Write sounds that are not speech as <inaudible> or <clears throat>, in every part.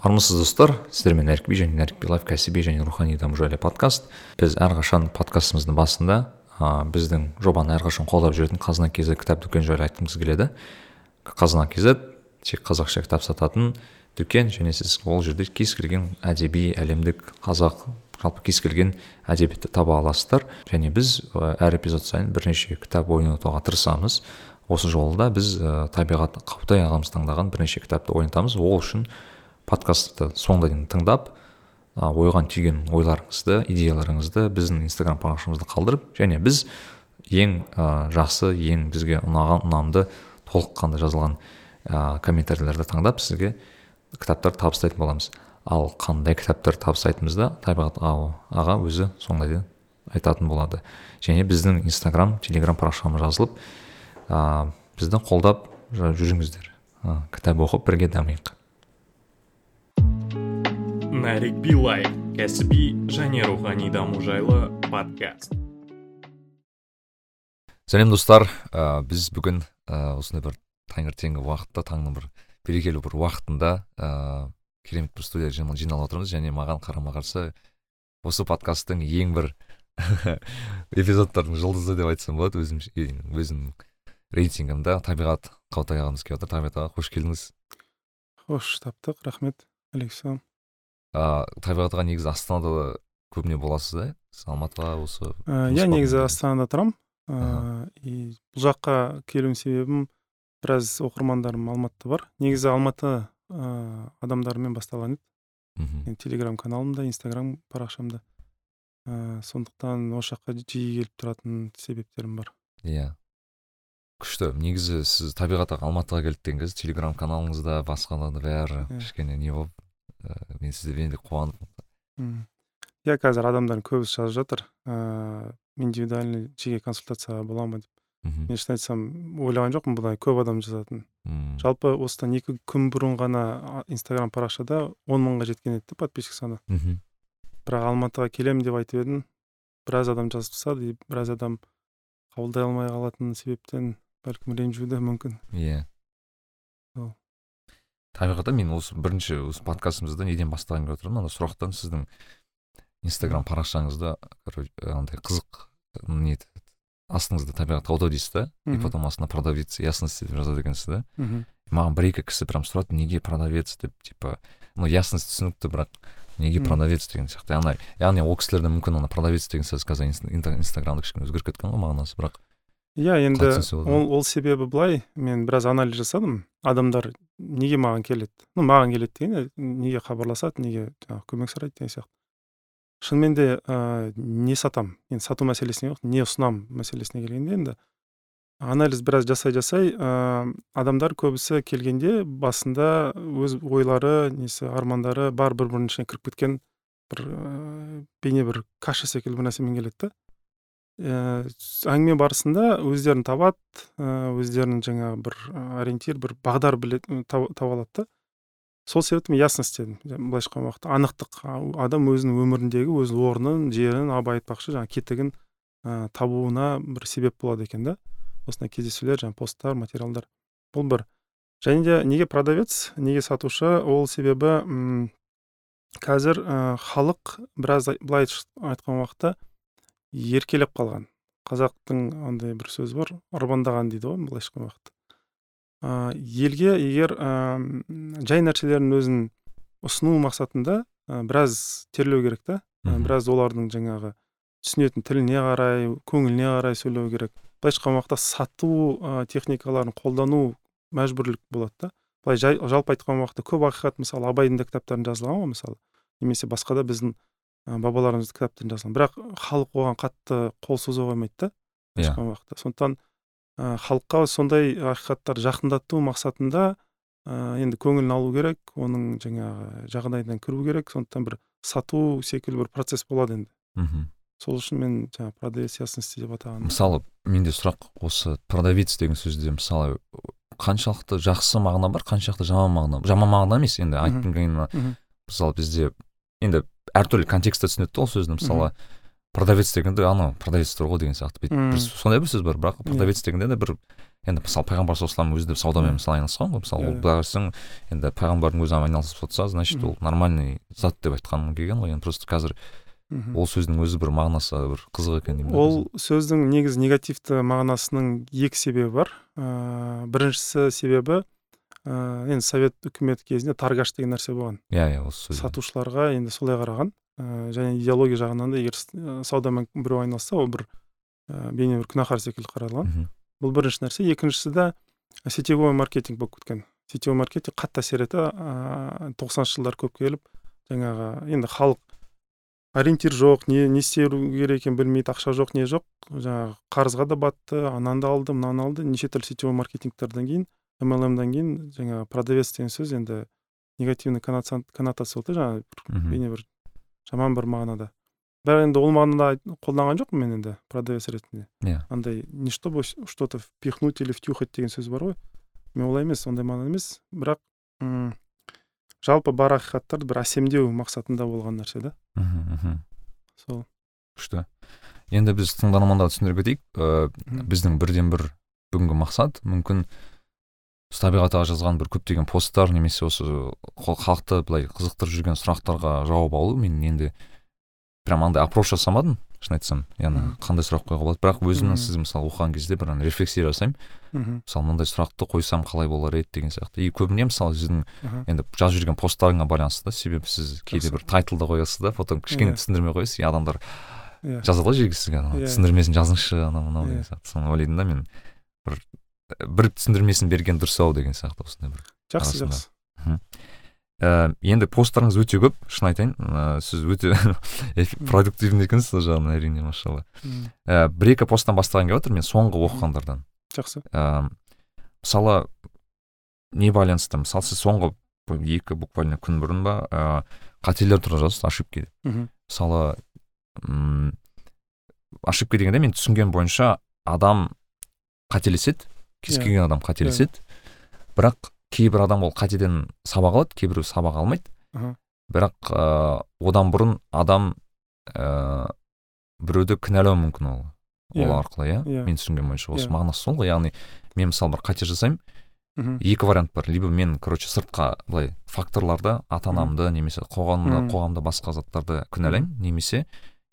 армысыз достар сіздермен нәрікби және нәрікби лайф кәсіби және рухани даму жайлы подкаст. Біз әрқашан подкастымыздың басында ә, біздің жобаны әрқашан қолдап жүретін қазына kz кітап дүкені жайлы айтқымыз келеді. Қазына kz тек қазақша кітап сататын дүкен және сіз ол жерде кез келген әдеби әлемдік қазақ жалпы кез келген әдебиетті таба аласыздар. Және біз әр эпизод сайын бірнеше кітап ойнатуға тырысамыз. Осы жолы да біз ә, табиғат қаутай ағамыз таңдаған бірнеше кітапты ойнатамыз. Ол үшін подкастты соңына дейін тыңдап ойған түйген ойларыңызды идеяларыңызды біздің инстаграм парақшамызда қалдырып және біз ең ә, жақсы ең бізге ұнаған ұнамды толыққанды жазылған ә, комментарийлерді таңдап сізге кітаптар табыстайтын боламыз. Ал қандай кітаптар табыстайтынымызды табиғат аға өзі соңына дейін айтатын болады. Және біздің инстаграм телеграм парақшамыз жазылып ә, бізді қолдап жүріңіздер. Кітап оқып бірге дамиық. Нарик билай кәсіби және рухани даму жайлы подкаст. Сәлем достар. Ә, біз бүгін ә, осындай бір таңертеңгі уақытта таңның бір берекелі бір уақытында ә, керемет бір студияда жиналып отырмыз. Және маған қарама қарсы осы подкасттың ең бір <laughs> эпизодтардың жұлдызы деп айтсам болады. Өзім өзімнің рейтингімде табиғат қаутай ағамыз келіп отыр. Табиғат аға қош келдіңіз. Қош таптық. Рахмет алейкум ыыы табиғат аға негізі астанада көбіне боласыз да алматыға осы иә негізі астанада тұрамын ыыы и бұл жаққа келуім себебім біраз оқырмандарым алматыда бар. Негізі алматы ыыы адамдарымен басталған еді мхм телеграм каналымда инстаграм парақшамда. Ыыы сондықтан осы жаққа жиі келіп тұратын себептерім бар. Иә. Күшті. Негізі сіз табиғат аға алматыға келді деген кезде телеграм каналыңызда басқаларды бәрі кішкене не болып ә, мен сізді де қуандым иә қазір адамдардың көбісі жазып жатыр ыыы индивидуальный жеке консультацияға бола ма деп мхм мен шын айтсам ойлаған жоқпын бұлай көп адам жазатынын жалпы осыдан екі күн бұрын ғана инстаграм парақшада он мыңға жеткен еді подписчик саны. Мхм бірақ алматыға келемін деп айтып едім. Біраз адам жазып тастады и біраз адам қабылдай алмай қалатын себептен бәлкім ренжуі де мүмкін. Иә. Табиғатта мен осы бірінші осы подкастымызды неден бастағым келіп отыр ана сұрақтан сіздің инстаграм парақшаңызда андай қызық не астыңызда табиғат аудио дейсіз да? И потом астына продавец ясность деп жазады екенсіз да? Мхм маған бір екі кісі прям сұрады неге продавец? деп типа ну ясность түсінікті бірақ неге продавец? деген сияқты. Ана яғни ол кісілерде мүмкін ана продавец деген сөз қазір инстаграмда кішкене өзгеріп кеткен ғой мағынасы бірақ иә енді ол, ол себебі былай. Мен біраз анализ жасадым. Адамдар неге маған келеді? Ну маған келеді деген неге хабарласады неге жаңағы көмек сұрайды деген сияқты. Шынымен де ә, не сатам? Енді сату мәселесіне жоқ не ұсынамын мәселесіне келгенде енді анализ біраз жасай жасай ә, адамдар көбісі келгенде басында өз ойлары несі армандары бар бір бірінің ішіне кіріп кеткен бір ә, бейне бір каша секілді бір нәрсемен келеді да. Ә, әңгіме барысында өздерін табады ә, өздерінің жаңағы бір ориентир бір бағдар білет таба алады да. Сол себепті мен ясность дедім былайша айтқан уақытта анықтық адам өзінің өміріндегі өз орнын жерін абай айтпақшы жаңағы кетігін ә, табуына бір себеп болады екен да. Осындай кездесулер жаңағы посттар материалдар. Бұл бір. Және де неге продавец неге сатушы? Ол себебі м қазір ә, халық біраз былай айтқан уақытта еркелеп қалған. Қазақтың андай бір сөзі бар ұрбандаған дейді ғой былайша айтқан уақытта ә, елге егер ә, жай нәрселердің өзін ұсыну мақсатында ә, біраз терлеу керек та ә, біраз олардың жаңағы түсінетін тіліне қарай көңіліне қарай сөйлеу керек. Былайша айтқан уақытта сату ә, техникаларын қолдану мәжбүрлік болады да былай жалпы айтқан уақытта көп ақиқат мысалы абайдың да кітаптарында жазылған ғой мысалы. Немесе басқа да біздің бабаларымыздың кітаптарында жазылған бірақ халық оған қатты қол соза қоймайды да былайша айтқан уақытта. Сондықтан ә, халыққа сондай ақиқаттарды жақындату мақсатында ә, енді көңілін алу керек оның жаңағы жағдайына кіру керек. Сондықтан бір сату секілді бір процесс болады енді. Мхм. Сол үшін мен жаңағы продавец ясности деп атағаным мысалы менде сұрақ осы продавец деген сөзде мысалы қаншалықты жақсы мағына бар қаншалықты жаман мағына жаман мағына емес енді айтқым келгені мысалы бізде енді әртүрлі контекстте түсінеді да ол сөзді мысалы продавец дегенде анау продавец тұр ғой деген сияқты. Бүйтіп бір сондай бір сөз бар бірақ продавец дегенде де бір енді мысалы пайғамбар саллаллаху өзі де саудамен мысалы айналысқан ғой. Мысалы ол былай қарасаң енді пайғамбардың өзі айналысып жатса значит ол нормальный зат деп айтқаным келген ғой. Енді просто қазір ол сөздің өзі бір мағынасы бір қызық екен деймін ол сөздің негізі негативті мағынасының екі себебі бар. Ыыы біріншісі себебі ыыы енді совет үкіметі кезінде торгаш деген нәрсе болған. Иә иә осы сатушыларға енді солай қараған. Ыыы және идеология жағынан да егер саудамен біреу айналысса ол бір ә, бейне бір күнәһар секілді қаралған. Бұл бірінші нәрсе. Екіншісі да сетевой маркетинг болып кеткен. Сетевой маркетинг қатты әсер етті. Ыыы тоқсаныншы жылдар көп келіп жаңағы енді халық ориентир жоқ не не істеу керек екенін білмейді ақша жоқ не жоқ. Жаңағы қарызға да батты ананы да алды мынаны алды. Неше түрлі сетевой маркетингтерден кейін млмдан кейін жаңағы продавец деген сөз енді негативный коннотация болды жаңағы бейне бір жаман бір мағынада. Бірақ енді ол мағынада қолданған жоқпын мен енді продавец ретінде. Иә. Андай не чтобы что то впихнуть или втюхать деген сөз бар ғой. Мен олай емес ондай мағынада емес. Бірақ м жалпы бар ақиқаттарды бір әсемдеу мақсатында болған нәрсе да. Мхм сол. Күшті. Енді біз тыңдармандарға түсіндіре кетейік ыыы біздің бірден бір бүгінгі мақсат мүмкін табиғатаға жазған бір көптеген посттар немесе осы халықты былай қызықтырып жүрген сұрақтарға жауап алу. Мен енді прям андай опрос жасамадым шын айтсам. Яғни қандай сұрақ қоюға болады? Бірақ өзімнің сіз мысалы оқыған кезде бір рефлексия жасаймын. Мхм. Мысалы мындай сұрақты қойсам қалай болар еді деген сияқты. И көбіне мысалы сіздің енді жазып жүрген посттарыңа байланысты да себебі сіз кейде бір тайтл да қоясыз да потом кішкене түсіндірме қоясыз. И адамдар иә. жазады ғой жерге сізге анау түсіндірмесін жазыңызшы анау мынау деген сияқты. Соны ойлаймын да мен бір бір түсіндірмесін берген дұрыс ау деген сияқты осындай бір жақсы жақсы. Ә, енді посттарыңыз өте көп шын айтайын. Ә, сіз өте <laughs> продуктивный екенсіз сол жағынан әрине машалла. Ә, бір екі посттан бастаған келіп жатыр мен соңғы оқығандардан. Жақсы. Ә, мысалы не байланысты? Мысалы сіз соңғы екі буквально күн бұрын ба ә, қателер туралы жаздыңыз ошибки мхм. Мысалы м ошибка дегенде мен түсінген бойынша адам қателеседі кез келген адам қателеседі. Бірақ кейбір адам ол қатеден сабақ алады кейбіреу сабақ алмайды. Бірақ ыыы одан бұрын адам ыыы біреуді кінәлауы мүмкін ол ол Иә. арқылы иә? Иә. мен түсінген бойынша осы Иә. мағынасы сол ғой. Яғни мен мысалы бір қате жасаймын. Мхм. Екі вариант бар. Либо мен короче сыртқа былай факторларды ата анамды немесе қоғамда мхм. қоғамда басқа заттарды кінәлаймын. Немесе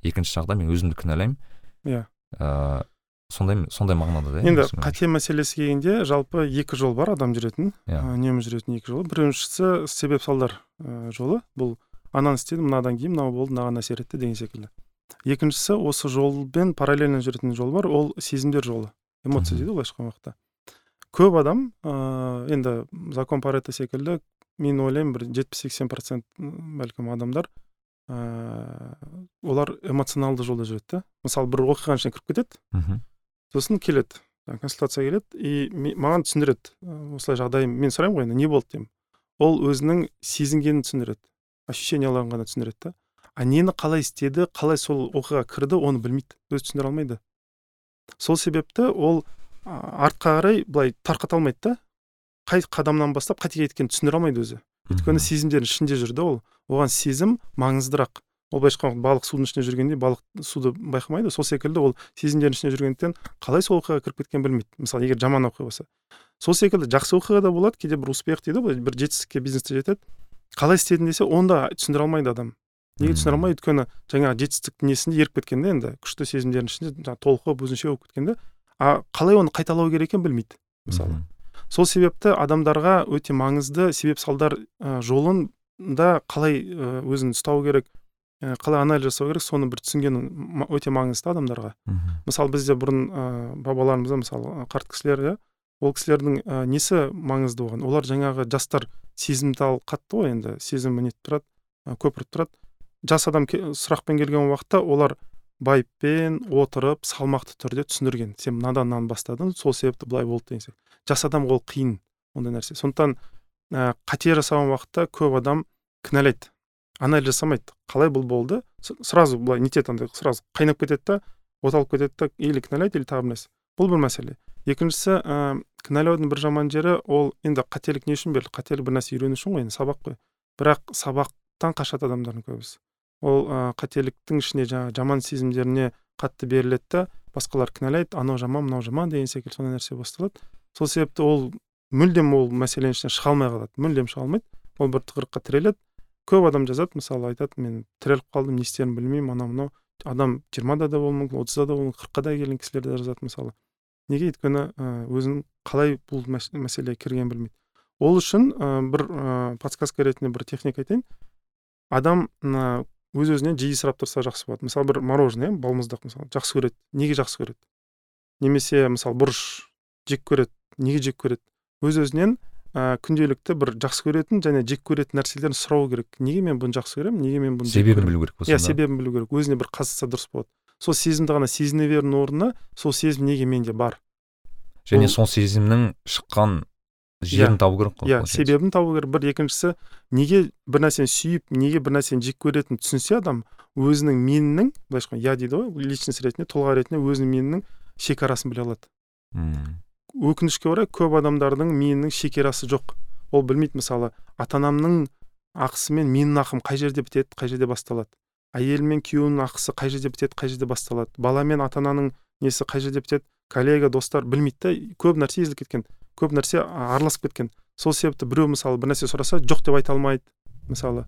екінші жағда мен өзімді кінәлаймын. Иә. Ыыы сондай сондай мағынада да енді қате мәселесі келгенде жалпы екі жол бар адам жүретін. Иә. үнемі жүретін екі жол. Біріншісі себеп салдар ә, жолы. Бұл ананы істедім мынадан кейін мынау болды мынаған әсер етті деген секілді. Екіншісі осы жолмен параллельно жүретін жол бар. Ол сезімдер жолы. Эмоция дейді ғой былайша айтқан уақытта көп адам ыыы енді закон парето секілді мен ойлаймын бір жетпіс сексен процент бәлкім адамдар ыыы олар эмоционалды жолда жүреді да мысалы бір оқиғаның ішіне кіріп кетеді. Мхм сосын келеді жаңағы консультацияға келеді и маған түсіндіреді «Ә, осылай жағдайым мен сұраймын ғой енді не болды деймін. Ол өзінің сезінгенін түсіндіреді ощущенияларын ғана түсіндіреді да. А нені қалай істеді қалай сол оқиғаға кірді оны білмейді өзі түсіндіре алмайды. Сол себепті ол артқа қарай былай тарқата алмайды да. Қай қадамнан бастап қатеге кеткенін түсіндіре алмайды өзі. Өйткені сезімдердің ішінде жүр да ол. Оған сезім маңыздырақ. Ол былайша айтқан балық судың ішінде жүргенде балық суды байқамайды. Сол секілді ол сезімдердің ішінде жүргендіктен қалай сол оқиғаға кіріп кеткенін білмейді. Мысалы егер жаман оқиға болса сол секілді жақсы оқиға да болады кейде бір успех дейді ғой бір жетістікке бизнесте жетеді. Қалай істедің десе оны да түсіндіре алмайды адам. Неге түсіндіре алмайды? Өйткені жаңағы жетістіктің несінде еріп кеткен да енді күшті сезімдердің ішінде жаңағы толқып өзінше болып кеткен да а қалай оны қайталау керек екенін білмейді мысалы. Сол себепті адамдарға өте маңызды себеп салдар ә, жолында қалай ә, өзін ұстау керек қалай анализ жасау керек соны бір түсінген өте маңызды адамдарға. Мысалы бізде бұрын ә, бабаларымызда мысалы ә, қарт кісілер иә ол кісілердің ә, несі маңызды болған олар жаңағы жастар сезімтал қатты ғой енді сезімі нетіп тұрады ә, көпіріп тұрады. Жас адам ке- сұрақпен келген уақытта олар байыппен отырып салмақты түрде түсіндірген. Сен мынадан мынаны бастадың сол себепті былай болды деген сияқты. Жас адамға ол қиын ондай нәрсе. Сондықтан ә, қате жасаған уақытта көп адам кінәлайды. Анализ жасамайды. Қалай бұл болды? Сразу былай нетеді андай сразу қайнап кетеді да от алып кетеді да или кінәлайды или тағы бір бұл бір мәселе. Екіншісі ә, кінәлаудың бір жаман жері ол енді қателік не үшін берілді? Қателік бір нәрсе үйрену үшін ғой енді сабақ қой. Бірақ сабақтан қашады адамдардың көбісі. Ол ә, қателіктің ішіне жаңағы жаман сезімдеріне қатты беріледі да басқалар кінәлайды анау жаман мынау жаман деген секілді сондай нәрсе басталады. Сол себепті ол мүлдем ол мәселенің ішінен шыға алмай қалады. Мүлдем шыға алмайды. Ол бір тығырыққа тіреледі. Көп адам жазады мысалы айтады мен тіреліп қалдым не істерімді білмеймін анау мынау адам жиырмада да болуы мүмкін отызда да болуы мүмкін қырыққа да келген кісілер де жазады мысалы. Неге? Өйткені өзінің қалай бұл мәселеге кіргенін білмейді. Ол үшін бір ә, подсказка ретінде бір техника айтайын. Адам өз өзінен жиі сұрап тұрса жақсы болады. Мысалы бір мороженое балмұздақ мысалы жақсы көреді. Неге жақсы көреді? Немесе мысалы бұрыш жек көреді неге жек көреді? Өз өзінен ә, күнделікті бір жақсы көретін және жек көретін нәрселерін сұрау керек. Неге мен бұны жақсы көремін? Неге мен бұны себебін білу керек иә себебін білу керек. Өзіне бір қазытса дұрыс болады. Сол сезімді ғана сезіне берудің орнына сол сезім неге менде бар? Және сол сезімнің шыққан жерін иә, табу керек қой иә себебін табу керек. Бір екіншісі неге бір нәрсені сүйіп неге бір нәрсені жек көретінін түсінсе адам өзінің менінің былайша айтқанда я дейді ғой личность ретінде тұлға ретінде өзінің менінің шекарасын біле алады. Мм. Өкінішке орай көп адамдардың менінің шекерасы жоқ. Ол білмейді мысалы ата анамның ақысы мен менің ақым қай жерде бітеді қай жерде басталады. Әйел мен күйеуінің ақысы қай жерде бітеді қай жерде басталады. Бала мен ата ананың несі қай жерде бітеді коллега достар білмейді да көп нәрсе езіліп кеткен көп нәрсе араласып кеткен. Сол себепті біреу мысалы бір нәрсе сұраса жоқ деп айта алмайды мысалы.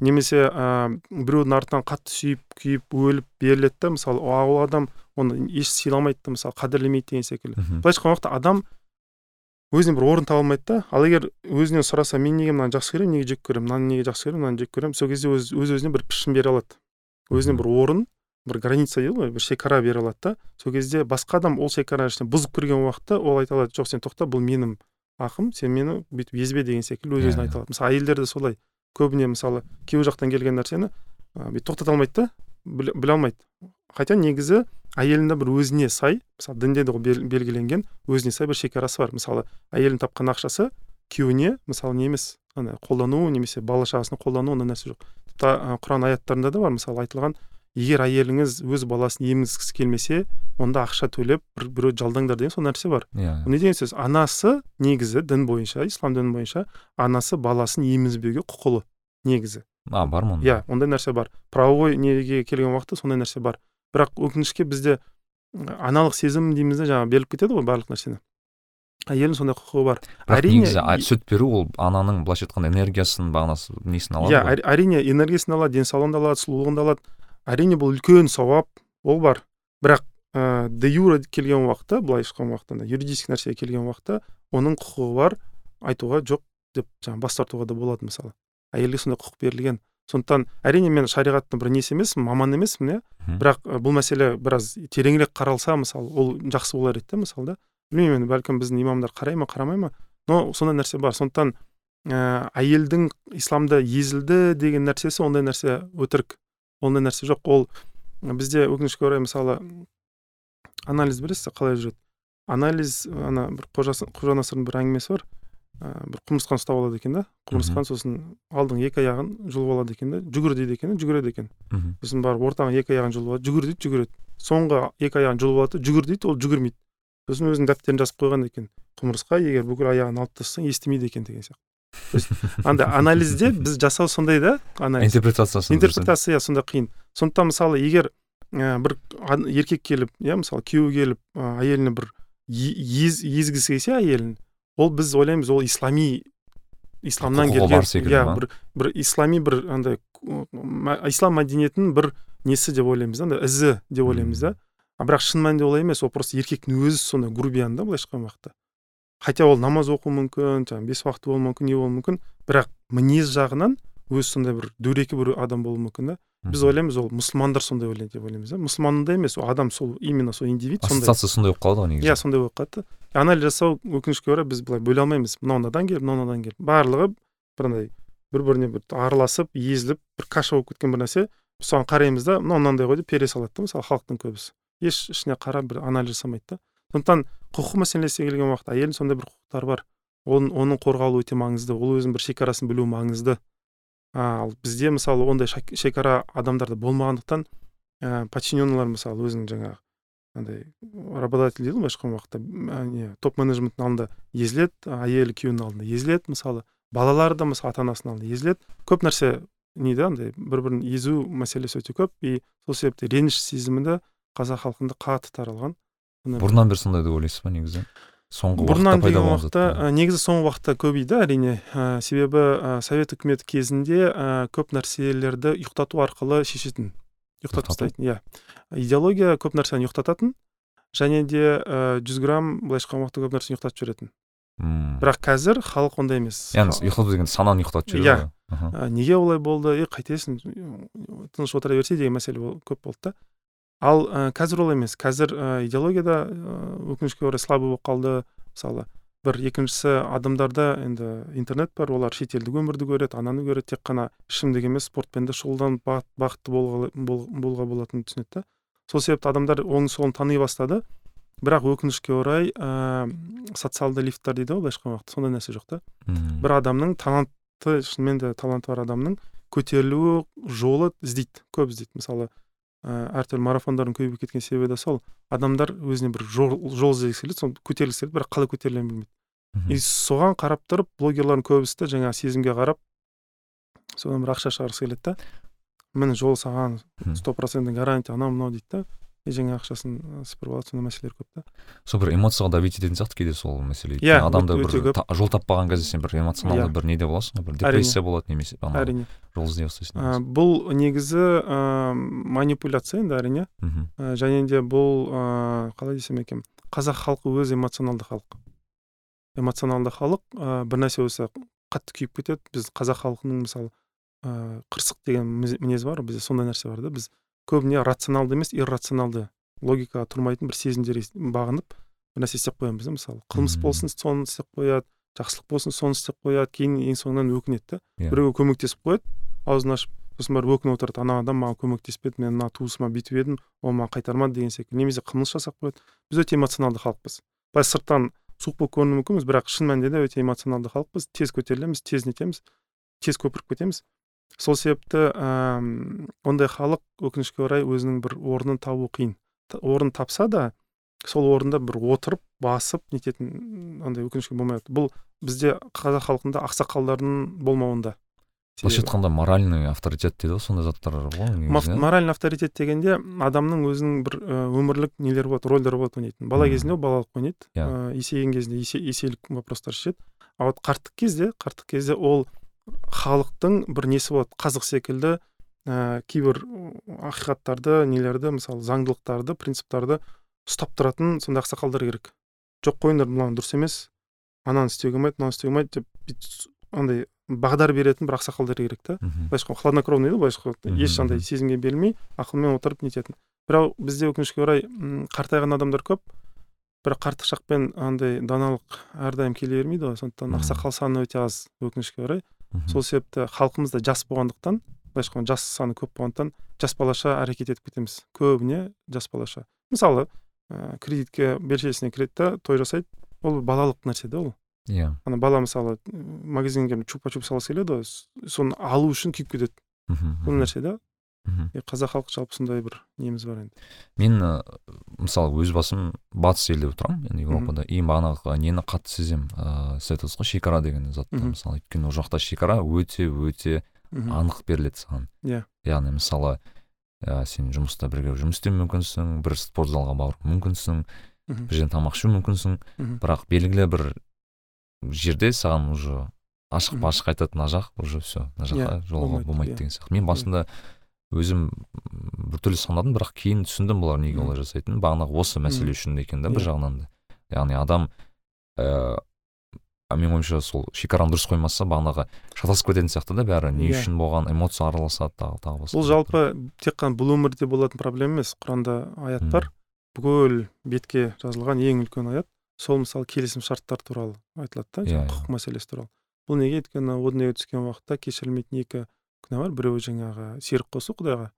Немесе ә, біреудің артынан қатты сүйіп күйіп өліп беріледі да мысалы ол адам оны еш сыйламайды да мысалы қадірлемейді деген секілді. Былайша айтқан уақытта адам өзіне бір орын таба алмайды да ал егер өзінен сұраса мен неге мынаны жақсы көремін неге жек көремін мынаны неге жақсы көремін мынаны жек көремін сол кезде өз, өз өзіне бір пішін бере алады. Өзіне бір орын бір граница дейді ғой бір шекара бере алады да. Сол кезде басқа адам ол шекараның ішіне бұзып кірген уақытта ол айта алады жоқ сен тоқта бұл менің ақым сен мені бүйтіп езбе деген секілді өз өзіне иә, айта алады. Мысалы әйелдер де солай. Көбіне мысалы күйеу жақтан келген нәрсені бүйтіп тоқтата алмайды да біле алмайды. Хотя негізі әйелдің бір өзіне сай мысалы дінде де белгіленген өзіне сай бір шекарасы бар. Мысалы әйелдің тапқан ақшасы күйеуіне мысалы не емес ана қолдану немесе бала шағасына қолдану ондай нәрсе жоқ. Тіпті құран аяттарында да бар мысалы айтылған егер әйеліңіз өз баласын емізгісі келмесе онда ақша төлеп бір біреуді жалдаңдар деген сол нәрсе бар. Иә yeah. не деген сөз? Анасы негізі дін бойынша ислам діні бойынша анасы баласын емізбеуге құқылы негізі. А бар ма иә ондай нәрсе бар. Правовой неге келген уақытта сондай нәрсе бар. Бірақ өкінішке бізде аналық сезім дейміз де жаңағы беріліп кетеді ғой барлық нәрсені. Әйелдің сондай құқығы бар. Әрине негізі сүт беру ол ананың былайша айтқанда энергиясын бағанасы несін алады иә әрине энергиясын алады денсаулығын да алады сұлулығын да алады. Әрине бұл үлкен сауап ол бар. Бірақ ә, де юра келген уақытта былайша айтқан уақытта юридический нәрсеге келген уақытта оның құқығы бар айтуға жоқ деп жаңағы бас тартуға да болады мысалы. Әйелге сондай құқық берілген. Сондықтан әрине мен шариғаттың бір несі емеспін маман емеспін иә. Бірақ бұл мәселе біраз тереңірек қаралса мысалы ол жақсы болар еді да мысалы да. Білмеймін енді бәлкім біздің имамдар қарай ма қарамай ма но сондай нәрсе бар. Сондықтан ә, әйелдің исламда езілді деген нәрсесі ондай нәрсе өтірік. Ондай нәрсе жоқ. Ол бізде өкінішке орай мысалы анализ білесіз қалай жүреді? Анализ ана бір қожа насырдың бір әңгімесі бар. Ә, бір құмырсқаны ұстап алады екен да. Құмырсқаны сосын алдыңғы екі аяғын жұлып алады екен да. Жүгір дейді екен жүгіреді екен. Сосын барып ортаңғы екі аяғын жұлып алады жүгір дейді жүгіреді. Соңғы екі аяғын жұлып алады жүгір дейді ол жүгірмейді. Сосын өзінің дәптерін жазып қойған екен. Құмырсқа егер бүкіл аяғын алып тастасаң естімейді екен деген сияқты. То есть андай анализде біз жасау сондай да анализ. Интерпретациясы интерпретация сондай қиын. Сондықтан мысалы егер ә, бір еркек келіп иә мысалы күйеуі келіп ә, әйеліне бір ез, езгісі келсе әйелін ол біз ойлаймыз ол ислами исламнан келген иә бір бір ислами бір андай ислам мәдениетінің бір несі деп ойлаймыз да ізі деп ойлаймыз да. А бірақ шын мәнінде олай емес ол просто еркектің өзі сондай грубиян да былайша айтқан уақытта. Хотя ол намаз оқуы мүмкін жаңағы бес уақыт болуы мүмкін не болуы мүмкін. Бірақ мінез жағынан өзі сондай бір дөрекі бір адам болуы мүмкін да. Біз ойлаймыз ол мұсылмандар сондай ойлайды деп ойлаймыз да. Мұсылманда емес ол адам сол именно сол индивид сондай. Ассоциация сондай болып қалады ғой негізі. Иә сондай болып қалады анализ жасау өкінішке орай біз былай бөле алмаймыз. Мынау мынадан келіп мынау мынадан келіп. Барлығы бір андай бір біріне бір араласып езіліп бір каша болып кеткен бір нәрсе. Соған қараймыз да мынау мынандай ғой деп пере салады да мысалы халықтың көбісі. Еш ішіне қарап бір анализ жасамайды да. Сондықтан құқық мәселесіне келген уақытта әйелдің сондай бір құқықтары бар. Оның, оның қорғалуы өте маңызды ол өзінің бір шекарасын білу маңызды. Ал бізде мысалы ондай шекара адамдарда болмағандықтан ә, подчиненныйлар мысалы өзінің жаңағы андай работодатель дейді ғой былайша уақытта не топ менеджменттің алдында езіледі әйелі күйеуінің алдында езіледі мысалы балалары да мысалы ата анасының алдында езіледі. Көп нәрсе не да андай бір бірін езу мәселесі өте көп. И сол себепті реніш сезімі де қазақ халқында қатты таралған. Бұрыннан бері сондай деп ойлайсыз ба негізі? Соңғы бұрыннан деген уақытта негізі соңғы уақытта көбейді әрине. Ә, себебі ә, совет үкіметі кезінде ә, көп нәрселерді ұйықтату арқылы шешетін ұйықтатып тастайтын иә. Идеология көп нәрсені ұйықтататын және де жүз грамм былайша айтқан уақытта көп нәрсені ұйықтатып жіберетін. Мм. Бірақ қазір халық ондай емес. Яғни ұйықтату деген сананы ұйықтатып жіберу иә. неге олай болды? Е қайтесің тыныш отыра берсе деген мәселе көп болды да. Ал ә, қазір олай емес. Қазір ә, идеологияда ә, өкінішке орай слабый болып қалды. Мысалы бір екіншісі адамдарда енді интернет бар олар шетелдік өмірді көреді ананы көреді тек қана ішімдік емес спортпен де шұғылданып бақытты болуға, болуға болатынын түсінеді да сол себепті адамдар оң солын тани бастады. Бірақ өкінішке орай ә, социалды лифттер дейді ғой былайша айтқан уақытта сондай нәрсе жоқ та. Бір адамның талантты шынымен де таланты бар адамның көтерілу жолы іздейді көп іздейді. Мысалы ә, әртүрлі марафондардың көбейіп кеткен себебі де сол. Адамдар өзіне бір жол, жол іздегісі келеді соны көтергісі келеді бірақ қалай көтерілерін білмейді. И соған қарап тұрып блогерлардың көбісі де жаңағы сезімге қарап содан бір ақша шығарғысы келеді да міне жол саған сто процентный гарантия анау мынау дейді да. И жаңағы ақшасын сыпырып алады сондай мәселелер көп та. Сол бір эмоцияға давить ететін сияқты кейде сол мәселе. Иә адамды бір жол таппаған кезде сен бір эмоционалды иә. бір неде боласың ғой бір депрессия болады немесе әрине. жол іздей бастайсың бұл негізі ә, манипуляция енді әрине. Ә, және де бұл ә, қалай десем екен қазақ халқы өзі эмоционалды халық. Эмоционалды халық ә, бір нәрсе болса қатты күйіп кетеді. Біз қазақ халқының мысалы ә, қырсық деген мінез бар бізде сондай нәрсе бар да біз көбіне рационалды емес иррационалды логикаға тұрмайтын бір сезімдер бағынып бір нәрсе істеп қоямыз да мысалы. қылмыс болсын соны істеп қояды жақсылық болсын соны істеп қояды кейін ең соңынан өкінеді да. Yeah. Иә. біреуге көмектесіп қояды аузын ашып сосын барып өкініп отырады ана адам маған көмектеспеді мен мына туысыма бүйтіп едім ол маған қайтармады деген секілді. Немесе қылмыс жасап қояды. Біз өте эмоционалды халықпыз. Былай сырттан суық болып көрінуі мүмкінбіз бірақ шын мәнінде де өте эмоционалды халықпыз. Тез көтерілеміз тез нетеміз тез көпіріп кетеміз. Сол себепті ә, ондай халық өкінішке орай өзінің бір орнын табу қиын. Орын тапса да сол орында бір отырып басып нететін андай өкінішке болмайды. Бұл бізде қазақ халқында ақсақалдардың болмауында. Былайша айтқанда моральный авторитет дейді ғой сондай заттар ғой моральный авторитет дегенде адамның өзінің бір өмірлік нелері болады рольдері болады ойнайтын. Бала кезінде ол балалық ойнайды иә. есейген кезінде есейлік вопростар шешеді. А вот қарттық кезде қарттық кезде ол халықтың бір несі болады. Қазық секілді ә, кейбір ақиқаттарды нелерді мысалы заңдылықтарды принциптарды ұстап тұратын сондай ақсақалдар керек. Жоқ қойыңдар мынау дұрыс емес ананы істеуге болмайды мынаны істеуге болмайды деп андай бағдар беретін бір ақсақалдар керек та. Былайша айтқанда хладнокровный дейді былайша айтқанда. Ешқандай сезімге берілмей ақылмен отырып нететін. Бірақ бізде өкінішке орай қартайған адамдар көп. Бірақ қарттық шақпен андай даналық әрдайым келе бермейді ғой. Сондықтан ақсақал саны өте аз өкінішке орай. Сол себепті халқымыз да жас болғандықтан былайша айтқанда жас саны көп болғандықтан жас балаша әрекет етіп кетеміз. Көбіне жас балаша. Мысалы ә, кредитке белшесіне кіреді да той жасайды. Ол балалық нәрсе да ол. Иә. Yeah. ана бала мысалы магазинге чупа чуп салғысы келеді ғой соны алу үшін күйіп кетеді. Сол нәрсе да мхм. Қазақ халқы жалпы сондай бір неміз бар енді. Мен мысалы өз басым батыс елде тұрамын яғни еуропада. И бағанағы нені қатты сеземін ыыы сіз айтып ғой шекара деген затты мысалы өйткені ол жақта шекара өте өте анық беріледі саған. Иә. Яғни мысалы ә, сен жұмыста бірге жұмыс істеу мүмкінсің бір спорт залға бару мүмкінсің бір жерден тамақ ішу мүмкінсің. Бірақ белгілі бір жерде саған уже ашық ашық айтады мына жақ уже все мына жаққа иә, жолға болмайды деген сияқты. Мен басында өзім біртүрлі санадым бірақ кейін түсіндім бұлар неге олай жасайтынын. Бағанағы осы мәселе үшін екен да бір иә. жағынан да. Яғни адам ыыы ә, менің ойымша сол шекараны дұрыс қоймаса бағанағы шатасып кететін сияқты да бәрі. Не иә. үшін болған эмоция араласады тағы тағы басқа бұл жалпы тек қана бұл өмірде болатын проблема емес құранда аят бар. Бүкіл бетке жазылған ең үлкен аят сол мысалы келісім шарттар туралы айтылады да yeah, иә, құқық мәселесі туралы. Бұл неге өйткені о дүниеге түскен уақытта кешірілмейтін екі күнә бар біреуі жаңағы серік қосу құдайға.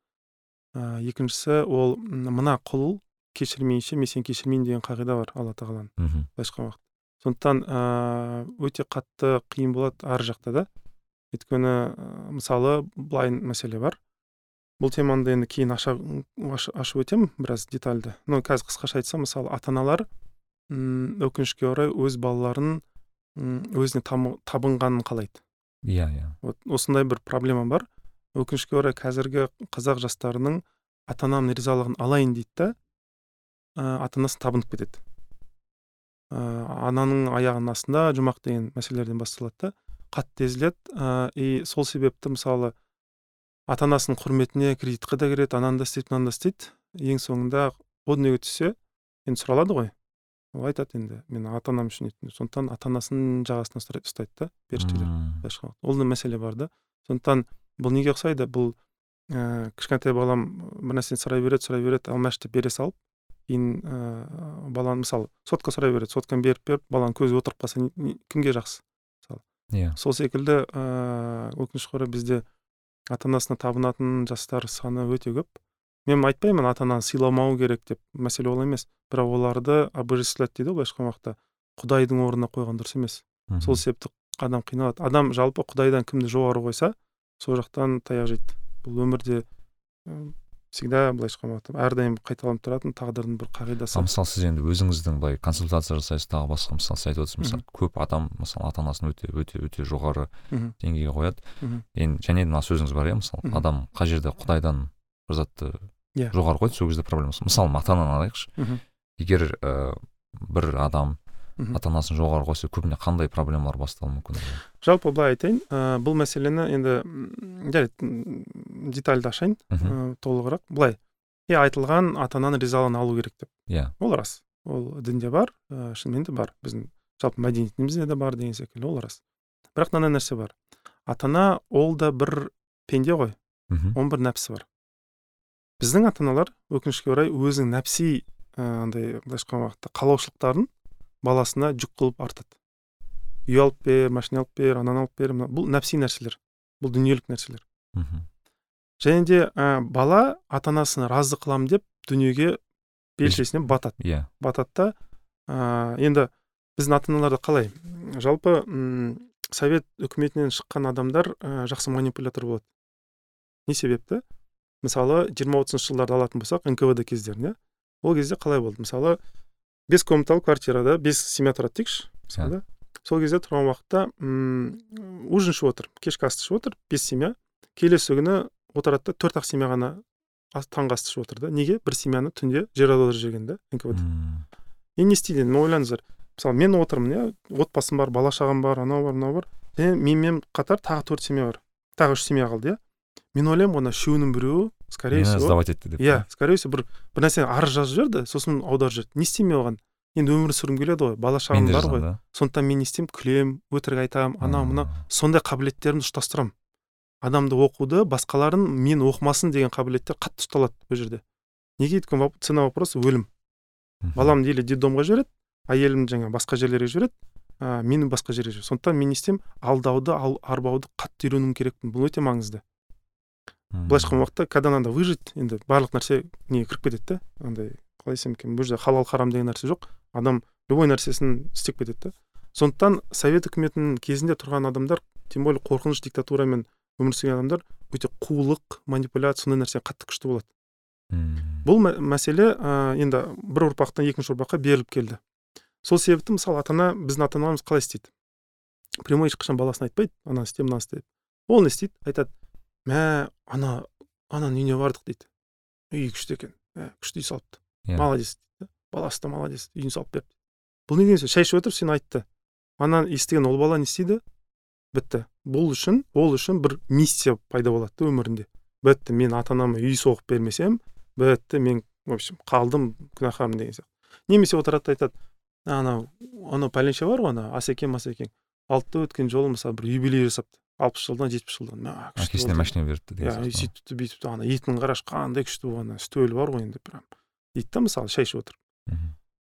Ә, екіншісі ол мына құл кешірмейінше мен сені кешірмеймін деген қағида бар алла тағаланың былайша айтқан уақытта. Сондықтан ә, өте қатты қиын болады ар жақта да. Өйткені мысалы былай мәселе бар. Бұл теманы енді кейін аша, ашып өтемін біраз детальды. Но қазір қысқаша айтсам мысалы ата аналар өкінішке орай өз балаларын өзіне табынғанын қалайды. Иә иә. Вот осындай бір проблема бар. Өкінішке орай қазіргі қазақ жастарының ата анамның ризалығын алайын дейді да ә, ата анасын табынып кетеді. Ананың аяғының астында жұмақ деген мәселелерден басталады да қатты езіледі. И сол себепті мысалы ата анасының құрметіне кредитқа да кіреді ананы да істейді мынаны да істейді. Ең соңында дүниеге түссе енді сұралады ғой. Ол айтады енді мен ата анам үшін сондықтан ата анасының жағасынан ұстайды да періштелер былайша ол да мәселе бар да сондықтан бұл неге ұқсайды бұл ә, кішкентай балам бір нәрсені сұрай береді сұрай береді алмашы деп бере салып кейін ә, баланы мысалы сотка сұрай береді сотканы беріп беріп баланың көзі отырып қалса кімге жақсы мысалы иә сол секілді ыыы өкінішке орай бізде ата анасына табынатын жастар саны өте көп мен айтпаймын ата ананы сыйламау керек деп мәселе ол емес. Бірақ оларды обожествлять дейді ғой былайша айтқан құдайдың орнына қойған дұрыс емес. Сол себепті адам қиналады. Адам жалпы құдайдан кімді жоғары қойса сол жақтан таяқ жейді. Бұл өмірде всегда былайша айтқанда әрдайым қайталанып тұратын тағдырдың бір қағидасы. Мысалы сіз енді өзіңіздің былай консультация жасайсыз тағы басқа мысалы сіз айтып отырсыз мысалы көп адам мысалы ата анасын өте өте өте жоғары деңгейге қояды. Енді және мына сөзіңіз бар иә мысалы адам қай жерде құдайдан бір затты иә. жоғары қойды сол кезде проблемасы мысалы ата ананы алайықшы егер ә, бір адам ата анасын жоғары қойса көбіне қандай проблемалар басталуы мүмкін? Жалпы былай айтайын ә, бұл мәселені енді жарайды детальді ашайын ә, толығырақ. Былай иә айтылған ата ананың ризалығын алу керек деп. Иә. Ол рас. Ол дінде бар ә, шынымен де бар. Біздің жалпы мәдениетімізде де бар деген секілді ол рас. Бірақ мынандай нәрсе бар. Ата ана ол да бір пенде ғой. Оның бір нәпсі бар. Біздің ата аналар өкінішке орай өзінің нәпси андай былайша айтқан уақытта қалаушылықтарын баласына жүк қылып артады. Үй алып бер машина алып бер ананы алып бер бұл нәпси нәрселер бұл дүниелік нәрселер. Мхм. Және де ә, бала ата анасын разы қыламын деп дүниеге белшесіне батады. Иә. Yeah. батады да ә, енді біздің ата аналарда қалай? Жалпы м совет үкіметінен шыққан адамдар ә, жақсы манипулятор болады. Не себепті? Мысалы жиырма отызыншы жылдарды алатын болсақ нквд кездерін иә ол кезде қалай болды? Мысалы бес комнаталы квартирада бес семья тұрады дейікші мысалы сол кезде тұрған уақытта м ужин ішіп отыр кешкі асты ішіп отыр бес семья. Келесі күні отырады да төрт ақ семья ғана таңғы асты ішіп отыр да. Неге? бір семьяны түнде жер аударып жіберген да нквд енді не істейді енді ойлаңыздар мысалы мен отырмын иә. Отбасым бар бала шағам бар анау бар мынау бар. Және менімен қатар тағы төрт семья бар. Тағы үш семья қалды иә. Мен ойлаймын ғой үшеуінің біреуі скорее всего сдавать етті деп иә скорее всего бір бір нәрсені арыз жазып жіберді сосын аударып жіберді не істеймін мен оған? Енді өмір сүргім келеді ғой бала шағам бар ғой. сондықтан мен не істеймін? күлемін өтірік айтамын анау мынау. Сондай қабілеттерімді ұштастырамын. Адамды оқуды басқаларын мен оқымасын деген қабілеттер қатты ұсталады бұл жерде. Неге өйткені цена вопроса өлім. Баламды или детдомға жібереді әйелім жаңа басқа жерлерге жібереді ә, мені басқа жерге жібереді. Сондықтан мен не істеймін? Алдауды ал, арбауды қатты үйренуім керекпін. Бұл өте маңызды. Былайша айтқан уақытта когда надо выжить енді барлық нәрсе неге кіріп кетеді да андай қалай десем екен бұл жерде халал харам деген нәрсе жоқ. Адам любой нәрсесін істеп кетеді да сондықтан совет үкіметінің кезінде тұрған адамдар тем более қорқыныш диктатурамен өмір сүрген адамдар өте қулық манипуляция сондай нәрсе қатты күшті болады. Бұл мәселе ә, енді бір ұрпақтан екінші ұрпаққа беріліп келді. Сол себепті мысалы ата ана біздің ата аналарымыз қалай істейді? Прямой ешқашан баласына айтпайды ананы істе мынаны істе ол не істейді? Айтады мә ана ананың үйіне бардық дейді үйі күшті екен. Мә күшті үй салыпты. Yeah. Иә. молодец дейді баласы да молодец. Үйін салып берді бұл не деген сөз шай ішіп отыр? сен айтты. Ана естіген ол бала не істейді? Бітті. Бұл үшін ол үшін бір миссия пайда болады да өмірінде. Бітті мен ата анама үй соғып бермесем бітті мен в общем қалдым күнәһармын деген сияқты немесе отырады да айтады. Анау анау пәленше бар ғой ана асекең масекең алды да өткен жолы мысалы бір юбилей жасапты алпыс жылдан жетпіс жылдан. Әкесіне машина беріпті деген иә сөйтіпті бүйтіпті ана етін қарашы қандай күшті болған үстелі бар ғой енді прям. Дейді да мысалы шай ішіп отыр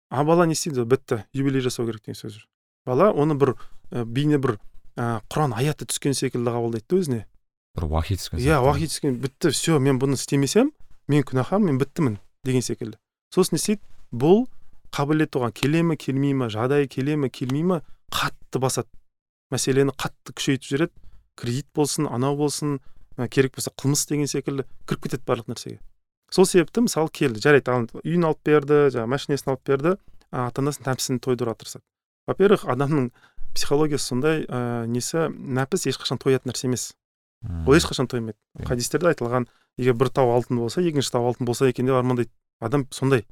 а бала не істейді? Бітті. Юбилей жасау керек деген сөз бала оны бір ә, бейне бір ә, құран аяты түскен секілді қабылдайды да өзіне. Бір уахи түскен иә уахи түскен. Бітті все мен бұны істемесем мен күнәһармын мен біттімін деген секілді. Сосын не істейді? Бұл қабілет оған келе ме келмей ме жағдайы келе ме келмей ме? Қатты басады. Мәселені қатты күшейтіп жібереді. Кредит болсын анау болсын керек болса қылмыс деген секілді кіріп кетеді барлық нәрсеге. Сол себепті мысалы келді жарайды үйін алып берді жаңағы машинасын алып берді ата анасының нәпсісін тойдыруға тырысады. Во первых адамның психологиясы сондай ә, несі нәпіс ешқашан тоятын нәрсе емес. Ол ешқашан тоймайды. Хадистерде айтылған егер бір тау алтын болса екінші тау алтын болса екен деп армандайды. Адам сондай.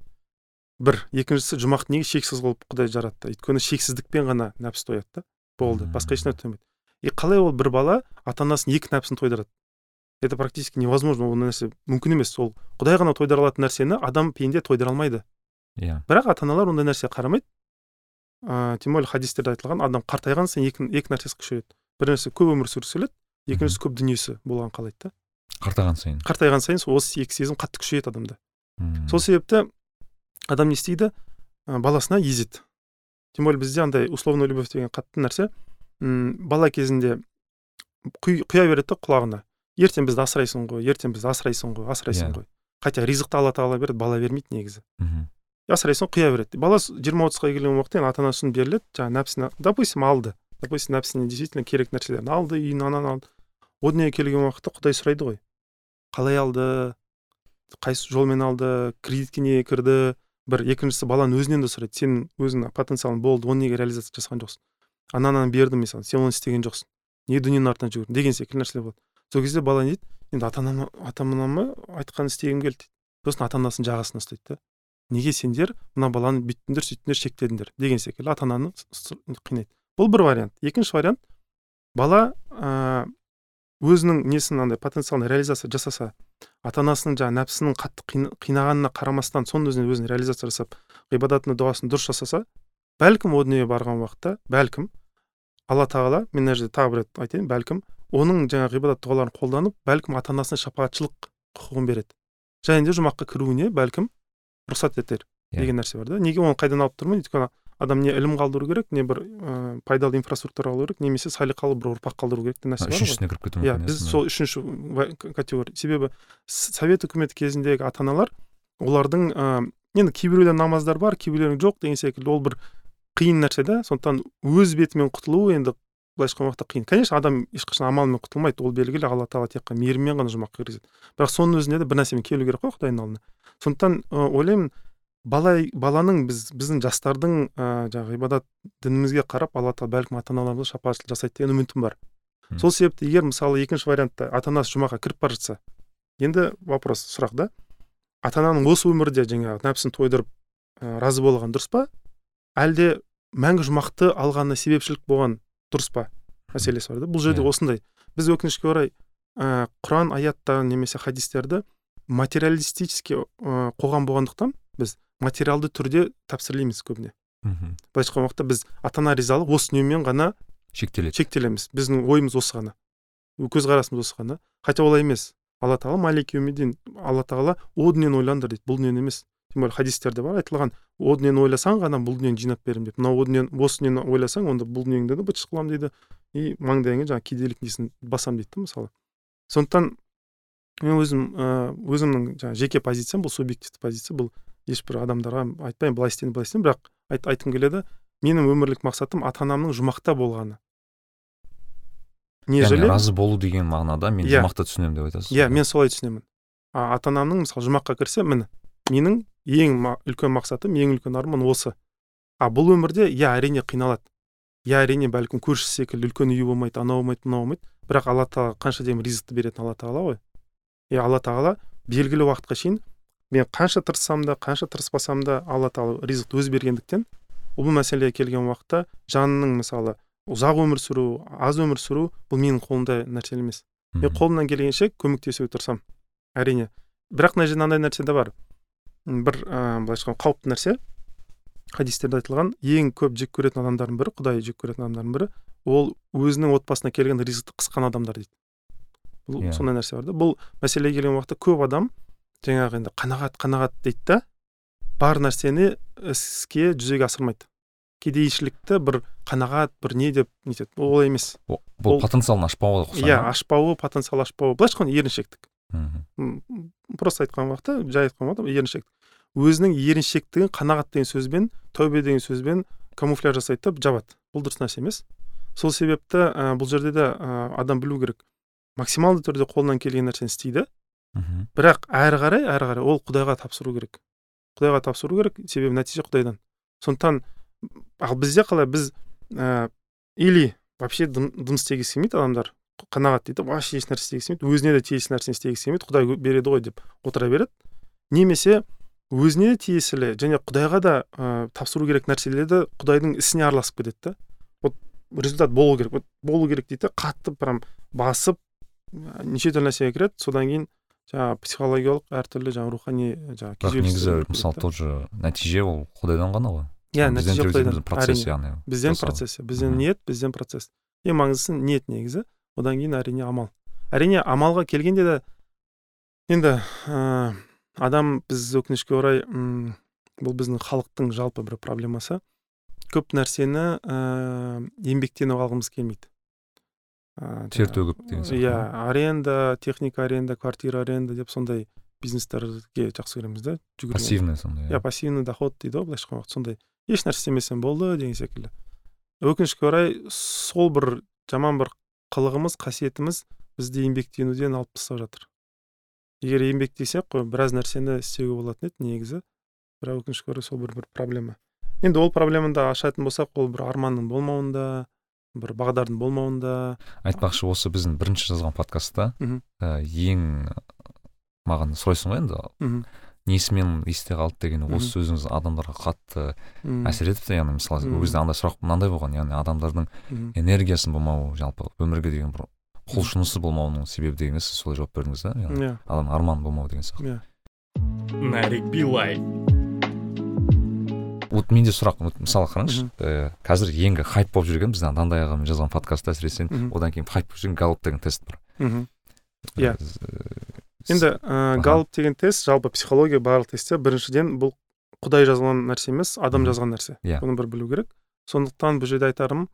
Бір екіншісі жұмақты неге шексіз қылып құдай жаратты? Өйткені шексіздікпен ғана нәпсі тояды да болды. Басқа ешнәрсе тоймайды. И қалай ол бір бала ата анасының екі нәпсін тойдырады это практически невозможно ол нәрсе мүмкін емес. Ол құдай ғана тойдыра алатын нәрсені адам пенде тойдыра алмайды. Иә. Бірақ ата аналар ондай нәрсеге қарамайды. Ыыы тем более хадистерде айтылған адам қартайған сайын екі, екі нәрсесі күшейеді. Біріншісі көп өмір сүргісі келеді екіншісі көп дүниесі болғанын қалайды да. Қартайған сайын. Қартайған сайын сол осы екі сезім қатты күшейеді адамда. Сол себепті адам не істейді? Ә, баласына езеді. Тем более бізде андай условная любовь деген қатты нәрсе м бала кезінде құя береді да құлағына. Ертең бізді асырайсың ғой ертең бізді асырайсың ғой асырайсың yeah. Иә. ғой. Хотя ризықты алла тағала береді бала бермейді негізі. Мхм. Асырайсың құя береді. Бала жиырма отызға келген уақытта енді ата анасы беріледі жаңағы нәпсіні допустим алды. Допустим нәпсіне действительно керек нәрселерін алды үйін ананы алды. О дүниеге келген уақытта құдай сұрайды ғой. Қалай алды қайсы жолмен алды кредитке неге кірді? бір екіншісі баланың өзінен де сұрайды. Сен өзің потенциалың болды оны неге реализация жасаған жоқсың? Ананы бердім саған сен оны істеген жоқсың. Неге дүниенің артынан жүгірдің деген секілді нәрселер болады сол кезде бала не дейді? Енді ата анама ата анама айтқанын істегім келді дейді. Сосын ата анасының жағасына ұстайды да. Неге сендер мына баланы бүйттіңдер сөйттіңдер шектедіңдер деген секілді ата ананы қинайды. Бұл бір вариант. Екінші вариант. Бала ә, өзінің несін андай потенциалын реализация жасаса ата анасының жаңағы нәпсінің қатты қинағанына қарамастан соның өзіне өзін реализация жасап ғибадатын дұғасын дұрыс жасаса бәлкім о дүниеге барған уақытта бәлкім. Алла тағала мен мына жерде тағы бір рет айтайын бәлкім. Оның жаңағы ғибадат дұғаларын қолданып бәлкім ата анасына шапағатшылық құқығын береді. Және де жұмаққа кіруіне бәлкім рұқсат етер yeah. Иә. деген нәрсе бар да. Неге оны қайдан алып тұрмын? Өйткені адам не ілім қалдыру керек не бір ә, пайдалы инфраструктура қалу керек немесе салиқалы бір ұрпақ қалдыру керек деген нәрсе бар үшіншісіне кіріп мүмкін иә біз сол үшінші категория. Себебі совет үкіметі кезіндегі ата аналар олардың ә, енді кейбіреулер намаздар бар кейбіреулерінің жоқ деген секілді. Ол бір қиын нәрсе да сондықтан өз бетімен құтылу енді былайша айтқан уақытта қиын. Конечно адам ешқашан амалмен құтылмайды ол белгілі алла тағала тек қана мейіріммен ғана жұмаққа кіргізеді. Бірақ соның өзінде де бір нәрсемен келу керек қой құдайдың алдына. Сондықтан ойлаймын бала баланың біз біздің жастардың ә, жаңағы ғибадат дінімізге қарап алла тағала бәлкім ата аналарымызға шапағатшылық жасайды деген үмітім бар. Сол себепті егер мысалы екінші вариантта ата анасы жұмаққа кіріп бара жатса енді вопрос сұрақ да ата ананың осы өмірде жаңағы нәпсін тойдырып ә, разы болған дұрыс па? Әлде мәңгі жұмақты алғанына себепшілік болған дұрыс па мәселесі бар да? Бұл жерде осындай. Біз өкінішке орай ә, құран аяттарын немесе хадистерді материалистический ә, қоғам болғандықтан біз материалды түрде тапсырлаймыз көбіне. Мхм. Былайша айтқан уақытта біз ата ана ризалық осы дүниемен ғана шектеледі. шектелеміз. Біздің ойымыз осы ғана. Көзқарасымыз осы ғана. Хотя олай емес. Алла тағала малик алла тағала о дүниені ойлаңдар дейді. Бұл дүниені емес. Тем более хадистерде бар айтылған о дүниені ойласаң ғана бұл дүниені жинап беремін деп. Мынау дүниені осы дүниені ойласаң онда бұл дүниеңді де быт қыламын дейді. И маңдайыңа жаңағы кедейлік несін басамын дейді да мысалы. Сондықтан мен өзім өзімнің жаңағы жеке позициям бұл субъективті позиция бұл. Ешбір адамдарға айтпаймын былай істейін былай істейін бірақ айт, айтқым келеді менің өмірлік мақсатым ата анамның жұмақта болғаны. Нежели разы болу деген мағынада мен yeah. Иә. жұмақты түсінемін деп айтасыз иә мен солай түсінемін. Ата анамның мысалы жұмаққа кірсе міне менің ең үлкен мақсатым ең үлкен арман осы. А бұл өмірде иә әрине қиналады. Иә әрине бәлкім көршісі секілді үлкен үйі болмайды анау болмайды мынау болмайды. Бірақ алла тағала қанша дегенмен ризықты беретін алла тағала ғой. И алла тағала белгілі уақытқа шейін мен қанша тырыссам да қанша тырыспасам да алла тағала ризықты өзі бергендіктен бұл мәселеге келген уақытта жанның мысалы ұзақ өмір сүру аз өмір сүру бұл менің қолымда нәрсе емес. Мен қолымнан келгенше көмектесуге тырысамын әрине. Бірақ мына жерде мынандай нәрсе де бар. Бір ыыы былайша айтқанда қауіпті нәрсе. Хадистерде айтылған ең көп жек көретін адамдардың бірі құдай жек көретін адамдардың бірі ол өзінің отбасына келген ризықты қысқан адамдар дейді. Бұл yeah. Иә. сондай нәрсе бар да. Бұл мәселеге келген уақытта көп адам жаңағы енді қанағат қанағат дейді да бар нәрсені іске жүзеге асырмайды. Кедейшілікті бір қанағат бір не деп нетеді ол олай емес бұл, потенциалын ашпауы иә ашпауы потенциал ашпауы. Былайша айтқанда еріншектік. Мхм. Просто айтқан уақытта жай айтқан уақытта еріншектік өзінің еріншектігін қанағат деген сөзбен тәубе деген сөзбен камуфляж жасайды да жабады. Бұл дұрыс нәрсе емес. Сол себепті ә, бұл жерде де ә, адам білу керек. Максималды түрде қолынан келген нәрсені істейді. Мхм. Бірақ әрі қарай әрі қарай ол құдайға тапсыру керек. Құдайға тапсыру керек себебі нәтиже құдайдан. Сондықтан ал бізде қалай біз ә, или вообще дым, дым істегісі келмейді адамдар. Қанағат дейді вообще еш нәрсе істегісі келмейді өзіне де тиесілі нәрсені істегісі келмейді құдай береді ғой деп отыра береді. Немесе өзіне тиесілі және құдайға да ә, тапсыру керек нәрселерді құдайдың ісіне араласып кетеді да. Вот результат болу керек. Вот болу керек дейді қатты прям басып неше түрлі нәрсеге кіреді. Содан кейін жаңағы психологиялық әртүрлі жаңағы рухани жаңағы бірақ негізі мысалы тот же нәтиже ол құдайдан ғана ғой. Иә нәтиже құдайдан. процесс яғни бізден процесс бізден ниет бізден процесс. Ең маңыздысы ниет негізі. Одан кейін әрине амал. Әрине амалға келгенде де енді ә, адам біз өкінішке орай ұм, бұл біздің халықтың жалпы бір проблемасы. Көп нәрсені ә, еңбектеніп алғымыз келмейді. Ә, тер төгіп деген сияқты иә аренда техника аренда квартира аренда деп сондай бизнестерге жақсы көреміз да пассивный сондай иә пассивный доход дейді ғой былайша айтқан сондай еш нәрсе істемесем болды деген секілді. Өкінішке орай сол бір жаман бір қылығымыз қасиетіміз бізді еңбектенуден алып тастап жатыр. Егер еңбектесек қой біраз нәрсені істеуге болатын еді негізі. Бірақ өкінішке орай сол бір бір проблема. Енді ол проблеманы да ашатын болсақ ол бір арманның болмауында бір бағдардың болмауында. Айтпақшы осы біздің бірінші жазған подкастта ә, ең маған сұрайсың ғой енді. Несімен есте қалды деген осы сөзіңіз адамдарға қатты әсер етіпті яғни мысалы ол кезде андай сұрақ мынандай болған яғни адамдардың энергиясының болмауы жалпы өмірге деген бір құлшынысы болмауының себебі деген сіз солай жауап бердіңіз да яғни yeah. адамның арманы болмау деген сияқты. Иә. Нарик билай вот менде сұрақ мысалы қараңызшы ә, қазір енді хайп болып жүрген біздің дандай ағамен жазған подкастта әсіресе. Одан кейін хайп болып жүрген галоп деген тест бар. Иә. Енді ә, галоп деген тест жалпы психология барлық тестте біріншіден бұл құдай жазған нәрсе емес адам жазған нәрсе. Иә. Бұны бір білу керек. Сондықтан бұл жерде айтарым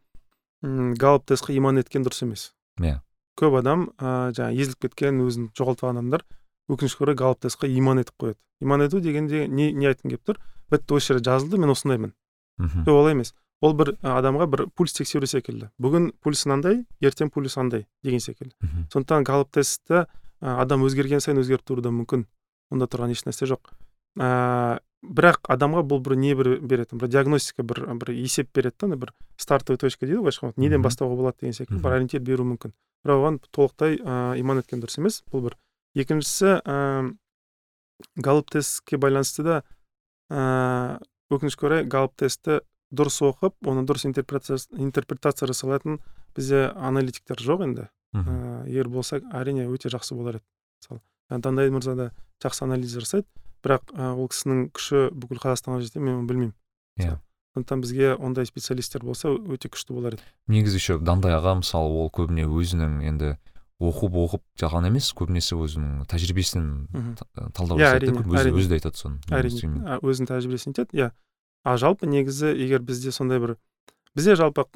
галоп тестқа иман еткен дұрыс емес. Иә. Көп адам ә, жаңағы езіліп кеткен өзін жоғалтқан адамдар өкінішке орай галоп тестқа иман етіп қояды. Иман ету дегенде не, не айтқым келіп тұр? Бітті осы жерде жазылды мен осындаймын. Мхм жоқ олай емес. Ол бір адамға бір пульс тексеру секілді. Бүгін пульс мынандай ертең пульс андай деген секілді. Сондықтан галоп тестті адам өзгерген сайын өзгеріп тұруы да мүмкін. Онда тұрған ешнәрсе жоқ. Ә, бірақ адамға бұл бір не бір береді бір диагностика бір бір есеп береді да бір стартовый точка дейді ғой былайша неден бастауға болады деген секілді бір ориентир беруі мүмкін. Бірақ оған толықтай ә, иман еткен дұрыс емес. Бұл бір. Екіншісі ә, галоп тестке байланысты да ә, өкінішке орай галоп тестті дұрыс оқып оны дұрыс интерпретация, интерпретация жасай алатын бізде аналитиктер жоқ енді. Ә, егер болса әрине өте жақсы болар еді. Мысалы таңдай мырза да жақсы анализ жасайды бірақ ә, ол кісінің күші бүкіл қазақстанға жете мен оны білмеймін. Иә. Сондықтан бізге ондай специалисттер болса өте күшті болар еді. Негізі еще дандай аға мысалы ол көбіне өзінің енді оқып оқып жаған емес көбінесе өзінің тәжірибесінен талдау иә, жасайды өзі өзі де айтады соны әрине. өзінің тәжірибесінен айтады иә. А жалпы негізі егер бізде сондай бір бізде жалпы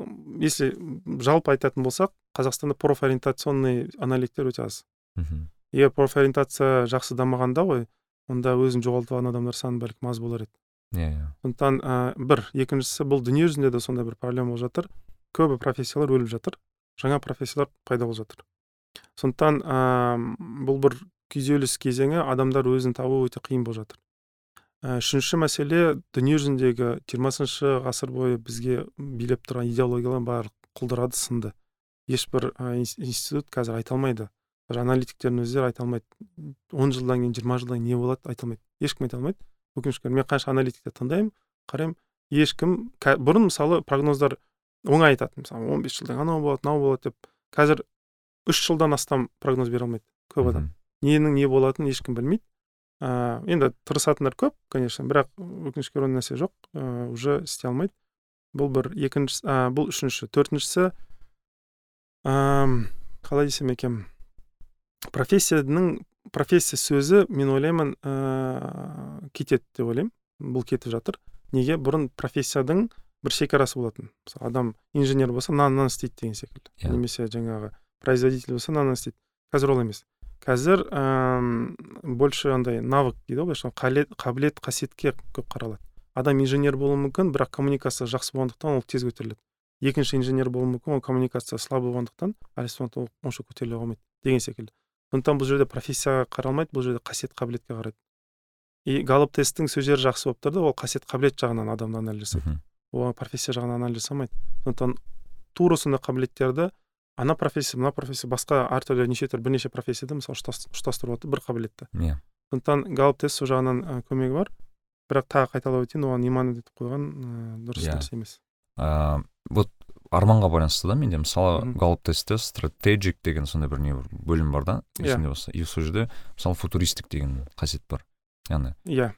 если жалпы айтатын болсақ қазақстанда профориентационный аналитиктер өте аз. Мхм. Егер профориентация жақсы дамығанда ғой онда өзін жоғалтып алған адамдар саны бәлкім аз болар еді. Иә иә. Сондықтан ә, бір екіншісі бұл дүние жүзінде де сондай бір проблема болып жатыр. Көбі профессиялар өліп жатыр. Жаңа профессиялар пайда болып жатыр. Сондықтан ә, бұл бір күйзеліс кезеңі адамдар өзін табу өте қиын болып жатыр. Үшінші мәселе дүние жүзіндегі жиырмасыншы ғасыр бойы бізге билеп тұрған идеологиялар барлық құлдырады сынды. Ешбір ә, институт қазір айта алмайды. Аналитиктердің өздері айта алмайды. он жылдан кейін жиырма жылдан кейін не болады айта алмайды. Ешкім айта алмайды. Өкінішке орай мен қанша аналитиктер тыңдаймын қараймын ешкім бұрын мысалы прогноздар оңай айтатын мысалы он бес жылдан анау болады мынау болады деп. Қазір үш жылдан астам прогноз бере алмайды көп адам. Ненің не болатынын ешкім білмейді. Ә, енді тырысатындар көп конечно бірақ өкінішке орай нәрсе жоқ. Ә, уже істей алмайды. Бұл бір екінші ә, бұл үшінші. Төртіншісі қалай десем екен? Профессияның профессия сөзі мен ойлаймын ә, кетеді деп ойлаймын. Бұл кетіп жатыр. Неге? Бұрын профессияның бір шекарасы болатын. Мысалы адам инженер болса мынаны істейді деген секілді. Yeah. Иә. немесе жаңағы производитель болса мынаны істейді. Қазір олай емес. Қазір ә, больше андай навык дейді ғой былайша қабілет қасиетке көп қаралады. Адам инженер болуы мүмкін бірақ коммуникация жақсы болғандықтан ол тез көтеріледі. Екінші инженер болуы мүмкін ол коммуникация слабый болғандықтан ол онша көтеріле қоймайды деген секілді. Сондықтан бұл жерде профессияға қаралмайды бұл жерде қасиет қабілетке қарайды. И галоп тесттің сөздері жақсы болып тұр да ол қасиет қабілет жағынан адамды анализ жасайды. Ол профессия жағынан анализ жасамайды. Сондықтан тура сондай қабілеттерді ана профессия мына профессия басқа әртүрлі неше түрлі бірнеше профессияда мысалы ұштастырып отыр бір қабілетті иә сондықтан галоп тест сол жағынан көмегі бар. Бірақ тағы қайталап өтейін оған иман етіп қойған ә, дұрыс yeah. Иә. нәрсе емес. Ыыы вот арманға байланысты да менде мысалы галоп тестте стратегик деген сондай бір не бөлім бар да иә. есімде болса. И сол жерде мысалы футуристик деген қасиет бар. Яғни иә.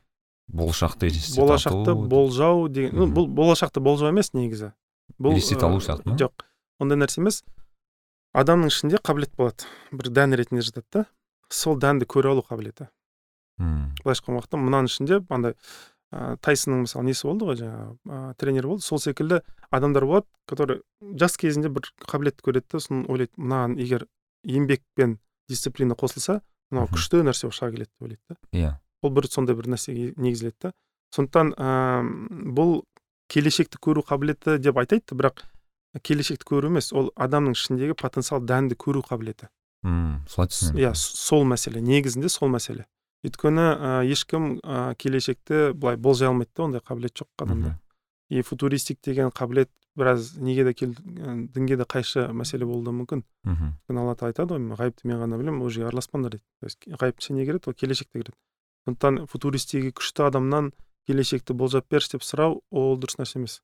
болашақты болашақты болжау деген ну бұл болашақты болжау емес негізі. Бұл елестете алу сияқты ма? жоқ ондай нәрсе емес. Адамның ішінде қабілет болады. бір дән ретінде жатады да. Сол дәнді көре алу қабілеті. Мм. Былайша айтқан уақытта мынаның ішінде андай ә, тайсонның мысалы несі болды ғой жаңағы ә, тренер болды. Сол секілді адамдар болады который жас кезінде бір қабілетті көреді да. Соны ойлайды мынаған егер еңбек пен дисциплина қосылса мынау күшті нәрсе болып шыға келеді деп ойлайды да. Иә. Ол бір сондай бір нәрсеге негізделеді да. Сондықтан ә, бұл келешекті көру қабілеті деп айтайды бірақ келешекті көру емес ол адамның ішіндегі потенциал дәнді көру қабілеті. Мм солай түсінемін. Иә сол мәселе негізінде сол мәселе. Өйткені ә, ешкім ә, келешекті былай болжай алмайды да ондай қабілет жоқ адамда и футуристик деген қабілет біраз неге де кел дінге де қайшы мәселе болуы мүмкін. Мхм өйткені алла тағала айтады ғой ғайыпты мен ғана білемін ол жерге араласпаңдар дейді. То есть ғайып ішіне кіреді ол келешекте кіреді сондықтан футуристигі күшті адамнан келешекті болжап берші деп сұрау ол дұрыс нәрсе емес.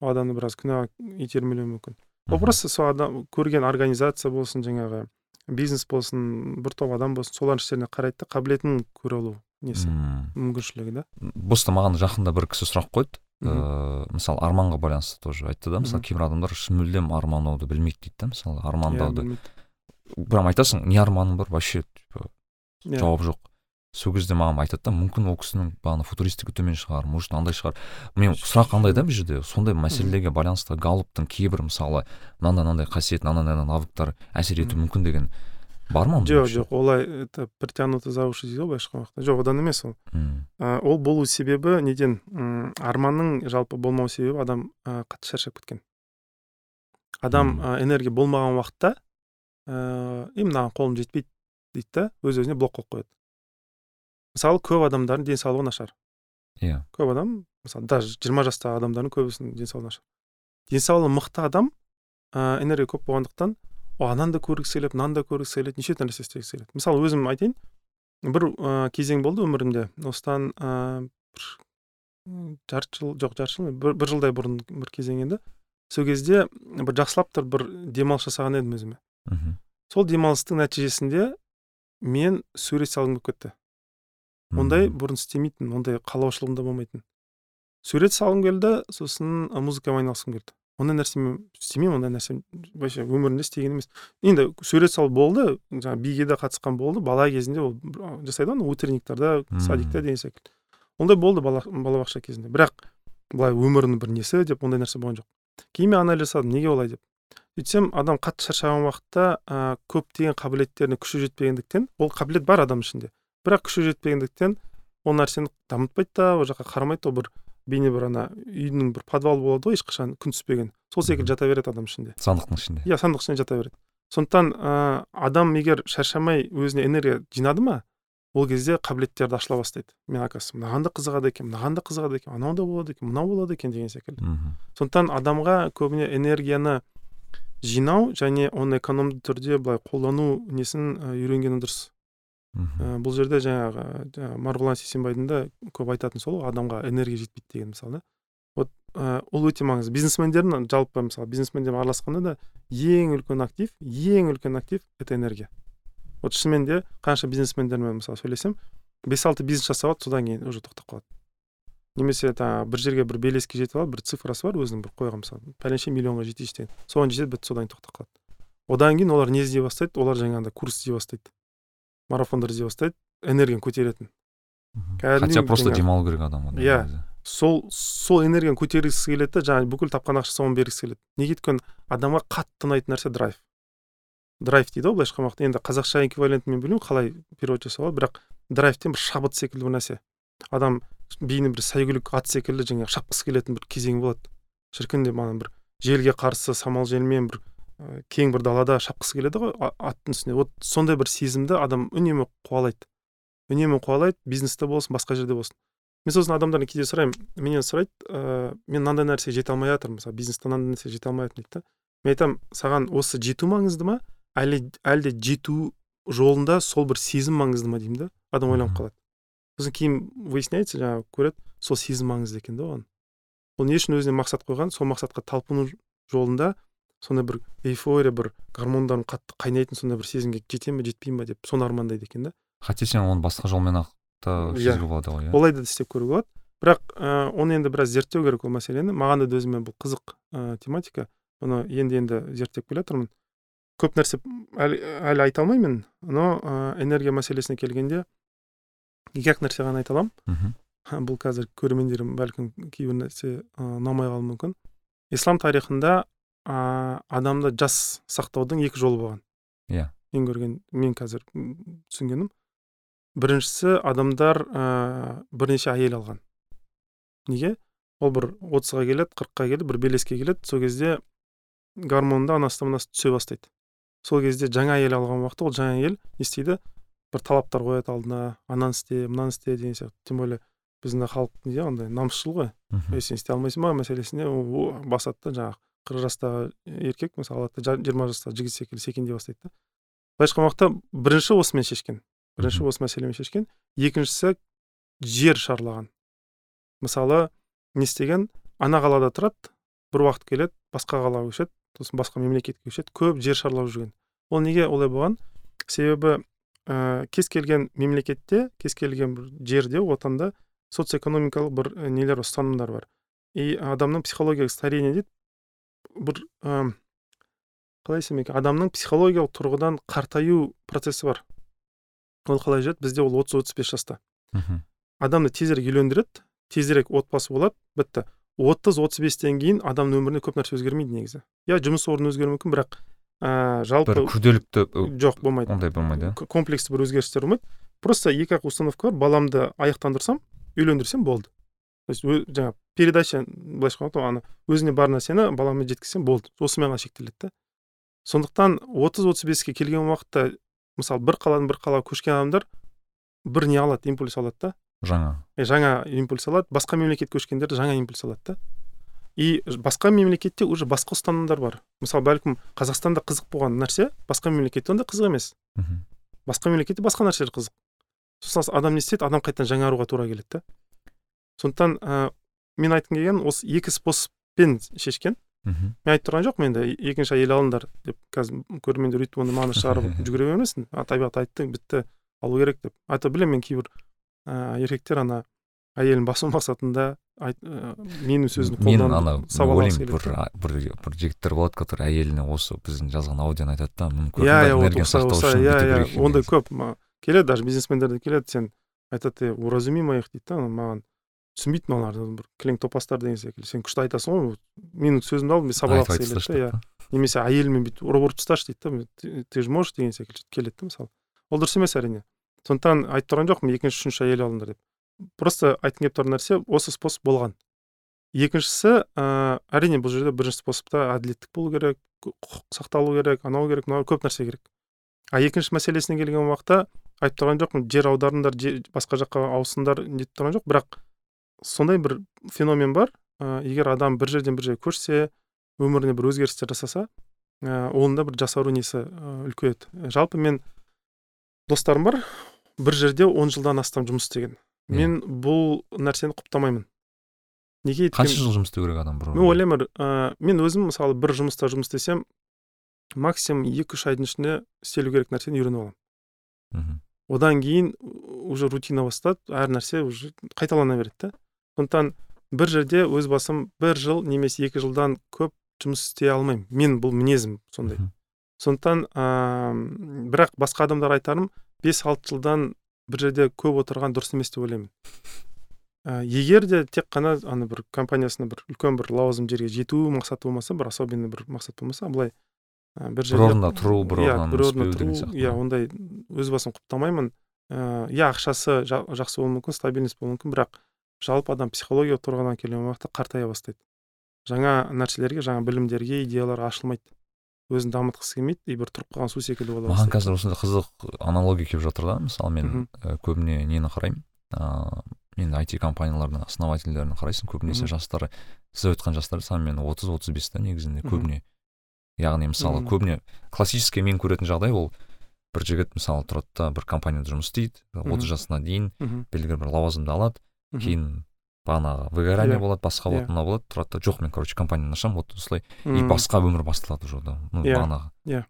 Адамды біраз күнәға итермелеуі мүмкін. Ол просто сол адам көрген организация болсын жаңағы бизнес болсын бір топ адам болсын солардың іштеріне қарайды да қабілетін көре алу несі? Мүмкіншілігі да? Босты маған жақында бір кісі сұрақ қойды. Ыыы мысалы арманға байланысты тоже айтты да. Мысалы кейбір адамдар мүлдем армандауды білмейді дейді да мысалы армандауды. иә, прям айтасың не арманың бар вообще типа иә. жауап жоқ. Сол кезде маған айтады да мүмкін ол кісінің бағана футуристігі төмен шығар может андай шығар. Мен сұрақ қандай да бұл жерде сондай мәселелерге байланысты галлоптың кейбір мысалы мынандай мынандай қасиет мынандай мынандай навыктар әсер етуі мүмкін деген бар ма жоқ жоқ олай это притянуто за уши дейді ғой былайша айтқан уақытта жоқ одан емес ол. Ол болу себебі неден? М арманның жалпы болмау себебі адам қатты шаршап кеткен. Адам энергия болмаған уақытта ыыы ә, мынаған қолым жетпейді дейді да өз өзіне блок қойып қояды. Мысалы көп адамдардың денсаулығы нашар. Иә. Көп адам мысалы даже жиырма жастағы адамдардың көбісінің денсаулығы нашар. Денсаулығы мықты адам ә, энергия көп болғандықтан ананы да көргісі келеді мынаны да көргісі келеді неше түрлі нәрсе істегісі келеді. Мысалы өзім айтайын бір ә, кезең болды өмірімде. Осыдан ә, бір жарты жыл жоқ жарты жыл бір, бір жылдай бұрын бір кезең енді. Сол кезде бір жақсылап тұрып бір демалыс жасаған едім өзіме. Мхм. Сол демалыстың нәтижесінде мен сурет салғым келіп кетті. Ондай бұрын істемейтін ондай қалаушылығым да болмайтын. Сурет салғым келді сосын музыкамен айналысқым келді. Ондай нәрсемен істемеймін ондай нәрсе вообще өмірімде істеген емес. Енді сурет салу болды жаңағы биге де қатысқан болды бала кезінде ол жасайды ғой утренниктарда садикте деген секілді. Ондай болды бала балабақша кезінде. Бірақ былай өмірінің бір несі деп ондай нәрсе болған жоқ. Кейін мен анализ жасадым неге олай деп. Сөйтсем адам қатты шаршаған уақытта ә, көптеген қабілеттеріне күші жетпегендіктен ол қабілет бар адам ішінде. Бірақ күші жетпегендіктен ол нәрсені дамытпайды да ол жаққа қарамайды ол бір бейне бір ана үйдің бір подвалы болады ғой ешқашан күн түспеген. Сол секілді жата береді адам ішінде. Сандықтың ішінде. Иә сандық ішінде жата береді. Сондықтан ә, адам егер шаршамай өзіне энергия жинады ма ол кезде қабілеттерді ашыла бастайды. Мен оказывается мынаған да қызығады екен мынаған да қызығады екен анау да болады екен мынау болады екен деген секілді. Сондықтан адамға көбіне энергияны жинау және оны экономды түрде былай қолдану несін үйренгені дұрыс. Ә, бұл жерде жаңағы марғұлан сейсенбайдың да көп айтатын сол адамға энергия жетпейді деген мысалы да. Вот ә, ол өте маңызды. Бизнесмендердің жалпы мысалы бизнесмендермен араласқанда да ең үлкен актив ең үлкен актив это энергия. Вот шынымен де қанша бизнесмендермен мысалы сөйлесем бес алты бизнес жасап алады содан кейін уже тоқтап қалады. Немесе жаңағы бір жерге бір белеске жетіп алады бір цифрасы бар өзінің бір қойған мысалы пәленше миллионға жетейінші деген. Соған жетеді бітті содан кейін тоқтап қалады. Одан кейін олар не іздей бастайды? Олар жаңағыдай курс іздей бастайды. Марафондар іздей бастайды энергияны көтеретін. Хотя просто демалу керек адам иә. сол сол энергияны көтергісі келеді да жаңағы бүкіл тапқан ақшасын соған бергісі келеді. Неге өйткені адамға қатты ұнайтын нәрсе драйв. Драйв дейді ғой былайша айтқан енді қазақша эквивалентін мен білмеймін қалай перевод жасауға бірақ драйвтен бір шабыт секілді бір нәрсе. Адам бейне бір сәйгүлік ат секілді жаңағы шапқысы келетін бір кезеңі болады. Шіркін деп ана бір желге қарсы самал желмен бір кең бір далада шапқысы келеді ғой аттың үстіне. Вот сондай бір сезімді адам үнемі қуалайды. Үнемі қуалайды бизнесте болсын басқа жерде болсын. Мен сосын адамдардан кейде сұраймын менен сұрайды ә, мен мынандай нәрсеге жете алмай жатырмын мысалы бизнесте мынандай нәрсеге жете алмай жатырмын дейді да. Мен айтамын саған осы жету маңызды ма? Әлде әлде жету жолында сол бір сезім маңызды ма? деймін да. Адам ойланып қалады. Сосын кейін выясняется жаңағы көреді сол сезім маңызды екен да оған. Ол не үшін өзіне мақсат қойған? Сол мақсатқа талпыну жолында сондай бір эйфория бір гормондарым қатты қайнайтын сондай бір сезімге жете ме жетпей ма деп соны армандайды екен да. Сен оны басқа жолмен ақ та Иә. сезуге болады ғой иә. Олай да істеп көруге болады. Бірақ ә, оны енді біраз зерттеу керек ол мәселені. Маған да өзіме бұл қызық ә, тематика. Оны енді енді зерттеп келе жатырмын көп нәрсе әлі, әлі айта алмаймын но ә, энергия мәселесіне келгенде екі ақ нәрсе ғана айта аламын? Бұл қазір көрермендерім бәлкім кейбір нәрсе ұнамай қалуы мүмкін. Ислам тарихында ә, адамды жас сақтаудың екі жолы болған. Иә. мен көрген мен қазір түсінгенім. Біріншісі адамдар ә, бірнеше әйел алған. Неге? Ол бір отызға келеді қырыққа келеді бір белеске келеді. Сол кезде гормонда анасы мынасы түсе бастайды. Сол кезде жаңа әйел алған уақытта ол жаңа әйел не істейді? Бір талаптар қояды алдына. Ананы істе мынаны істе деген сияқты. Тем более біздің халық неде андай намысшыл ғой. Сен істей алмайсың ба мәселесіне? Басады да жаңағы. Қырық жастағы еркек мысалы алады да жиырма жастағы жігіт секілді секеңдей бастайды да. Былайша айтқан бірінші осымен шешкен бірінші осы мәселемен шешкен екіншісі жер шарлаған. Мысалы не істеген? Ана қалада тұрады бір уақыт келеді басқа қалаға көшеді сосын басқа мемлекетке көшеді көп жер шарлап жүрген. Ол неге олай болған? Себебі ә, кез келген мемлекетте кез келген бір жерде отанда социоэкономикалық бір і, нелер ұстанымдар бар. И адамның психологиялық старение дейді бір ә, қалай айтсам екен адамның психологиялық тұрғыдан қартаю процесі бар. Ол қалай жүреді бізде ол отыз отыз бес жаста. Мхм. Адамды тезірек үйлендіреді тезірек отбасы болады бітті. отыз отыз бестен кейін адамның өмірінде көп нәрсе өзгермейді негізі. Иә жұмыс орны өзгеруі мүмкін бірақ ә, жалпы бір күрделікті жоқ болмайды. ондай болмайды К- комплексті бір өзгерістер болмайды. Просто екі ақ установка бар. Баламды аяқтандырсам үйлендірсем болды. То есть жаңағы передача былайша айтқанда ана өзіне бар нәрсені балама жеткізсем болды. Осымен ғана шектеледі да. Сондықтан отыз отыз беске келген уақытта мысалы бір қаладан бір қалаға көшкен адамдар бір не алады импульс алады да. Жаңа. Е, жаңа импульс алады басқа мемлекетке көшкендер жаңа импульс алады да. И басқа мемлекетте уже басқа ұстанымдар бар. Мысалы бәлкім қазақстанда қызық болған нәрсе басқа мемлекетте ондай қызық емес. Мхм. Басқа мемлекетте басқа нәрселер қызық. Сосын адам не істейді адам қайтадан жаңаруға тура келеді да. Сондықтан ә, мен айтқым келген осы екі способпен шешкен. Мхм. Мен айтып тұрған жоқпын енді «Е- екінші әйел алыңдар деп қазір көрермендер өйтіп оны маған шығарып <laughs> жүгіре бермесін. Табиғат айтты бітті алу керек деп. Айта білемін мен кейбір ә, еркектер ана әйелін басу мақсатында айт, ә, менің сөзімді мен ана қолданып бір бір бір жігіттер болады которые әйеліне осы біздің жазған аудионы айтады да мұны иә иә иә иә ондай көп келеді даже бизнесмендер де келеді сен айтады е уразуми моих дейді да маған. Түсінбейді мыналар бір кілең топастар деген секілді сен күшті айтасың ғой менің сөзімді алып мен сабалағысы келеді да иә. Немесе әйелімен бүйтіп ұрып ұрып тасташы дейді да ты, ты же можешь деген секілді келеді да мысалы. Ол дұрыс емес әрине. Сондықтан айтып тұрған жоқпын екінші үшінші әйел алыңдар деп. Просто айтқым келіп тұрған нәрсе осы способ болған. Екіншісі ә, әрине бұл жерде бірінші способта әділеттік болу керек құқық сақталу керек анау керек мынау көп нәрсе керек. А екінші мәселесіне келген уақытта айтып тұрған жоқпын жер аударыңдар басқа жаққа ауысыңдар деп тұрған жоқ бірақ сондай бір феномен бар. Ә, егер адам бір жерден бір жерге көшсе өміріне бір өзгерістер жасаса ә, оның да бір жасару несі ә, үлкейеді. Жалпы мен достарым бар бір жерде он жылдан астам жұмыс істеген. Мен бұл нәрсені құптамаймын. Неге қанша жыл жұмыс істеу керек адам бір мен ойлаймын ә, мен өзім мысалы бір жұмыста жұмыс істесем максимум екі үш айдың ішінде істелу керек нәрсені үйреніп аламын. Мхм. Одан кейін уже рутина бастады әр нәрсе уже қайталана береді да сондықтан бір жерде өз басым бір жыл немесе екі жылдан көп жұмыс істей алмаймын. Мен бұл мінезім сондай. Сондықтан ә, бірақ басқа адамдар айтарым бес алты жылдан бір жерде көп отырған дұрыс емес деп ойлаймын. Ә, егер де тек қана ана бір компаниясына бір үлкен бір лауазым жерге жету мақсаты болмаса бір особенный бір мақсат болмаса былай ә, бір бір орында тұру бір орнынан тұру иә ондай өз басым құптамаймын. Ыыы иә ақшасы жа- жақсы болуы мүмкін стабильность болуы мүмкін бірақ жалпы адам психологиялық тұрғыдан келген уақытта қартая бастайды. Жаңа нәрселерге жаңа білімдерге идеяларға ашылмайды. Өзін дамытқысы келмейді и бір тұрып қалған су секілді бола маған қазір осындай қызық аналогия келіп жатыр да мысалы мен і көбіне нені қараймын? Ыыы енді IT компаниялардың основательдерін қарайсың көбінесе Мгм. жастары сіз айтқан жастар шамамен отыз отыз бесте негізінде Мгм. көбіне. Яғни мысалы көбіне классический мен көретін жағдай ол бір жігіт мысалы тұрады да бір компанияда жұмыс істейді отыз жасына дейін белгілі бір лауазымды алады. Кейін бағанағы выгорание иә. болады басқа болады иә. мынау болады. Тұрады да жоқ мен короче компанияны ашамын вот осылай. И басқа өмір басталады уже да ну иә. бағанағы. Иә.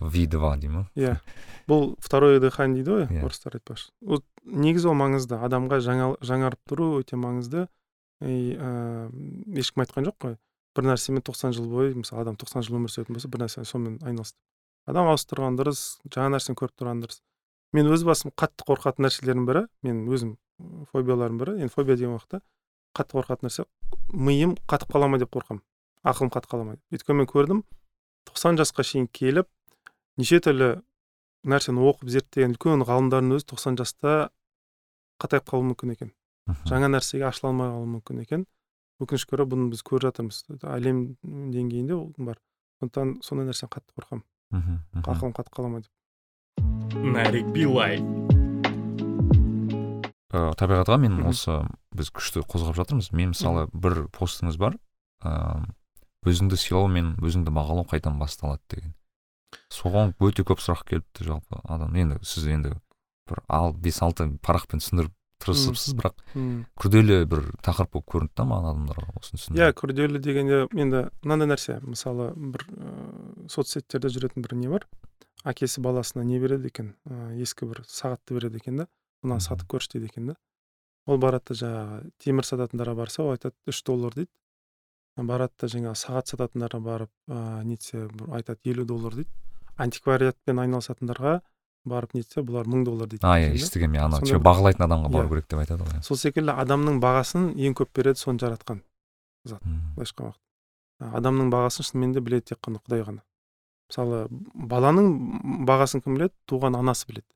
Ви два дей ма иә. Бұл второе дыхание дейді ғой орыстар айтпақшы. Вот негізі ол маңызды адамға жаңарып тұру өте маңызды. И ыыы ешкім айтқан жоқ қой. Бір нәрсемен тоқсан жыл бойы мысалы адам тоқсан жыл өмір сүретін болса бір нәрсе сонымен айналысты. Адам ауыстырған дұрыс жаңа нәрсені көріп тұрған дұрыс. Мен өз басым қатты қорқатын нәрселердің бірі мен өзім фобиялардың бірі. Енді фобия деген уақытта қатты қорқатын нәрсе миым қатып қала ма деп қорқамын. Ақылым қатып қала ма деп. Өйткені мен көрдім тоқсан жасқа шейін келіп неше түрлі нәрсені оқып зерттеген үлкен ғалымдардың өзі тоқсан жаста қатайып қалуы мүмкін екен. Жаңа нәрсеге ашыла алмай қалуы мүмкін екен. Өкінішке орай бұны біз көріп жатырмыз. Әлем деңгейінде бар сондықтан сондай нәрседен қатты қорқамын. Ақылым қатып қала ма деп. Нарик билай. Ә, табиғатқа мен осы біз күшті қозғап жатырмыз. Мен мысалы бір постыңыз бар. Ыыы өзіңді сыйлау мен өзіңді бағалау қайдан басталады деген. Соған өте көп сұрақ келіпті жалпы адам. Енді сіз енді бір ал бес алты парақпен түсіндіріп тырысыпсыз бірақ күрделі бір тақырып болып көрінді да маған адамдарға осыны түсіндіру иә күрделі дегенде енді мынандай нәрсе. Мысалы бір ыыы соцсеттерде жүретін бір не бар? Әкесі баласына не береді екен? Ә, ескі бір сағатты береді екен да мынаны сатып көрші дейді екен да. Ол барады да жаңағы темір сататындарға барса ол айтады үш доллар дейді. Барады да жаңағы сағат сататындарға барып ыыы нетсе айтады елу доллар дейді. Антиквариатпен айналысатындарға барып нетсе бұлар мың доллар дейді а иә естігенмін мен ана че бағалайтын адамға бару иә. керек деп айтады ғой сол секілді адамның бағасын ең көп береді соны жаратқан зат былайша айтқан адамның бағасын шынымен де біледі тек қана құдай ғана. Мысалы баланың бағасын кім біледі? Туған анасы біледі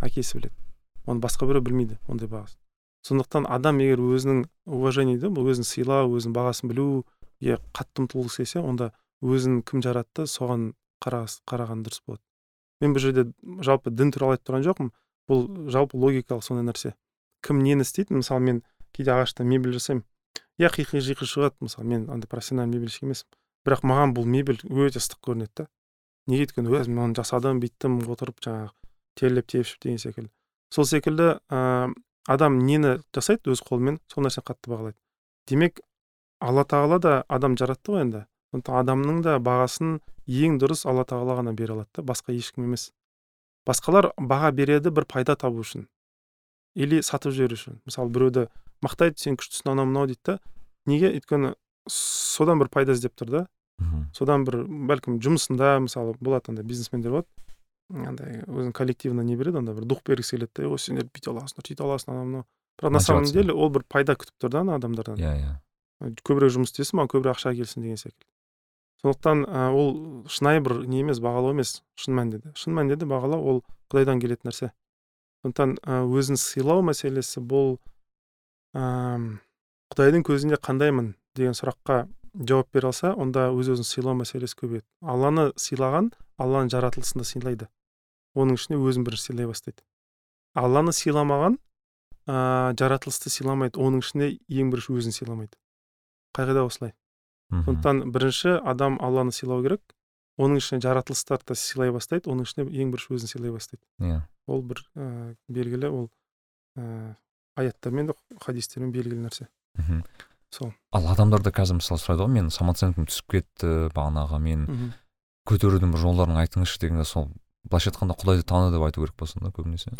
әкесі біледі. Оны басқа біреу білмейді ондай бағасын сондықтан адам егер өзінің уважение дейді бұл өзін сыйлау өзінің бағасын білуге қатты ұмтылғысы келсе онда өзін кім жаратты соған қараған дұрыс болады. Мен бұл жерде жалпы дін туралы айтып тұрған жоқпын. Бұл жалпы логикалық сондай нәрсе. Кім нені істейді мысалы мен кейде ағаштан мебель жасаймын. Иә қиқи жиқи шығады. Мысалы мен андай профессиональный мебельщик емеспін. Бірақ маған бұл мебель өте ыстық көрінеді да. Неге өйткені өзім оны жасадым бүйттім отырып жаңағы терлеп тепшіп деген секілді. Сол секілді ә, адам нені жасайды өз қолымен сол нәрсені қатты бағалайды. Демек алла тағала да адам жаратты ғой енді. Сондықтан адамның да бағасын ең дұрыс алла тағала ғана бере алады да басқа ешкім емес. Басқалар баға береді бір пайда табу үшін. Или сатып жіберу үшін. Мысалы біреуді мақтайды сен күштісің анау мынау дейді да неге? Өйткені содан бір пайда іздеп тұр да. Содан бір бәлкім жұмысында мысалы болады андай бизнесмендер болады. Андай өзінің коллективіне не береді андай бір дух бергісі келеді да ой сендер бүйте аласыңдар сөйте аласың анау мынау бірақ на самом деле ол бір пайда күтіп тұр да ана адамдардан? Иә иә көбірек жұмыс істесін маған көбірек ақша келсін деген секілді. Сондықтан ол шынайы бір не емес бағалау емес шын мәнінде де. Шын мәнінде де бағалау ол құдайдан келетін нәрсе. Сондықтан өзін сыйлау мәселесі бұл құдайдың көзінде қандаймын деген сұраққа жауап бере алса онда өз өзін сыйлау мәселесі көбейеді. Алланы сыйлаған алланың жаратылысын да сыйлайды. Оның ішінде өзін бірінші сыйлай бастайды. Алланы сыйламаған ә, жаратылысты сыйламайды оның ішінде ең бірінші өзін сыйламайды. Қағида осылай. Сондықтан бірінші адам алланы сыйлау керек оның ішіне жаратылыстарды сыйлай бастайды оның ішіне ең бірінші өзін сыйлай бастайды. Иә. Yeah. ол бір ә, белгілі ол ә, аяттармен де хадистермен белгілі нәрсе. Мхм. Сол. Ал адамдарда қазір мысалы сұрайды ғой мен самооценкам түсіп кетті бағанағы мен көтерудің бір жолдарын айтыңызшы дегенде сол былайша айтқанда құдайды таны деп айту керек па сонда көбінесе.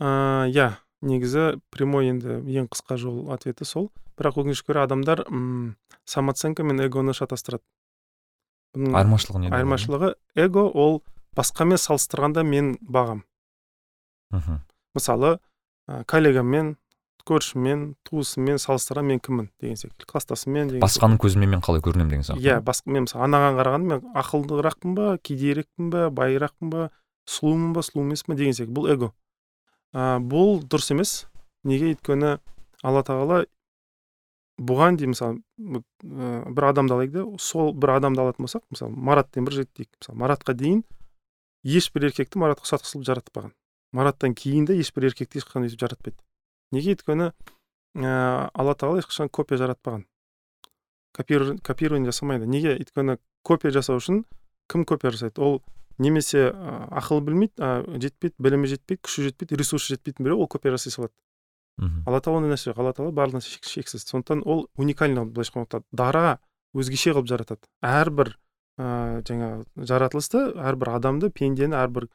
Иә негізі прямой енді ең қысқа жол ответі сол. Бірақ өкінішке орай адамдар м самооценка мен эгоны шатастырады. Бұның айырмашылығы неде айырмашылығы эго ол басқамен салыстырғанда мен бағам. Мхм. Мысалы ә, коллегаммен көршіммен туысыммен салыстырсам мен кіммін деген секілді класстасыммен деген басқаның көзімен мен қалай көрінемін деген сияқты. Иә басқа мен мысалы анаған қарағанда мен ақылдырақпын ба кедейірекпін ба байырақпын ба сұлумын ба сұлу емеспін ба деген секілді бұл эго. Ә, бұл дұрыс емес. Неге? Өйткені алла тағала бұған дейін мысалы ә, бір адамды алайық да сол бір адамды алатын болсақ мысалы марат деген бір жігіт дейік. Мысалы маратқа дейін ешбір еркекті маратқа ұқсатқысы келіп жаратпаған мараттан кейін де ешбір еркекті ешқандай өйтіп жаратпайды неге? Өйткені ә, алла тағала ешқашан копия жаратпаған копирование жасамайды. Неге? Өйткені копия жасау үшін кім копия жасайды? Ол немесе ақылы білмейді жетпейді білімі жетпейді күші жетпейді ресурсы жетпейтін біреу ол копия жасай салады мхм. Алла тағала ондай нәрсе жоқ алла тағала барлық нәрсе шексіз. Сондықтан ол уникальный былайша айтқанда дара өзгеше қылып жаратады. Әрбір ә, жаңағы жаратылысты әрбір адамды пендені әрбір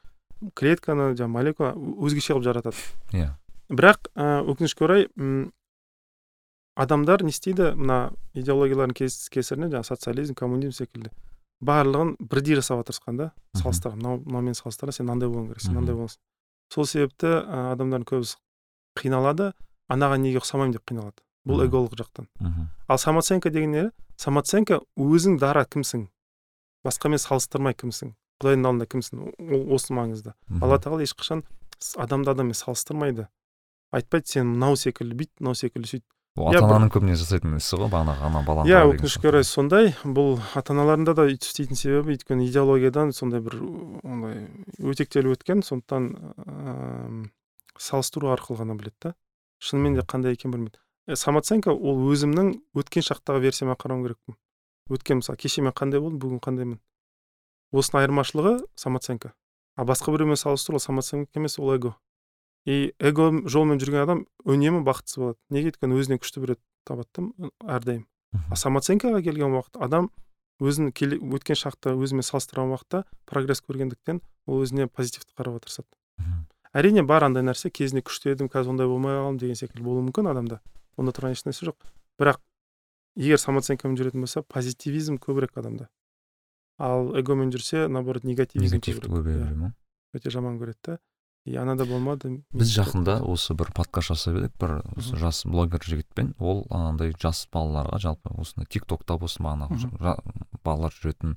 клетканы жаңағы молекула өзгеше қылып жаратады. Иә. Бірақ ә, өкінішке орай м адамдар не істейді? Мына идеологиялардың кесірінен жаңағы социализм коммунизм секілді. Барлығын бірдей жасауға тырысқан да. Салыстырған мынау мынаумен салыстырғанда сен мынандай болуың керексің мынандай боласың. Сол себепті ә, адамдардың көбісі қиналады анаған неге ұқсамаймын деп қиналады. Бұл эголық жақтан. Мхм. Ал самооценка деген не? Самооценка өзің дара кімсің? Басқамен салыстырмай кімсің? Құдайдың алдында кімсің? Ол осы маңызды. Алла тағала ешқашан адамды адаммен салыстырмайды. Айтпайды сен мынау секілді бүйт мынау секілді сөйт. Ата ананың көбіне жасайтын ісі ғой бағанағы ана баланы иә өкінішке орай сондай. Бұл ата аналарында да өйтіп істейтін себебі өйткені идеологиядан сондай бір ондай өтектеліп өткен сондықтан ыыы салыстыру арқылы ғана біледі да. Шынымен де қандай екенін білмейді. Ә, самооценка ол өзімнің өткен шақтағы версияма қарауым керекпін. Өткен мысалы кеше мен қандай болдым бүгін қандаймын осының айырмашылығы самооценка. А басқа біреумен салыстыру ол самооценка емес ол эго. И эго жолымен жүрген адам үнемі бақытсыз болады. Неге өйткені өзінен күшті біреуді табады да әрдайым. А самооценкаға келген уақыт адам өзін келе, өткен шақта өзімен салыстырған уақытта прогресс көргендіктен ол өзіне позитивті қарауға тырысады. Әрине бар андай нәрсе кезінде күшті едім қазір ондай болмай қалдым деген секілді болуы мүмкін адамда. Онда тұрған ешнәрсе жоқ. Бірақ егер самооценкамен жүретін болса позитивизм көбірек адамда. Ал эгомен жүрсе наоборот негативизм негативті көбірек. ма? Өте жаман көреді да. И анада болмады біз жақында осы бір подкаст жасап едік бір осы жас блогер жігітпен. Ол анандай жас балаларға жалпы осындай тик токта болсын бағанағы балалар жүретін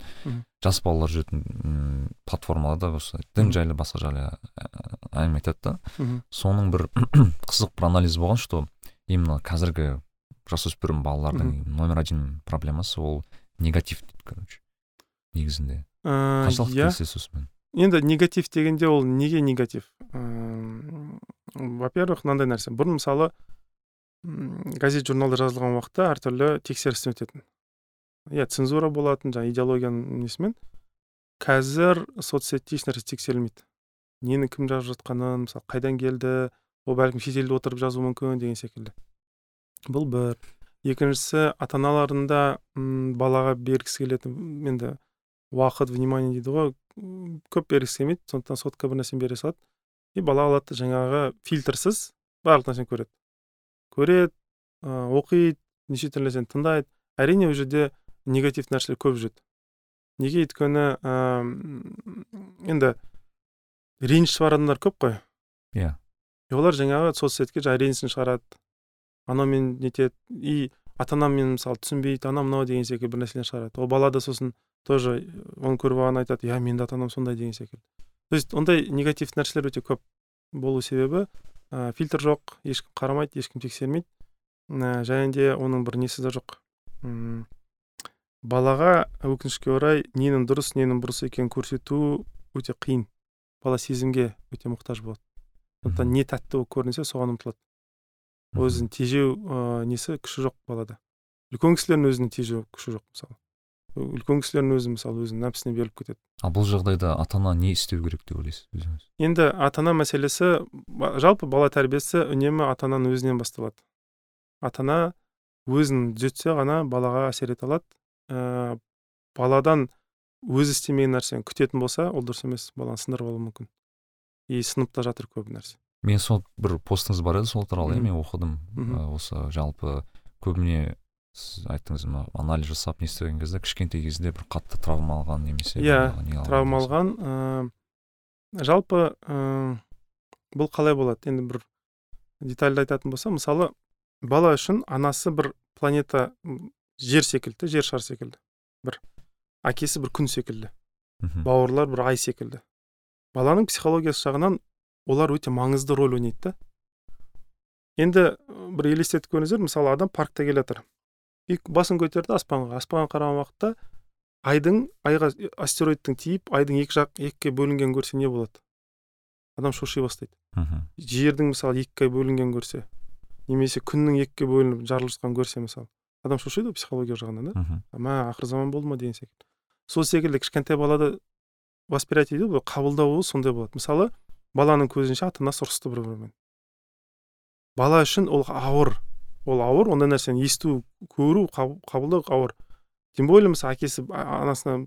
жас балалар жүретін платформаларда осы дін жайлы басқа жайлы әңгіме айтады да. Соның бір <clears throat> қызық бір анализ болған что именно қазіргі жасөспірім балалардың номер один проблемасы ол негатив дейді короче негізінде. Қаншалықты иә келісесіз осымен? Енді негатив дегенде ол неге негатив? Во первых мынандай нәрсе. Бұрын мысалы газет журналда жазылған уақытта әртүрлі тексерістен өтетін. Иә цензура болатын жаңағы идеологияның несімен. Қазір соцсетте ешнәрсе тексерілмейді. Нені кім жазып жатқанын мысалы қайдан келді ол бәлкім шетелде отырып жазуы мүмкін деген секілді. Бұл бір. Екіншісі ата аналарында балаға бергісі келетін енді уақыт внимание дейді ғой. Көп бергісі келмейді сондықтан сотка бір нәрсені бере салады. И бала алады жаңағы фильтрсіз барлық нәрсені көреді. Көреді ә, оқиды неше түрлі нәрсені тыңдайды. Әрине ол жерде негатив нәрселер көп жүреді. Неге өйткені ә, енді ренжісіп бар адамдар көп қой. Иә. Олар жаңағы соцсетке жаңағы ренішін шығарады. Анаумен нетеді. И ата анам мысалы түсінбейді анау мынау деген секілді бір нәрселер шығарады. Ол бала да сосын тоже оны көріп алған айтады иә менің де ата анам сондай деген секілді то есть ондай негативті нәрселер өте көп болу себебі ә, фильтр жоқ ешкім қарамайды ешкім тексермейді. Ә, және де оның бір несі де жоқ. Үм, балаға өкінішке орай ненің дұрыс ненің бұрыс екенін көрсету өте қиын. Бала сезімге өте мұқтаж болады. Сондықтан не тәтті болып көрінсе соған ұмтылады. Өзін тежеу ә, несі күші жоқ балада. Үлкен кісілердің өзінің тежеу күші жоқ мысалы. Үлкен кісілердің өзі мысалы өзінің нәпсісіне беріліп кетеді. Ал бұл жағдайда ата ана не істеу керек деп ойлайсыз өзіңіз? Енді ата ана мәселесі жалпы бала тәрбиесі үнемі ата ананың өзінен басталады. Ата ана өзін түзетсе ғана балаға әсер ете алады. Ә, баладан өзі істемеген нәрсені күтетін болса ол дұрыс емес баланы сындырып алуы мүмкін. И сыныпта жатыр көп нәрсе. Мен сол бір постыңыз бар еді сол туралы иә мен оқыдым осы жалпы көбіне сіз айттыңыз мына анализ жасап не істеген кезде кішкентай кезінде бір қатты травма алған немесе иә травма алған ыыы жалпы ыыы бұл қалай болады? Енді бір детальді айтатын болсам мысалы бала үшін анасы бір планета жер секілді жер шар секілді. Бір әкесі бір күн секілді. Бауырлар бір ай секілді. Баланың психологиясы жағынан олар өте маңызды рөл ойнайды да. Енді бір елестетіп көріңіздер мысалы адам паркта келе жатыр. И басын көтерді аспанға. Аспанға қараған уақытта айдың айға астероидтың тиіп айдың екі жақ екіге бөлінгенін көрсе не болады? Адам шоши бастайды. Мхм. Жердің мысалы екіге бөлінгенін көрсе немесе күннің екіге бөлініп жарылып жатқанын көрсе мысалы адам шошиды ғой психология жағынан да? Мә ақыр заман болды ма деген секілді. Сол секілді кішкентай балада восприятие дейді ғой қабылдауы сондай болады. Мысалы баланың көзінше ата анасы ұрысты бір бірімен бала үшін ол ауыр. Ол ауыр ондай нәрсені есту көру қабылдау ауыр. Тем более мысалы әкесі анасына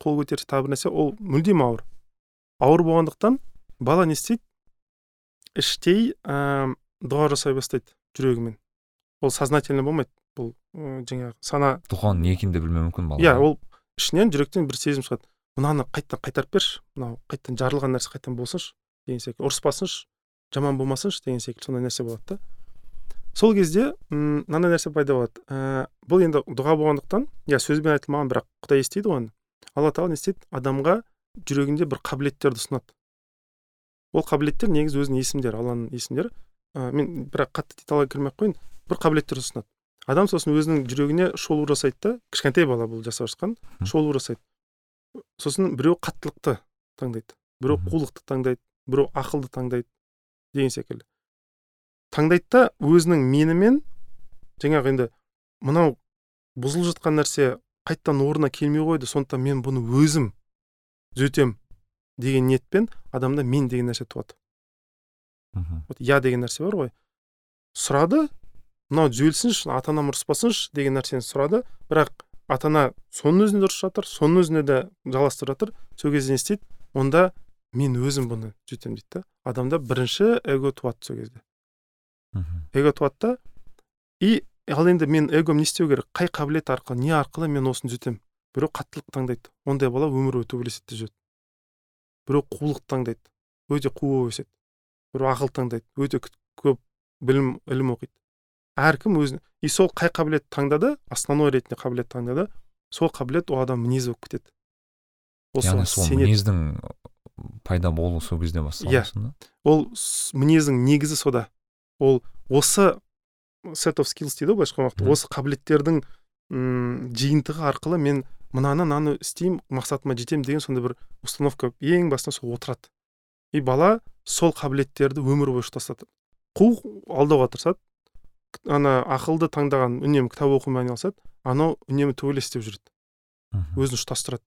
қол көтерсе тағы бір нәрсе ол мүлдем ауыр. Ауыр болғандықтан бала не істейді? Іштей ә, дұға жасай бастайды жүрегімен. Ол сознательно болмайды бұл ә, жаңағы сана дұғаның не екенін де білмеуі мүмкін бала иә ол ішінен жүректен бір сезім шығады. Мынаны қайтадан қайтарып берші мынау қайтадан жарылған нәрсе қайтадан болсыншы деген секілді. Ұрыспасыншы жаман болмасыншы деген секілді сондай нәрсе болады да. Сол кезде мынандай нәрсе пайда болады. Ә, бұл енді дұға болғандықтан иә сөзбен айтылмаған бірақ құдай естиді ғой оны. Алла тағала не істейді? Адамға жүрегінде бір қабілеттерді ұсынады. Ол қабілеттер негізі өзінің есімдері алланың есімдері. Ә, мен бірақ қатты детальға кірмей ақ қояйын. Бір қабілеттер ұсынады. Адам сосын өзінің жүрегіне шолу жасайды да кішкентай бала бұл жасап жатқан шолу жасайды. Сосын біреу қаттылықты таңдайды біреу қулықты таңдайды біреу ақылды таңдайды деген секілді. Таңдайды да өзінің менімен жаңағы енді мынау бұзылып жатқан нәрсе қайтадан орнына келмей қойды сондықтан мен бұны өзім түзетем деген ниетпен адамда мен деген нәрсе туады. Вот я деген нәрсе бар ғой. Сұрады мынау түзелсінші ата анам ұрыспасыншы деген нәрсені сұрады бірақ ата ана соның өзінде ұрысып жатыр соның өзінде де жалғастырып жатыр. Сол кезде не істейді? Онда мен өзім бұны түзетемін дейді да адамда бірінші эго туады сол кезде. Эго туады да и ал енді мен эгом не істеу керек қай қабілет арқылы не арқылы мен осыны түзетемін. Біреу қаттылық таңдайды. Ондай бала өмір бойы төбелеседі жүзеді біреу қулық таңдайды. Өте қу болып өседі біреу ақыл таңдайды. Өте көп білім ілім оқиды. Әркім өзін и сол қай қабілет таңдады основной ретінде қабілет таңдады сол қабілет ол адам мінезі болып кетеді. Яғни сол мінездің пайда болуы сол кезде басталады иә. ол мінездің негізі сода. Ол осы set of skills дейді ғой былайша айтқан осы қабілеттердің м жиынтығы арқылы мен мынаны мынаны істеймін мақсатыма жетемін деген сондай бір установка ең басында сол отырады. И бала сол қабілеттерді өмір бойы ұштасады. Қу алдауға тырысады. Ана ақылды таңдаған үнемі кітап оқумен айналысады. Анау үнемі төбелес істеп жүреді. Өзін ұштастырады.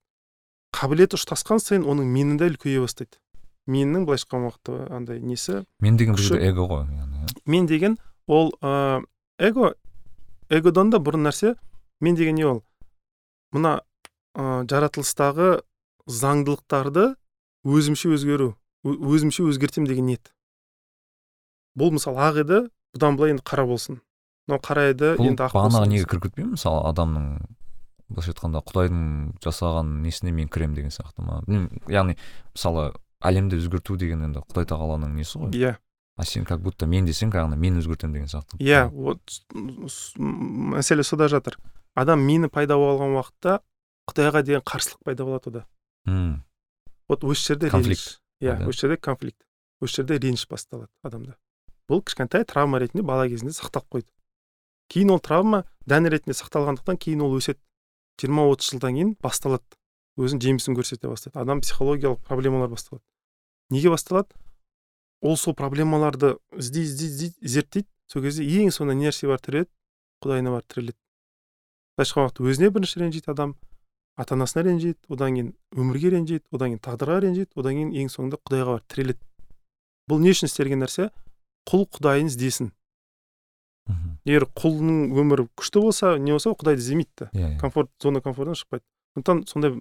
Қабілеті ұштасқан сайын оның мені де үлкейе бастайды. Меннің былайша айтқан уақытта андай несі? Мен деген бұл жерде эго ғой. Мен деген ол ә, эго эгодан да бұрын нәрсе мен деген не ол? Мына ә, жаратылыстағы заңдылықтарды өзімше өзгеру өзімше өзгертемін деген ниет. Бұл мысалы ақ еді бұдан былай енді қара болсын. Мынау қара еді енді ақ бағанағы неге кіріп кетпей мысалы адамның былайша айтқанда құдайдың жасаған несіне мен кіремін деген сияқты ма? Білмеймін яғни мысалы әлемді өзгерту деген енді құдай тағаланың несі ғой? Иә. А сен как будто мен десең кәдімгі мен өзгертемін деген сияқты. Иә вот мәселе сода жатыр. Адам мені пайда болған уақытта құдайға деген қарсылық пайда болады ода. Мм. Вот осы жерде конфликт. Иә осы жерде конфликт. Осы жерде реніш басталады адамда. Бұл кішкентай травма ретінде бала кезінде сақталып қойды. Кейін ол травма дән ретінде сақталғандықтан кейін ол өседі. Жиырма отыз жылдан кейін басталады. Өзінің жемісін көрсете бастайды. Адам психологиялық проблемалар басталады. Неге басталады? Ол сол проблемаларды іздей іздей іздейді зерттейді. Сол кезде ең соңында не нәрсе бар тіреледі құдайына барып тіреледі былайша айтқан уақытта өзіне бірінші ренжиді адам ата анасына ренжиді одан кейін өмірге ренжиді одан кейін тағдырға ренжиді одан кейін ең соңында құдайға барып тіреледі бұл не үшін істелген нәрсе? Құл құдайын іздесін. Егер құлдың өмірі күшті болса не болса құдайды іздемейді да иә, иә. комфорт зона комфорттан шықпайды. Сондықтан сондай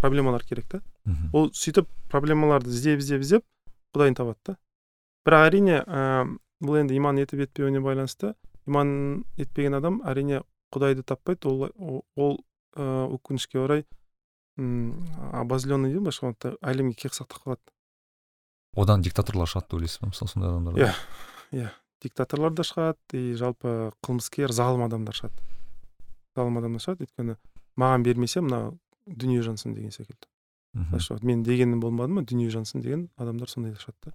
проблемалар керек та ол сөйтіп проблемаларды іздеп іздеп іздеп құдайын табады да. Бірақ әрине ә, бұл енді иман етіп етпеуіне байланысты. Иман етпеген адам әрине құдайды таппайды ол ол ә, өкінішке орай обозленный дейді былайша айтқанда әлемге кек сақтап қалады. Одан диктаторлар шығады деп ойлайсыз ба мысалы сондай адамдар иә иә. Диктаторлар да шығады и жалпы қылмыскер залым адамдар шығады. Залым адамдар шығады өйткені маған бермесе мына дүние жансын деген секілді. Мхм. Мен дегенім болмады ма дүние жансын деген адамдар сондай шығады да.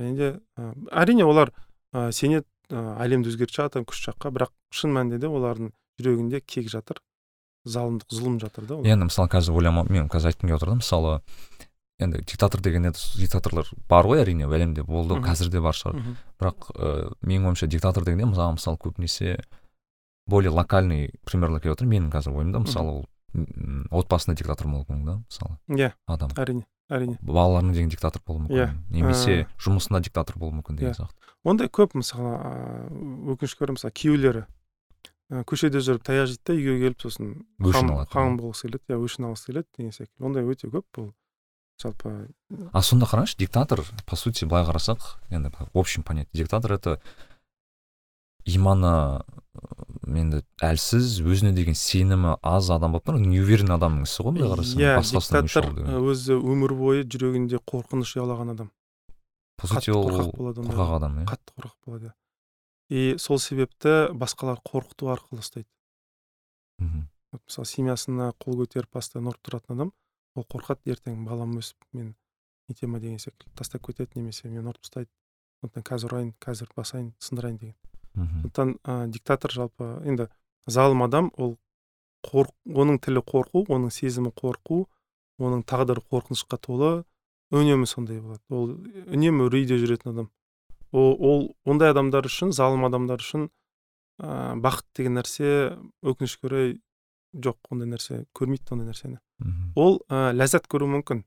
Және де ә, әрине олар ә, сенеді ә, әлемді өзгертіп жатыр күш жаққа бірақ шын мәнінде де олардың жүрегінде кек жатыр залымдық зұлым жатыр да енді мысалы қазір ойлама мен қазір айтқым келіп отыр да мысалы енді диктатор деген енді диктаторлар бар ғой әрине әлемде болды қазір де бар шығар. Бірақ ә, менің ойымша диктатор дегенде маған мысалы көбінесе более локальный примерлер келіп отыр менің қазір ойымда мысалы ол отбасында диктатор болуы мүмкін да мысалы иә адам. әрине. Әрине. балаларың деген диктатор болуы мүмкін иә. немесе жұмысында диктатор болуы мүмкін деген иә. сияқты. Ондай көп мысалы өкінішке орай мысалы күйеулері. Көшеде жүріп таяқ жейді да үйге келіп сосын өшін алады ханым болғысы келеді иә өшін алғысы келеді деген секілді ондай өте көп бұл жалпы а сонда қараңызшы диктатор по сути былай қарасақ енді в общем понятие диктатор это иманы енді әлсіз өзіне деген сенімі аз адам болып тұр. Неуверенный адамның ісі ғой былай қарасаң. Иә диктатор өзі өмір бойы жүрегінде қорқыныш ұялаған адам. По сути ол қорқақ адам. иә. Қатты қорқақ болады и сол себепті басқалар қорқыту арқылы ұстайды. Мхм. Мысалы семьясына қол көтеріп постоянно ұрып тұратын адам ол қорқады ертең балам өсіп мен нете ма деген секілді тастап кетеді немесе мені ұрып тастайды. Сондықтан қазір ұрайын қазір басайын сындырайын деген. Сондықтан ә, диктатор жалпы енді залым адам ол қорқ оның тілі қорқу оның сезімі қорқу оның тағдыры қорқынышқа толы үнемі сондай болады. Ол үнемі үрейде жүретін адам. Ол, ол ондай адамдар үшін залым адамдар үшін ә, бақыт деген нәрсе өкінішке орай жоқ ондай нәрсе көрмейді ондай нәрсені ол ә, ләззат көруі мүмкін.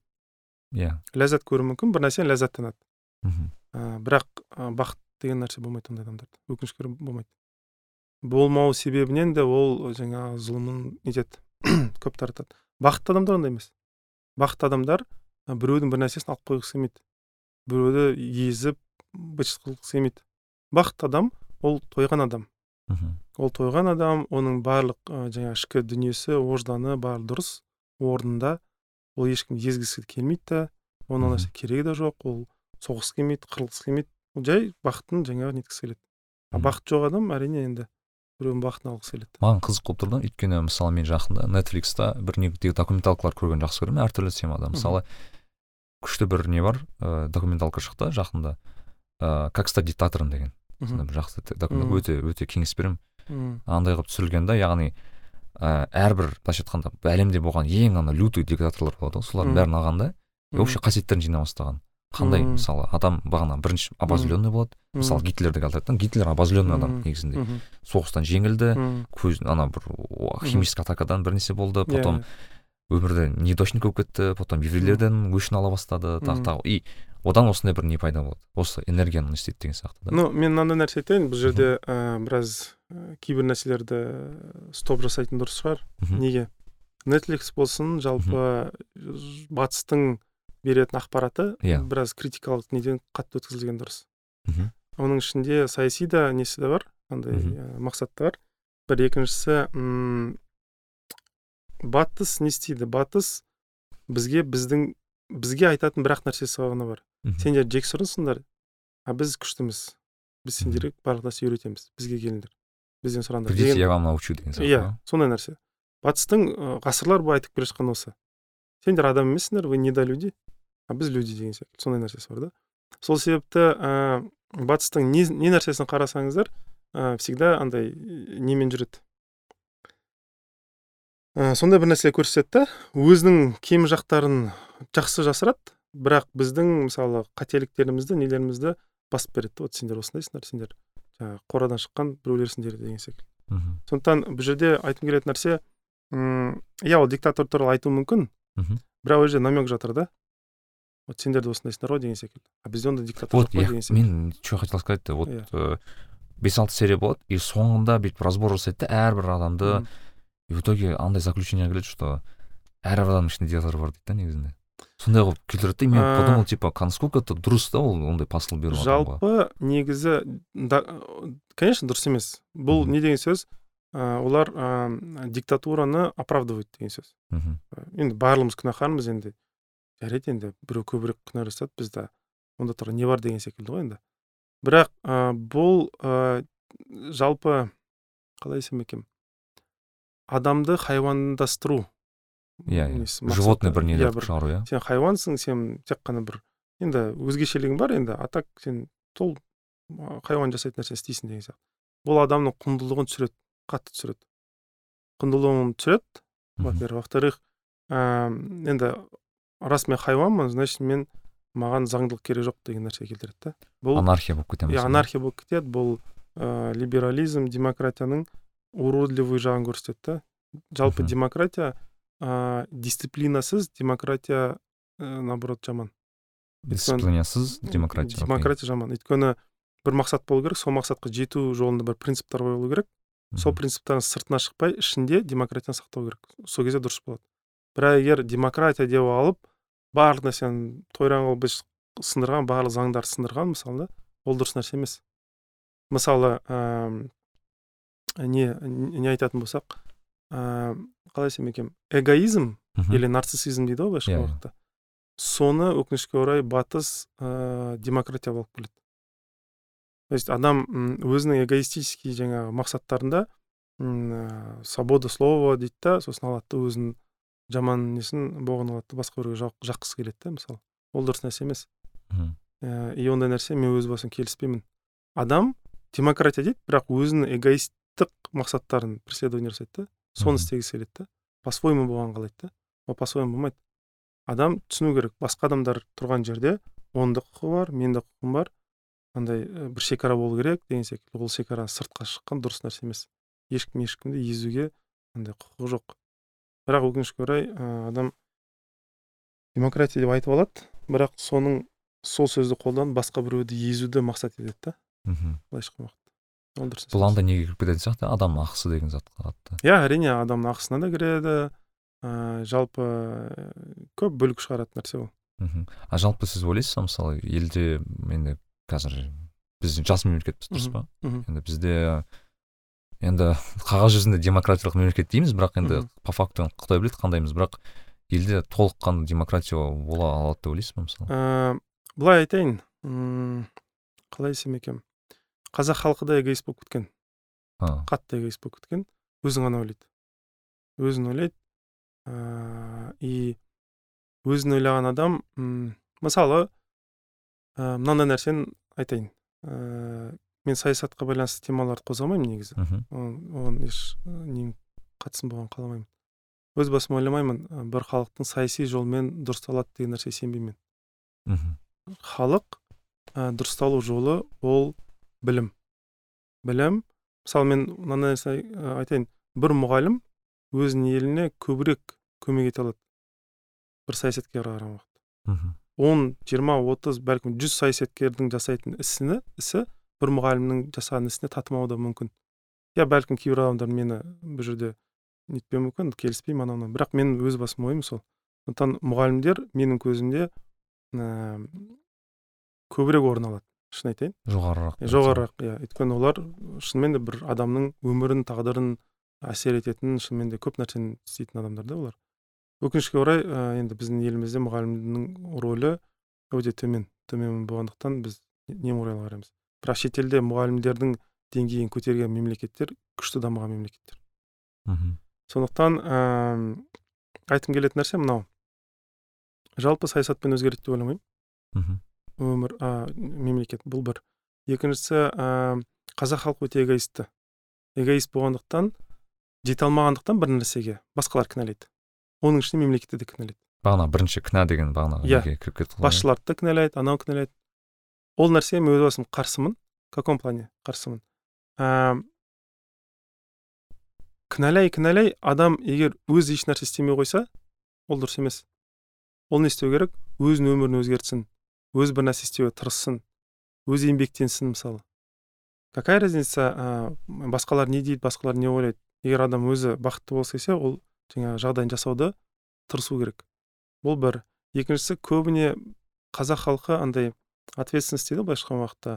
Иә. Yeah. ләззат көруі мүмкін бір нәрседен ләззаттанады. Мхм ә, бірақ ә, бақыт деген нәрсе болмайды ондай адамдарда өкінішке орай болмайды. Болмау себебінен де ол жаңағы зұлымын нетеді <clears throat> көп таратады. Бақытты адамдар ондай емес. Бақытты адамдар біреудің бір нәрсесін алып қойғысы келмейді біреуді езіп быт қылғысы келмейді бақытты адам ол тойған адам. Мхм. Ол тойған адам оның барлық ә, жаңағы ішкі дүниесі ожданы барлығы дұрыс орнында. Ол ешкім езгісі келмейді да оның нәрсе керегі де жоқ ол соғысқысы келмейді қырылғысы келмейді. Жай бақытын жаңағы неткісі келеді. А бақыт жоқ адам әрине енді біреудің бақытын алғысы келеді. Маған қызық болып тұр да өйткені мысалы мен жақында нетфликста бір негізгі документалкалар көргенді жақсы көремін әртүрлі темада. Мысалы күшті бір не бар ә, документалка шықты жақында. Ә, как стать диктатором деген. Сондай бір жақсы өте өте кеңес беремін. Андай қылып түсірілген да яғни ә, әрбір былайша айтқанда әлемде болған ең ана лютый диктаторлар болады ғой солардың бәрін алған да вообще қасиеттерін жинай бастаған. Қандай мысалы адам бағана бірінші обозленный болады. Мысалы гитлерді айтады гитлер обозленный адам негізінде. Соғыстан жеңілді көз ана бір химический атакадан бір нәрсе болды потом өмірде недочник болып кетті. Потом еврейлерден өшін ала бастады. Тағы тағы. И одан осындай бір не пайда болады. Осы энергияны не істейді деген сияқты да. Ну мен мынандай нәрсе айтайын. Бұл жерде ә, біраз кейбір нәрселерді стоп жасайтын дұрыс шығар. Неге? Netflix болсын жалпы батыстың беретін ақпараты иә. yeah. біраз критикалық неден қатты өткізілген дұрыс. Мхм оның ішінде саяси да несі де бар андай ә, мақсаты бар. Бір екіншісі м батыс не істейді? Батыс бізге біздің бізге айтатын бір ақ нәрсесі ғана бар. Сендер жексұрынсыңдар а біз күштіміз. Біз сендерге барлық нәрсе үйретеміз. Бізге келіңдер. Бізден сұраңдар. Придите я вам научу деген сияқты иә сондай нәрсе. Батыстың ғасырлар бойы айтып келе жатқан осы. Сендер адам емессіңдер вы недолюди. А біз люди деген секілді сондай нәрсесі бар да? Сол себепті ә, батыстың не, не нәрсесін қарасаңыздар ә, всегда андай немен жүреді. Ә, сондай бір нәрсе көрсетеді да өзінің кем жақтарын жақсы жасырады бірақ біздің мысалы қателіктерімізді нелерімізді басып береді. Вот сендер осындайсыңдар сендер жаңағы қорадан шыққан біреулерсіңдер деген секілді. Мхм сондықтан бұл жерде айтқым келетін нәрсе м иә ол диктатор туралы айтуы мүмкін. Мхм бірақ ол жерде намек жатыр да. Вот сендер де осындайсыңдар ғой деген секілді а бізде ондай диктатор вот я, мен что хотел сказать вот yeah. бес алты серия болады и соңында бүйтіп разбор жасайды да әрбір адамды и в итоге андай заключение келеді что әрбір адамның ішінде диктатор бар дейді да негізінде. Сондай қылып келтіреді да мен подумал типа насколько это дұрыс та ол ондай посыл беру жалпы негізі да, конечно дұрыс емес. Бұл не деген сөз? Ә, олар ә, диктатураны оправдывает деген сөз. Мхм енді барлығымыз күнәһармыз енді. Жарайды енді біреу көбірек күнә жасады бізде онда тұрған не бар деген секілді ғой енді. Бірақ ә, бұл ә, жалпы қалай десем екен? Адамды хайуандастыру иә иә. животный бір не шығару иә. сен хайуансың сен тек қана бір енді өзгешелігің бар енді а так сен сол хайуан жасайтын нәрсені істейсің деген сияқты. Бұл адамның құндылығын түсіреді қатты түсіреді. Құндылығын түсіреді. Во первых во вторых енді рас мен хайуанмын значит мен маған заңдылық керек жоқ деген нәрсе келтіреді да. Бұл анархия болып кетеміз иә анархия болып кетеді. Бұл ә, либерализм демократияның уродливый жағын көрсетеді да. Жалпы демократия ә, дисциплинасыз демократия наоборот жаман. Дисциплинасыз демократия демократия жаман. Өйткені бір мақсат болу керек сол мақсатқа жету жолында бір принциптер қойылу керек. Сол принциптердің сыртына шықпай ішінде демократияны сақтау керек. Сол кезде дұрыс болады. Бірақ егер демократия деп алып барлық нәрсені тойран қылып сындырған барлық заңдарды сындырған мысалы да? Ол дұрыс нәрсе емес. Мысалы ә, не не айтатын болсақ ә, қалай айтсам екен? Эгоизм или нарциссизм дейді ғой былайша айтқан уақытта. Соны өкінішке орай батыс ә, демократия болып келеді. То есть адам өзінің эгоистический жаңағы мақсаттарында ә, свобода слова дейді да сосын алады да өзінің жаман несін боғын алады да басқа біреуге жаққысы келеді да мысалы. Ол дұрыс нәрсе емес. Ә, и ондай нәрсе мен өз басым келіспеймін. Адам демократия дейді бірақ өзінің эгоисттік мақсаттарын преследование жасайды да. Соны істегісі келеді да. По своему болғанын қалайды да. Ол по своему болмайды. Адам түсіну керек. Басқа адамдар тұрған жерде оның да құқығы бар менің де құқығым бар. Андай бір шекара болу керек деген секілді. Ол шекара сыртқа шыққан дұрыс нәрсе емес. Ешкім ешкімді езуге андай құқығы жоқ. Бірақ өкінішке орай адам демократия деп айтып алады бірақ соның сол сөзді қолданып басқа біреуді езуді мақсат етеді да. Мхм. былайша айтқан уақытта. Ол дұрыс бұл анда неге кіріп кететін сияқты? Адамның ақысы деген зат қатты иә әрине адамның ақысына да кіреді ә, жалпы көп бүлік шығаратын нәрсе ол. Мхм. А жалпы сіз ойлайсыз ба мысалы елде енді қазір біз жас мемлекетпіз дұрыс па? Енді бізде енді қағаз жүзінде демократиялық мемлекет дейміз бірақ енді по факту құдай біледі қандаймыз бірақ елде толыққанды демократия бола алады деп ойлайсыз ба мысалы? Ә, былай айтайын. Қалай десем екен? Қазақ халқы да эгоист болып кеткен. Қатты эгоист болып кеткен. Өзін ғана ойлайды. Өзін ойлайды. Ә, и өзін ойлаған адам мысалы ә, мынандай нәрсені айтайын. Ә, мен саясатқа байланысты темаларды қозғамаймын негізі. Оған еш нем қатысым болғанын қаламаймын өз басым ойламаймын бір халықтың саяси жолмен дұрысталады деген нәрсеге сенбеймін мен. Халық ә, дұрысталу жолы ол білім. Білім мысалы мен мынандай нәрсе айтайын. Бір мұғалім өзінің еліне көбірек көмек ете алады. Бір саясаткерге қараған уақытта он жиырма отыз бәлкім жүз саясаткердің жасайтын ісіні ісі бір мұғалімнің жасаған ісіне татымауы да мүмкін. Иә бәлкім кейбір адамдар мені бұл жерде нетпеуі мүмкін келіспеймін анау мынау бірақ менің өз басым ойым сол. Сондықтан мұғалімдер менің көзімде ә, көбірек орын алады. Шын айтайын. Жоғарырақ жоғарырақ иә. Өйткені олар шынымен де бір адамның өмірін тағдырын әсер ететін шынымен де көп нәрсені істейтін адамдар да олар. Өкінішке орай ә, енді біздің елімізде мұғалімнің рөлі өте төмен. Төмен болғандықтан біз немқұрайлы қараймыз? Бірақ шетелде мұғалімдердің деңгейін көтерген мемлекеттер күшті дамыған мемлекеттер. Мхм. Сондықтан ә, айтқым келетін нәрсе мынау. Жалпы саясатпен өзгереді деп ойламаймын. Өмір ә, мемлекет бұл бір. Екіншісі ә, қазақ халқы өте эгоистті эгоист болғандықтан жете алмағандықтан бір нәрсеге басқалар кінәлайды. Оның ішінде мемлекетті де кінәлайды. Бағана бірінші кінә деген бағана иә. кіріп кетті ғой басшыларды да кінәлайды анау кінәлайды. Ол нәрсе мен өз басым қарсымын? В каком плане қарсымын? Ә, кінәлай кінәлай адам егер өзі еш нәрсе істемей қойса ол дұрыс емес. Ол не істеу керек? Өзінің өмірін өзгертсін өз бір нәрсе істеуге тырыссын өзі еңбектенсін мысалы. Какая разница ә, басқалар не дейді басқалар не ойлайды? Егер адам өзі бақытты болғысы келсе ол жаңағы жағдайын жасауды тырысу керек. Бұл бір. Екіншісі көбіне қазақ халқы андай ответственность дейді ғой былайша айтқан уақытта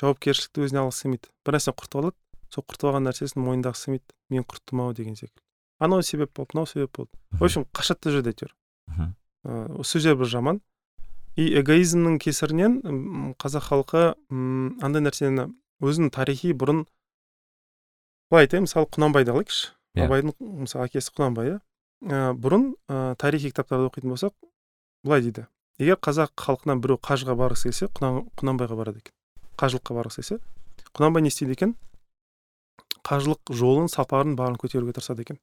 жауапкершілікті өзіне алғысы келмейді. Бір нәрсені құртып алады сол құртып алған нәрсесін мойындағысы келмейді мен құрттым ау деген секілді. Анау себеп болды мынау себеп болды. В общем қашады да жүреді әйтеуір сол жер бір жаман. И эгоизмнің кесірінен қазақ халқы андай нәрсені өзінің тарихи бұрын былай айтайын мысалы құнанбайды алайықшы. Yeah. Иә. абайдың мысалы әкесі құнанбай иә. Ә, бұрын ә, тарихи кітаптарды оқитын болсақ былай дейді. Егер қазақ халқынан біреу қажыға барғысы келсе құнанбайға барады екен. Қажылыққа барғысы келсе құнанбай не істейді екен? Қажылық жолын сапарын барын көтеруге тырысады екен.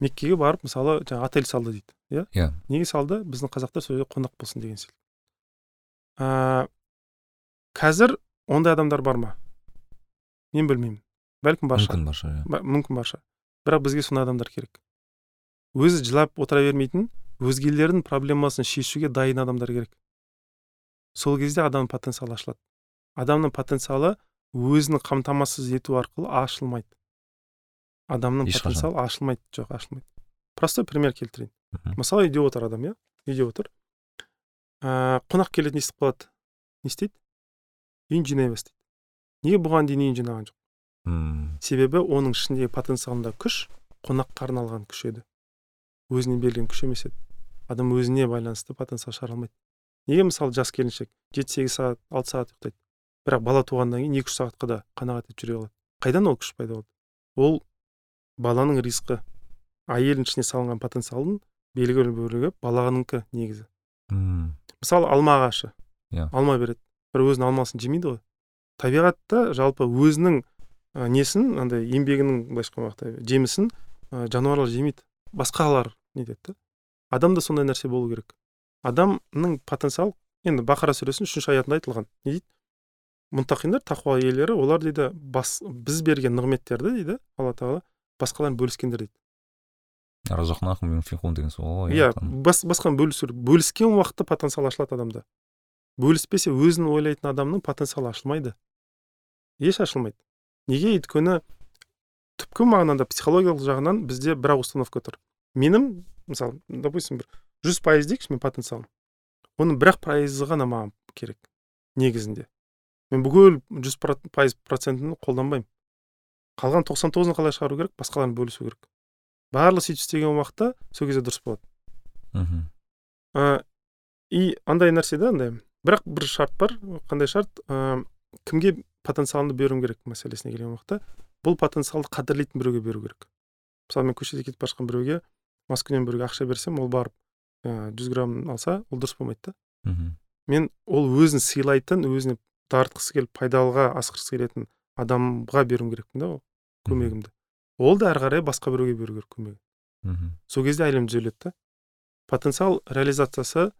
Меккеге барып мысалы жаңағы отель салды дейді иә? Иә. Неге салды? Біздің қазақтар сол жерде қонақ болсын деген секілді ә, қазір ондай адамдар бар ма? Мен білмеймін. Бәлкім бар мүмкін бар шығар мүмкін бар шығар бірақ бізге сондай адамдар керек. Өзі жылап отыра бермейтін өзгелердің проблемасын шешуге дайын адамдар керек. Сол кезде адамның потенциалы ашылады. Адамның потенциалы өзін қамтамасыз ету арқылы ашылмайды. Адамның потенциалы ашылмайды. Жоқ ашылмайды. Простой пример келтірейін. Мысалы үйде отыр адам иә? Үйде отыр. Ә, қонақ келеді не істеп қалады. Не істейді? Үйін жинай бастайды. Неге бұған дейін үйін жинаған жоқ? Мм. Себебі оның ішіндегі потенциалында күш қонаққа арналған күш еді. Өзіне берілген күш емес еді. Адам өзіне байланысты потенциал шығара алмайды. Неге мысалы жас келіншек жеті сегіз сағат алты сағат ұйықтайды? Бірақ бала туғаннан кейін екі үш сағатқа да қанағат етіп жүре алады. Қайдан ол күш пайда болды? Ол баланың рискі. Әйелдің ішіне салынған потенциалдың белгілі бір бөлігі баланыкі негізі. Мм мысалы алма ағашы. Иә. Алма береді. Бір өзінің алмасын жемейді ғой. Табиғатта жалпы өзінің ә, несін андай еңбегінің былайша айтқанда жемісін ә, жануарлар жемейді. Басқалар нетеді да адамда сондай нәрсе болу керек. Адамның потенциал енді бақара сүресінің үшінші аятында айтылған. Не дейді? Мұнтақиндар тақуа иелері олар дейді бас, біз берген нығметтерді дейді алла тағала басқалармен бөліскендер дейді. Деген сол ғой иә бас, басқамен бөлісу бөліскен уақытта потенциал ашылады адамда. Бөліспесе өзін ойлайтын адамның потенциалы ашылмайды. Еш ашылмайды. Неге? Өйткені түпкі мағынада психологиялық жағынан бізде бір ақ установка тұр. Менің мысалы допустим бір жүз пайыз дейікші мен потенциалым. Оның бір ақ пайызы ғана маған керек негізінде. Мен бүкіл жүз пайыз процентін қолданбаймын. Қалған тоқсан тоғызын қалай шығару керек? Басқалармен бөлісу керек. Барлығы сөйтіп істеген уақытта сол кезде дұрыс болады. Мхм. Ә, и андай нәрсе да андай. Бірақ бір шарт бар. Қандай шарт? Ә, кімге потенциалымды беруім керек мәселесіне келген уақытта? Бұл потенциалды қадірлейтін біреуге беру керек. Мысалы мен көшеде кетіп бара жатқан біреуге маскүнем біреуге ақша берсем ол барып жүз грамм алса ол дұрыс болмайды да. Мхм мен ол өзін сыйлайтын өзіне тартқысы келіп пайдалыға асқырғысы келетін адамға беруім керекпін да көмегімді. Ол да әрі қарай басқа біреуге беру керек көмегін мхм сол кезде әлем түзеледі да. Потенциал реализациясы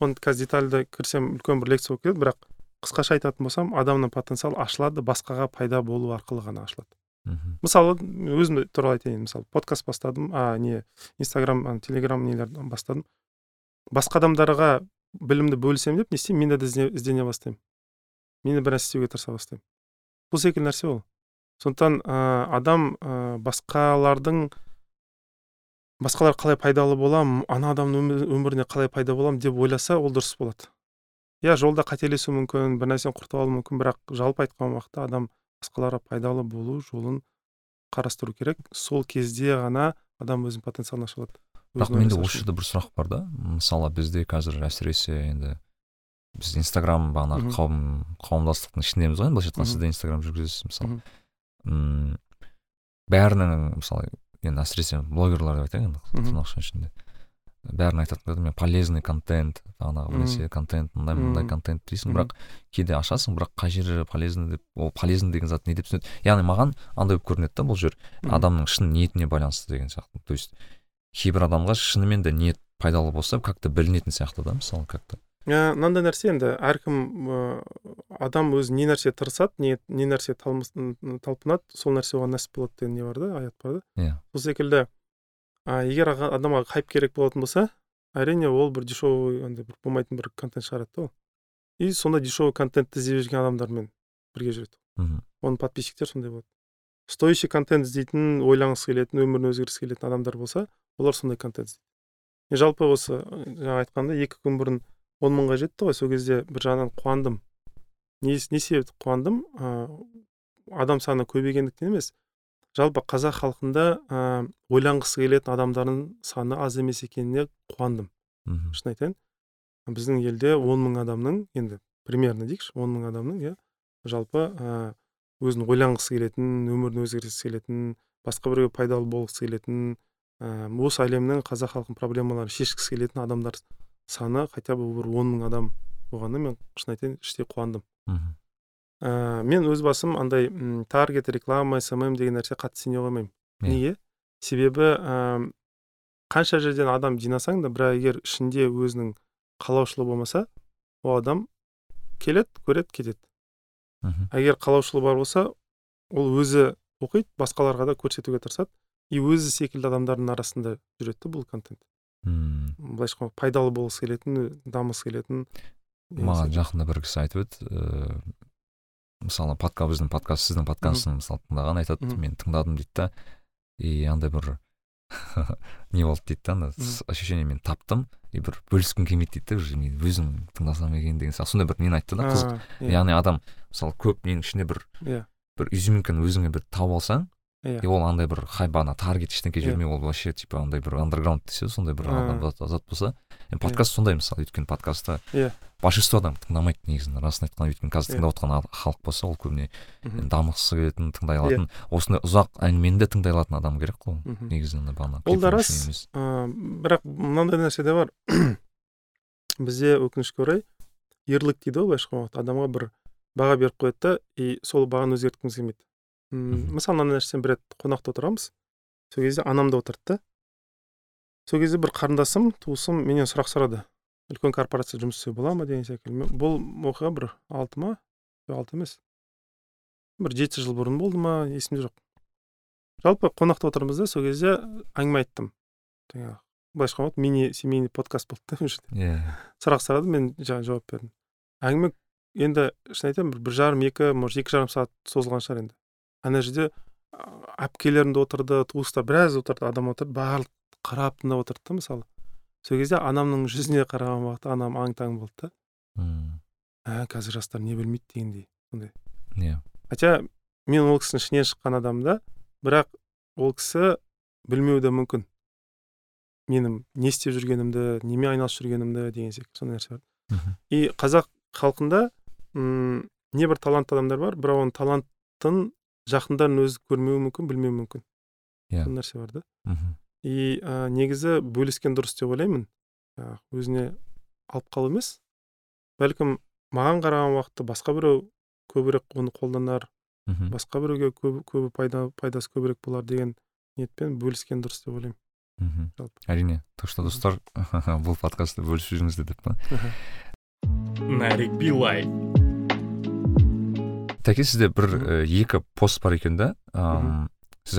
оны қазір детальды кірсем үлкен бір лекция болып кетеді бірақ қысқаша айтатын болсам адамның потенциалы ашылады басқаға пайда болу арқылы ғана ашылады. Мхм мысалы өзім туралы айтайын мысалы подкаст бастадым а не инстаграм телеграм нелер бастадым. Басқа адамдарға білімді бөлісемін деп не істеймін мен де іздене бастаймын. Мен де бір нәрсе істеуге тырыса бастаймын. Сол секілді нәрсе ол. Сондықтан ә, адам ә, басқалардың басқалар қалай пайдалы боламын ана адамның өміріне қалай пайда боламын деп ойласа ол дұрыс болады. Иә жолда қателесу мүмкін бір нәрсені құртып алу мүмкін бірақ жалпы айтқан уақытта адам басқаларға пайдалы болу жолын қарастыру керек. Сол кезде ғана адам өзінің потенциалын аша алады бірақ менде осы жерде бір сұрақ бар да. Мысалы бізде қазір әсіресе енді біз инстаграм бағанағы қауым қауымдастықтың ішіндеміз ғой енді былайша айтқанда. Сіз де инстаграм жүргізесіз мысалы. Мм бәрінің мысалы енді әсіресе блогерлар деп айтайық енді тырнақша ішінде. Бәрін айтатын мен полезный контент бағанағы бірнәрсе контент мындай мындай контент дейсің бірақ кейде ашасың бірақ қай жері полезный деп ол полезный деген зат не деп түсінеді. Яғни маған андай болып көрінеді да бұл жер. Адамның шын ниетіне байланысты деген сияқты. То есть кейбір адамға шынымен де ниет пайдалы болса как то білінетін сияқты да мысалы как то. Мынандай нәрсе енді әркім адам өзі не нәрсе тырысады не, не нәрсе талпынады сол нәрсе оған нәсіп болады деген не бар да аят бар да? Иә. Сол секілді а, егер адамға хайп керек болатын болса әрине ол бір дешевый андай бір болмайтын бір контент шығарады да ол. И сондай дешевый контентті іздеп жүрген адамдармен бірге жүреді мхм оның подписчиктері сондай болады. Стоящий контент іздейтін ойланғысы келетін өмірін өзгергісі келетін адамдар болса олар сондай контент іздейді. Жалпы осы жаңа айтқанда екі күн бұрын он мыңға жетті ғой. Сол кезде бір жағынан қуандым. Не, не себепті қуандым? Ә, адам саны көбейгендіктен емес. Жалпы қазақ халқында ә, ойланғысы келетін адамдардың саны аз емес екеніне қуандым. Мхм шын айтайын біздің елде он мың адамның енді примерно дейікші он мың адамның иә жалпы ә, өзін ойланғысы келетін өмірін өзгерткісі келетін басқа біреуге пайдалы болғысы келетін ә, осы әлемнің қазақ халқының проблемаларын шешкісі келетін адамдар саны хотя бы бір он мың адам болғанда мен шын айтайын іштей қуандым. Мхм ә, мен өз басым андай таргет реклама смм деген нәрсе қатты сене қоймаймын. Yeah. неге? Себебі ә, қанша жерден адам жинасаң да бірақ егер ішінде өзінің қалаушылығы болмаса ол адам келеді көреді кетеді. Мхм. Егер қалаушылығы бар болса ол өзі оқиды басқаларға да көрсетуге тырысады. И өзі секілді адамдардың арасында жүреді бұл контент. Мм былайша айтқанда пайдалы болғысы келетін дамығысы келетін маған жақында бір кісі айтып еді ыыы мысалы подка біздің подкаст сіздің подкастын мысалы тыңдаған айтады мен тыңдадым дейді да. И андай бір <laughs> не болды дейді да ана ощущение мен таптым и бір бөліскім келмейді дейді да уже мен өзім тыңдасам екен деген сияқты. Сондай бір нені айтты да қызық. Иә. яғни адам мысалы көп ненің ішінде бір иә. бір изюминканы өзіңе бір тауып алсаң иә. и ол андай бір хайп ана таргет ештеңке Иә. жібермей ол вообще типа андай бір андерграунд десе сондай бір адам зат болса. Енді подкаст сондай мысалы өйткені подкастты иә. Большинство адам тыңдамайды негізінде. Расын айтқанда өйткені қазір тыңдап отырған халық болса ол көбіне дамығысы келетін тыңдай алатын осындай ұзақ әңгімені де тыңдай алатын адам керек қой мхм. негізінде бағана ол да рас бірақ мынандай нәрсе де бар. <coughs> Бізде өкінішке орай ерлік дейді ғой былайша айтқан уақытта. Адамға бір баға беріп қояды да и сол бағаны өзгерткіміз келмейді. Мысалы мынандай нәрсені бір рет қонақта отырамыз. Сол кезде анам да отырды да. Сол кезде бір қарындасым туысым менен сұрақ сұрады. Үлкен корпорацияда жұмыс істеуге бола ма деген секілді бұл оқиға бір алты ма? Алты емес. Бір жеті жыл бұрын болды ма? Есімде жоқ. Жалпы қонақта отырмыз да сол кезде әңгіме айттым. Жаңағы былайша айтқан мини семейный подкаст болды да <laughs> иә. Сұрақ сұрады мен жаңағы жауап бердім. Әңгіме енді шын айтайын бір бір жарым екі может екі жарым сағат созылған шығар енді. Ана жерде әпкелерім де отырды туыстар біраз отырды адам отырды барлық қарап тыңдап отырды да мысалы. Сол кезде анамның жүзіне қараған уақытта анам аң таң болды да. Ә қазір жастар не білмейді дегендей иә. Хотя мен ол кісінің ішінен шыққан адам да бірақ ол кісі білмеуі де мүмкін. Менің не істеп жүргенімді немен айналысып жүргенімді деген секілді сондай нәрсе бар. И қазақ халқында м небір талантты адамдар бар бірақ оның талантын жақындарын өзі көрмеуі мүмкін білмеуі мүмкін. Иә. сондай нәрсе бар да. Мгм. И ә, негізі бөліскен дұрыс деп ойлаймын. Жаңағы өзіне алып қалу емес. Бәлкім маған қараған уақытта басқа біреу көбірек оны қолданар Мхм. басқа біреуге көбі, көбі пайда, пайдасы көбірек болар деген ниетпен бөліскен дұрыс деп ойлаймын. Мхм әрине. Так что достар <laughs> бұл подкастты бөлісіп жүріңіздер деп па нарик билай тәке сізде бір екі пост бар екен да. Сіз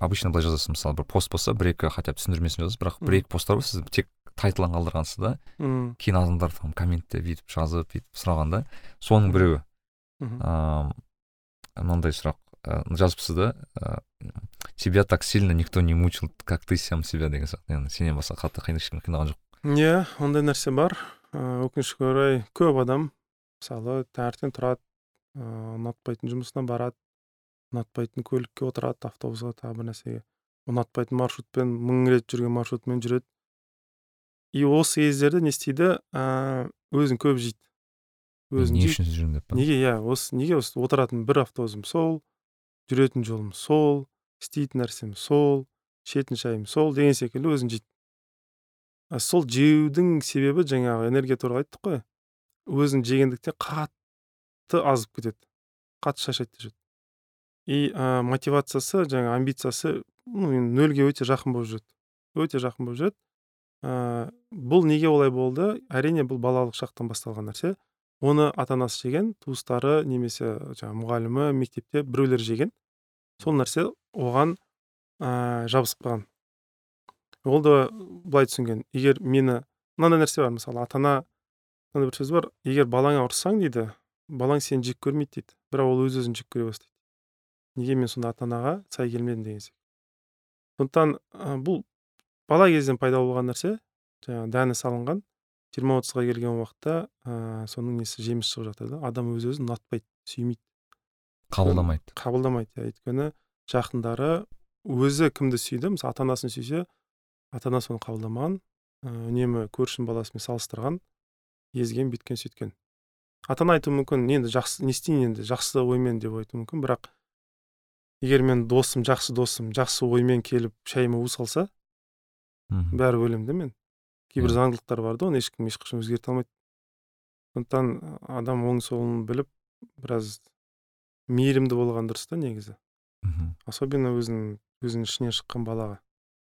обычно былай жазасыз мысалы бір пост болса бір екі хотя бы түсіндірмесін жазасыз бірақ бір екі посттар бар сіз тек тайтлын қалдырғансыз да. М, кейін адамдар там комментте бүйтіп жазып бүйтіп сұрағанда соның біреуі ам, мынандай сұрақ жазыпсыз да тебя так сильно никто не мучил как ты сам себя деген сияқты яғни сенен басқа қатты қиын ешкім қинаған жоқ. Иә ондай нәрсе бар. Ә, өкінішке орай көп адам мысалы таңертең тұрады ә, ұнатпайтын жұмысына барады. Ұнатпайтын көлікке отырады автобусқа тағы бір нәрсеге. Ұнатпайтын маршрутпен мың рет жүрген маршрутпен жүреді. И осы кездерде не істейді? Ә, өзін көп жейді. Өзін не үшін жүрмін деп па неге? Иә осы неге осы? Отыратын бір автобусым сол жүретін жолым сол істейтін нәрсем сол ішетін шайым сол деген секілді өзін жейді. А сол жеудің себебі жаңағы энергия туралы айттық қой. Өзін жегендіктен қатты азып кетеді. Қатты шаршайды жүреді и ә, мотивациясы жаңағы амбициясы ну, нөлге өте жақын болып жүреді. Өте жақын болып жүреді. Ә, бұл неге олай болды? Әрине бұл балалық шақтан басталған нәрсе. Оны ата анасы жеген туыстары немесе жаңағы мұғалімі мектепте біреулер жеген. Сол нәрсе оған ә, жабысып қалған ол да былай түсінген. Егер мені мынандай нәрсе бар мысалы ата ана мынандай бір сөз бар. Егер балаңа ұрыссаң дейді. Балаң сені жек көрмейді дейді. Бірақ ол өз өзін жек көре бастайды. Неге мен сонда ата анаға сай келмедім деген секілді сондықтан ә, бұл бала кезден пайда болған нәрсе жаңағы дәні салынған жиырма отызға келген уақытта ә, соның несі жемісі шығып жатыр да адам өз өзін ұнатпайды сүймейді. Қабылдамайды. қабылдамайды иә. Өйткені жақындары өзі кімді сүйді? Мысалы ата анасын сүйсе ата анасы оны қабылдамаған ә, үнемі көршінің баласымен салыстырған езген бүйткен сөйткен. Ата ана айтуы мүмкін енді жақсы не істейін енді жақсы оймен деп айтуы мүмкін бірақ егер мен досым жақсы досым жақсы оймен келіп шайыма у салса мхм. бәрі өлемін да мен. Кейбір Иә. заңдылықтар бар да оны ешкім ешқашан өзгерте алмайды. Сондықтан адам оң солын біліп біраз мейірімді болған дұрыс та негізі. Мхм. особенно өзінің өзінің ішінен шыққан балаға.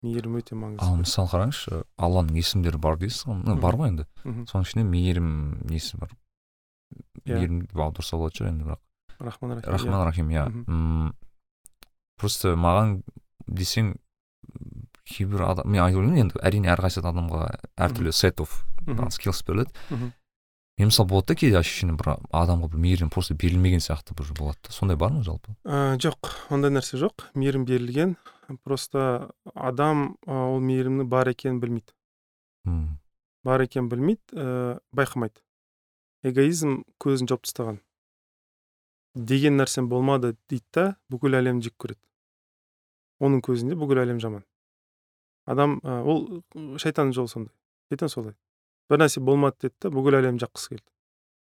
Мейірім өте ал маңызды мысалы қараңызшы алланың есімдері бар дейсіз ғой. Бар ғой енді. Соның ішінде мейірім несі бар? Иә. мейірім аударса болады шығар енді бірақ. Рахман рахим рахман рахим иә. Мгм. М, просто маған десең кейбір адам мен айтып ойлаймын енді әрине әрқайсы адамға әртүрлі сет оф скиллс беріледі. Мен мысалы болады да кейде ощущение бір адамға бір мейірім просто берілмеген сияқты бір болады да. Сондай бар ма жалпы? Ә, жоқ ондай нәрсе жоқ. Мейірім берілген. Просто адам ол мейірімнің бар екенін білмейді. Бар екенін білмейді ә, байқамайды. Эгоизм көзін жауып тастаған. Деген нәрсем болмады дейді да бүкіл әлем жек көреді. Оның көзінде бүкіл әлем жаман. Адам ә, ол шайтанның жолы сондай. Шайтан солай. Бір нәрсе болмады деді да бүкіл әлем жаққысы келді.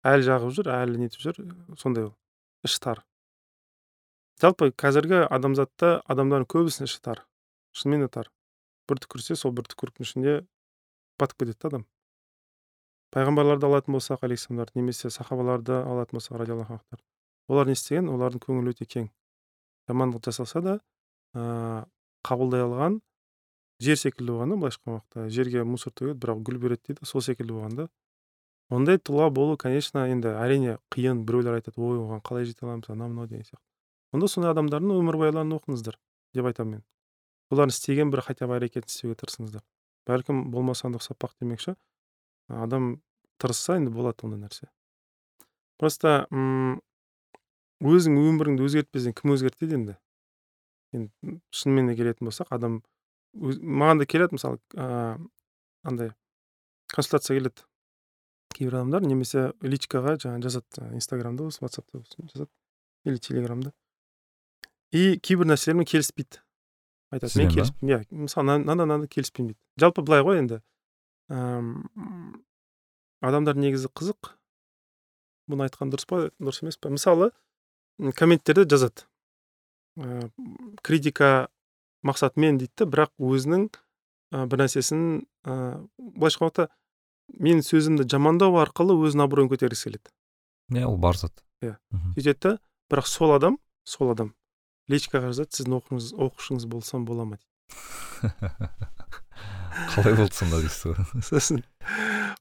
Әлі жағып жүр әлі нетіп жүр сондай ол. Іші тар жалпы қазіргі адамзатта адамдардың көбісінің іші тар шынымен де тар. Бір түкірсе сол бір түкіріктің ішінде батып кетеді да адам. Пайғамбарларды алатын болсақ алейхисаламдарды немесе сахабаларды алатын болсақ радиаллаху олар не істеген олардың көңілі өте кең. Жамандық жасалса да ә, қабылдай алған жер секілді болған да былайша айтқан уақытта жерге мусор төгеді бірақ гүл береді дейді сол секілді болған да ондай тұлға болу конечно енді әрине қиын біреулер айтады ой оған қалай жете аламыз анау мынау деген сияқты. Онда сондай адамдардың өмірбаяндарын оқыңыздар деп айтамын мен. Олардың істеген бір хотя бы әрекетін істеуге тырысыңыздар. Бәлкім болмаса ұқсап демекші адам тырысса енді болады ондай нәрсе. Просто өзің өміріңді өзгертпесең кім өзгертеді енді? Енді шынымен де келетін болсақ адам маған да келеді мысалы ыыы андай консультация келеді кейбір адамдар немесе личкаға жаңағы жазады инстаграмда болсын ватсапта болсын жазады или телеграмда. И кейбір нәрселермен келіспейді. Айтады мен келіспеймін. Иә мысалы мынандай мынандай келіспеймін дейді. Жалпы былай ғой енді адамдар негізі қызық. Бұны айтқан дұрыс па дұрыс емес па мысалы комменттерде жазады. Ә, критика мақсатымен дейді да бірақ өзінің ә, бір нәрсесін ә, былайша айтқанда менің сөзімді жамандау арқылы өзінің абыройын көтергісі келеді. Иә ол бар зат. Иә. Сөйтеді да бірақ сол адам сол адам личкаға жазады сіздің оқушыңыз, оқушыңыз болсам бола ма? Дейді <laughs> қалай болды сонда дейсіз ғой? <laughs> Сосын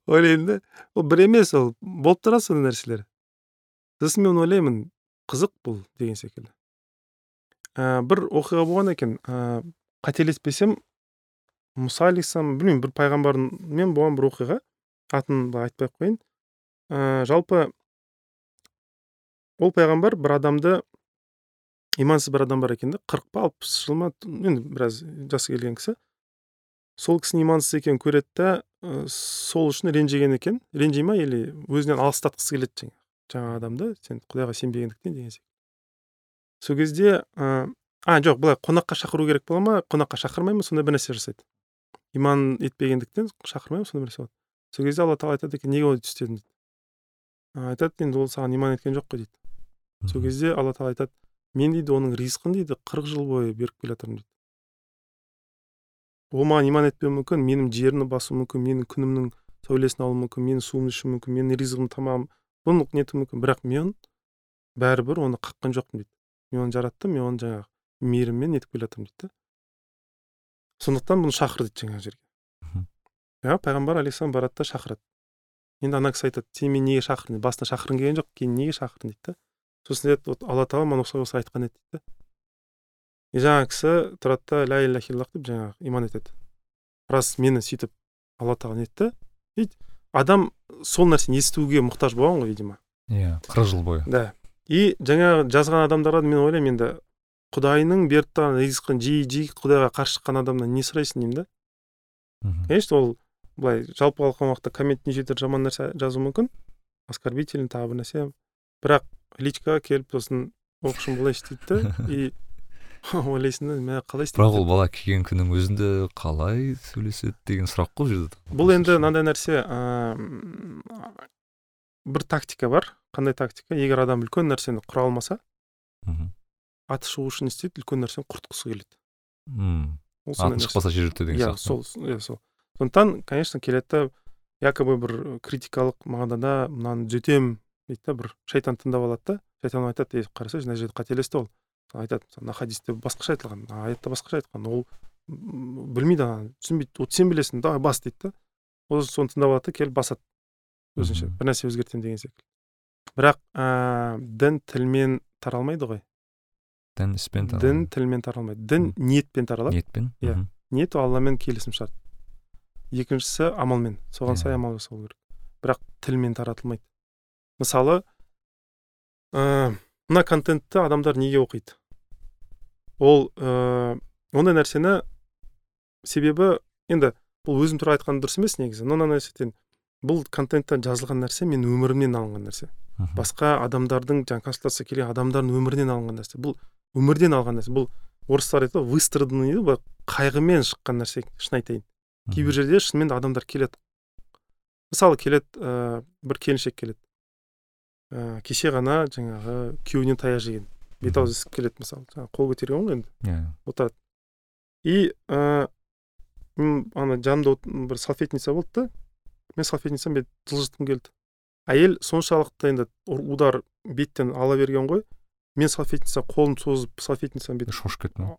ойлаймын да. Ол бір емес ол болып тұрады сондай нәрселер. Сосын мен ойлаймын қызық бұл деген секілді. Ә, бір оқиға болған екен ә, қателеспесем мұса алейхисалам білмеймін бір пайғамбармен болған бір оқиға атын айтпай ақ қояйын. Ә, жалпы ол пайғамбар бір адамды имансыз бір адам бар екен да қырық па алпыс жыл ма енді біраз жасы келген кісі сол кісінің имансыз екенін көреді да ә, сол үшін ренжіген екен. Ренжи ма или өзінен алыстатқысы келеді жаңағы адамды сен құдайға сенбегендіктен деген секілді сол кезде ә, а жоқ былай қонаққа шақыру керек бола ма? Қонаққа шақырмаймын сондай бір нәрсе жасайды. Иман етпегендіктен шақырмаймын сондай бір нәрсе болады. Сол кезде алла тағала айтады екен неге олай істедің? дейді. Айтады енді ол саған иман еткен жоқ қой дейді. Сол кезде алла тағала айтады мен дейді оның ризқын дейді қырық жыл бойы беріп келе жатырмын дейді. Ол маған иман етпеуі мүмкін менің жерімді басуы мүмкін менің күнімнің сәулесін алуы мүмкін менің суымды ішуі мүмкін менің ризығым тамағым бұны нетуі мүмкін бірақ мен бәрібір оны қаққан жоқпын дейді мен оны жараттым мен оны жаңағы мейіріммен нетіп келе жатырмын дейді да сондықтан бұны шақыр дейді жаңағы жерге иә пайғамбар алейхисалам барады да шақырады енді ана кісі айтады сен мені неге шақырдың басында шақырғың келген жоқ кейін неге шақырдың дейді да сосын айтады вот алла тағала маған осылай осылай айтқан еді дейді да и жаңағы кісі тұрады да ля иляха иллах деп жаңағы иман етеді рас мені сөйтіп алла тағала нетті и адам сол нәрсені естуге мұқтаж болған ғой видимо. Иә қырық жыл бойы. Да. И жаңағы жазған адамдарға мен ойлаймын енді құдайының беріп тұрған ризқын жиі жиі құдайға қарсы шыққан адамнан не сұрайсың деймін да? Конечно ол былай жалпы алған уақытта коммент неше түрлі жаман нәрсе жазуы мүмкін. Оскорбительный тағы бір нәрсе. Бірақ личкаға келіп сосын оқушым былай істейді да. <laughs> И <laughs> ойлайсың да мә қалай істейді бірақ ол бала келген күннің өзінде қалай сөйлеседі деген сұрақ қой бұл жерде бұл енді мынандай нәрсе бір тактика бар. Қандай тактика? Егер адам үлкен нәрсені құра алмаса аты шығу үшін не істейді? Үлкен нәрсені құртқысы келеді. Мм атын шықпаса жер деген иә сол иә сол. Сондықтан конечно келеді да якобы бір критикалық мағынада мынаны түзетемін дейді да бір шайтан тыңдап алады да шайтан айтады ей қарасайшы мына жерде қателесті ол. Айтады мына хадисте басқаша айтылған аятта басқаша айтқан ол білмейді ана түсінбейді вот сен білесің давай бас дейді да. Ол соны тыңдап алады да келіп басады. Өзінше бір нәрсе өзгертемін деген секілді. Бірақ ә, дін тілмен таралмайды ғой. Дін іспен дін тілмен таралмайды. Дін ниетпен таралады. Ниетпен? Иә. Ниет алламен келісім шарт. Екіншісі амалмен. Соған сай амал жасау керек. Бірақ тілмен таратылмайды. Мысалы ә, мына контентті адамдар неге оқиды? Ол ә, ондай нәрсені себебі енді бұл өзім туралы айтқан дұрыс емес негізі но мына нәрседен бұл контенттен жазылған нәрсе мен өмірімнен алынған нәрсе. Басқа адамдардың жаңағы консультация келген адамдардың өмірінен алынған нәрсе. Бұл өмірден алған нәрсе. Бұл орыстар айтады ғой выстраданный дейді ғой қайғымен шыққан нәрсе шын айтайын. Кейбір жерде шынымен де адамдар келеді. Мысалы келеді ә, бір келіншек келеді. Ә, кеше ғана жаңағы күйеуінен таяқ жеген. Бет аузы ісіп келеді мысалы. Жаңағы қол көтерген ғой енді. Иә. Отырады. И ә, ана жанымда бір салфетница болды да. Мен салфетницамен бет жылжытқым келді. Әйел соншалықты енді удар беттен ала берген ғой. Мен салфетница қолын созып салфетницаны бүйтіп шошып кетті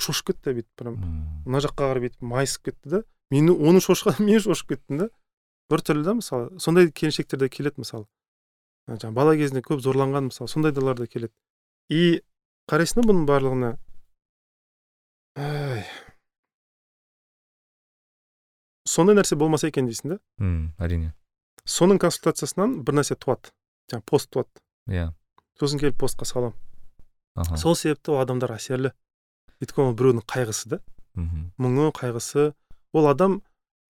шошып кетті бүйтіп прям. Мына жаққа қарай бүйтіп майысып кетті да. Мені оның шошқаны <laughs> мен шошып кеттім да. Бір түрлі да мысалы. Сондай келіншектер де келеді мысалы. Жаңағы бала кезінде көп зорланған мысалы сондайлар да келеді. И қарайсың да бұның барлығына? Ай. Сондай нәрсе болмаса екен дейсің да? Әрине. Соның консультациясынан бір нәрсе туады. Жаңағы пост туады. Иә. Сосын келіп постқа саламын сол себепті ол адамдар әсерлі. Өйткені ол біреудің қайғысы да. Мұңы қайғысы. Ол адам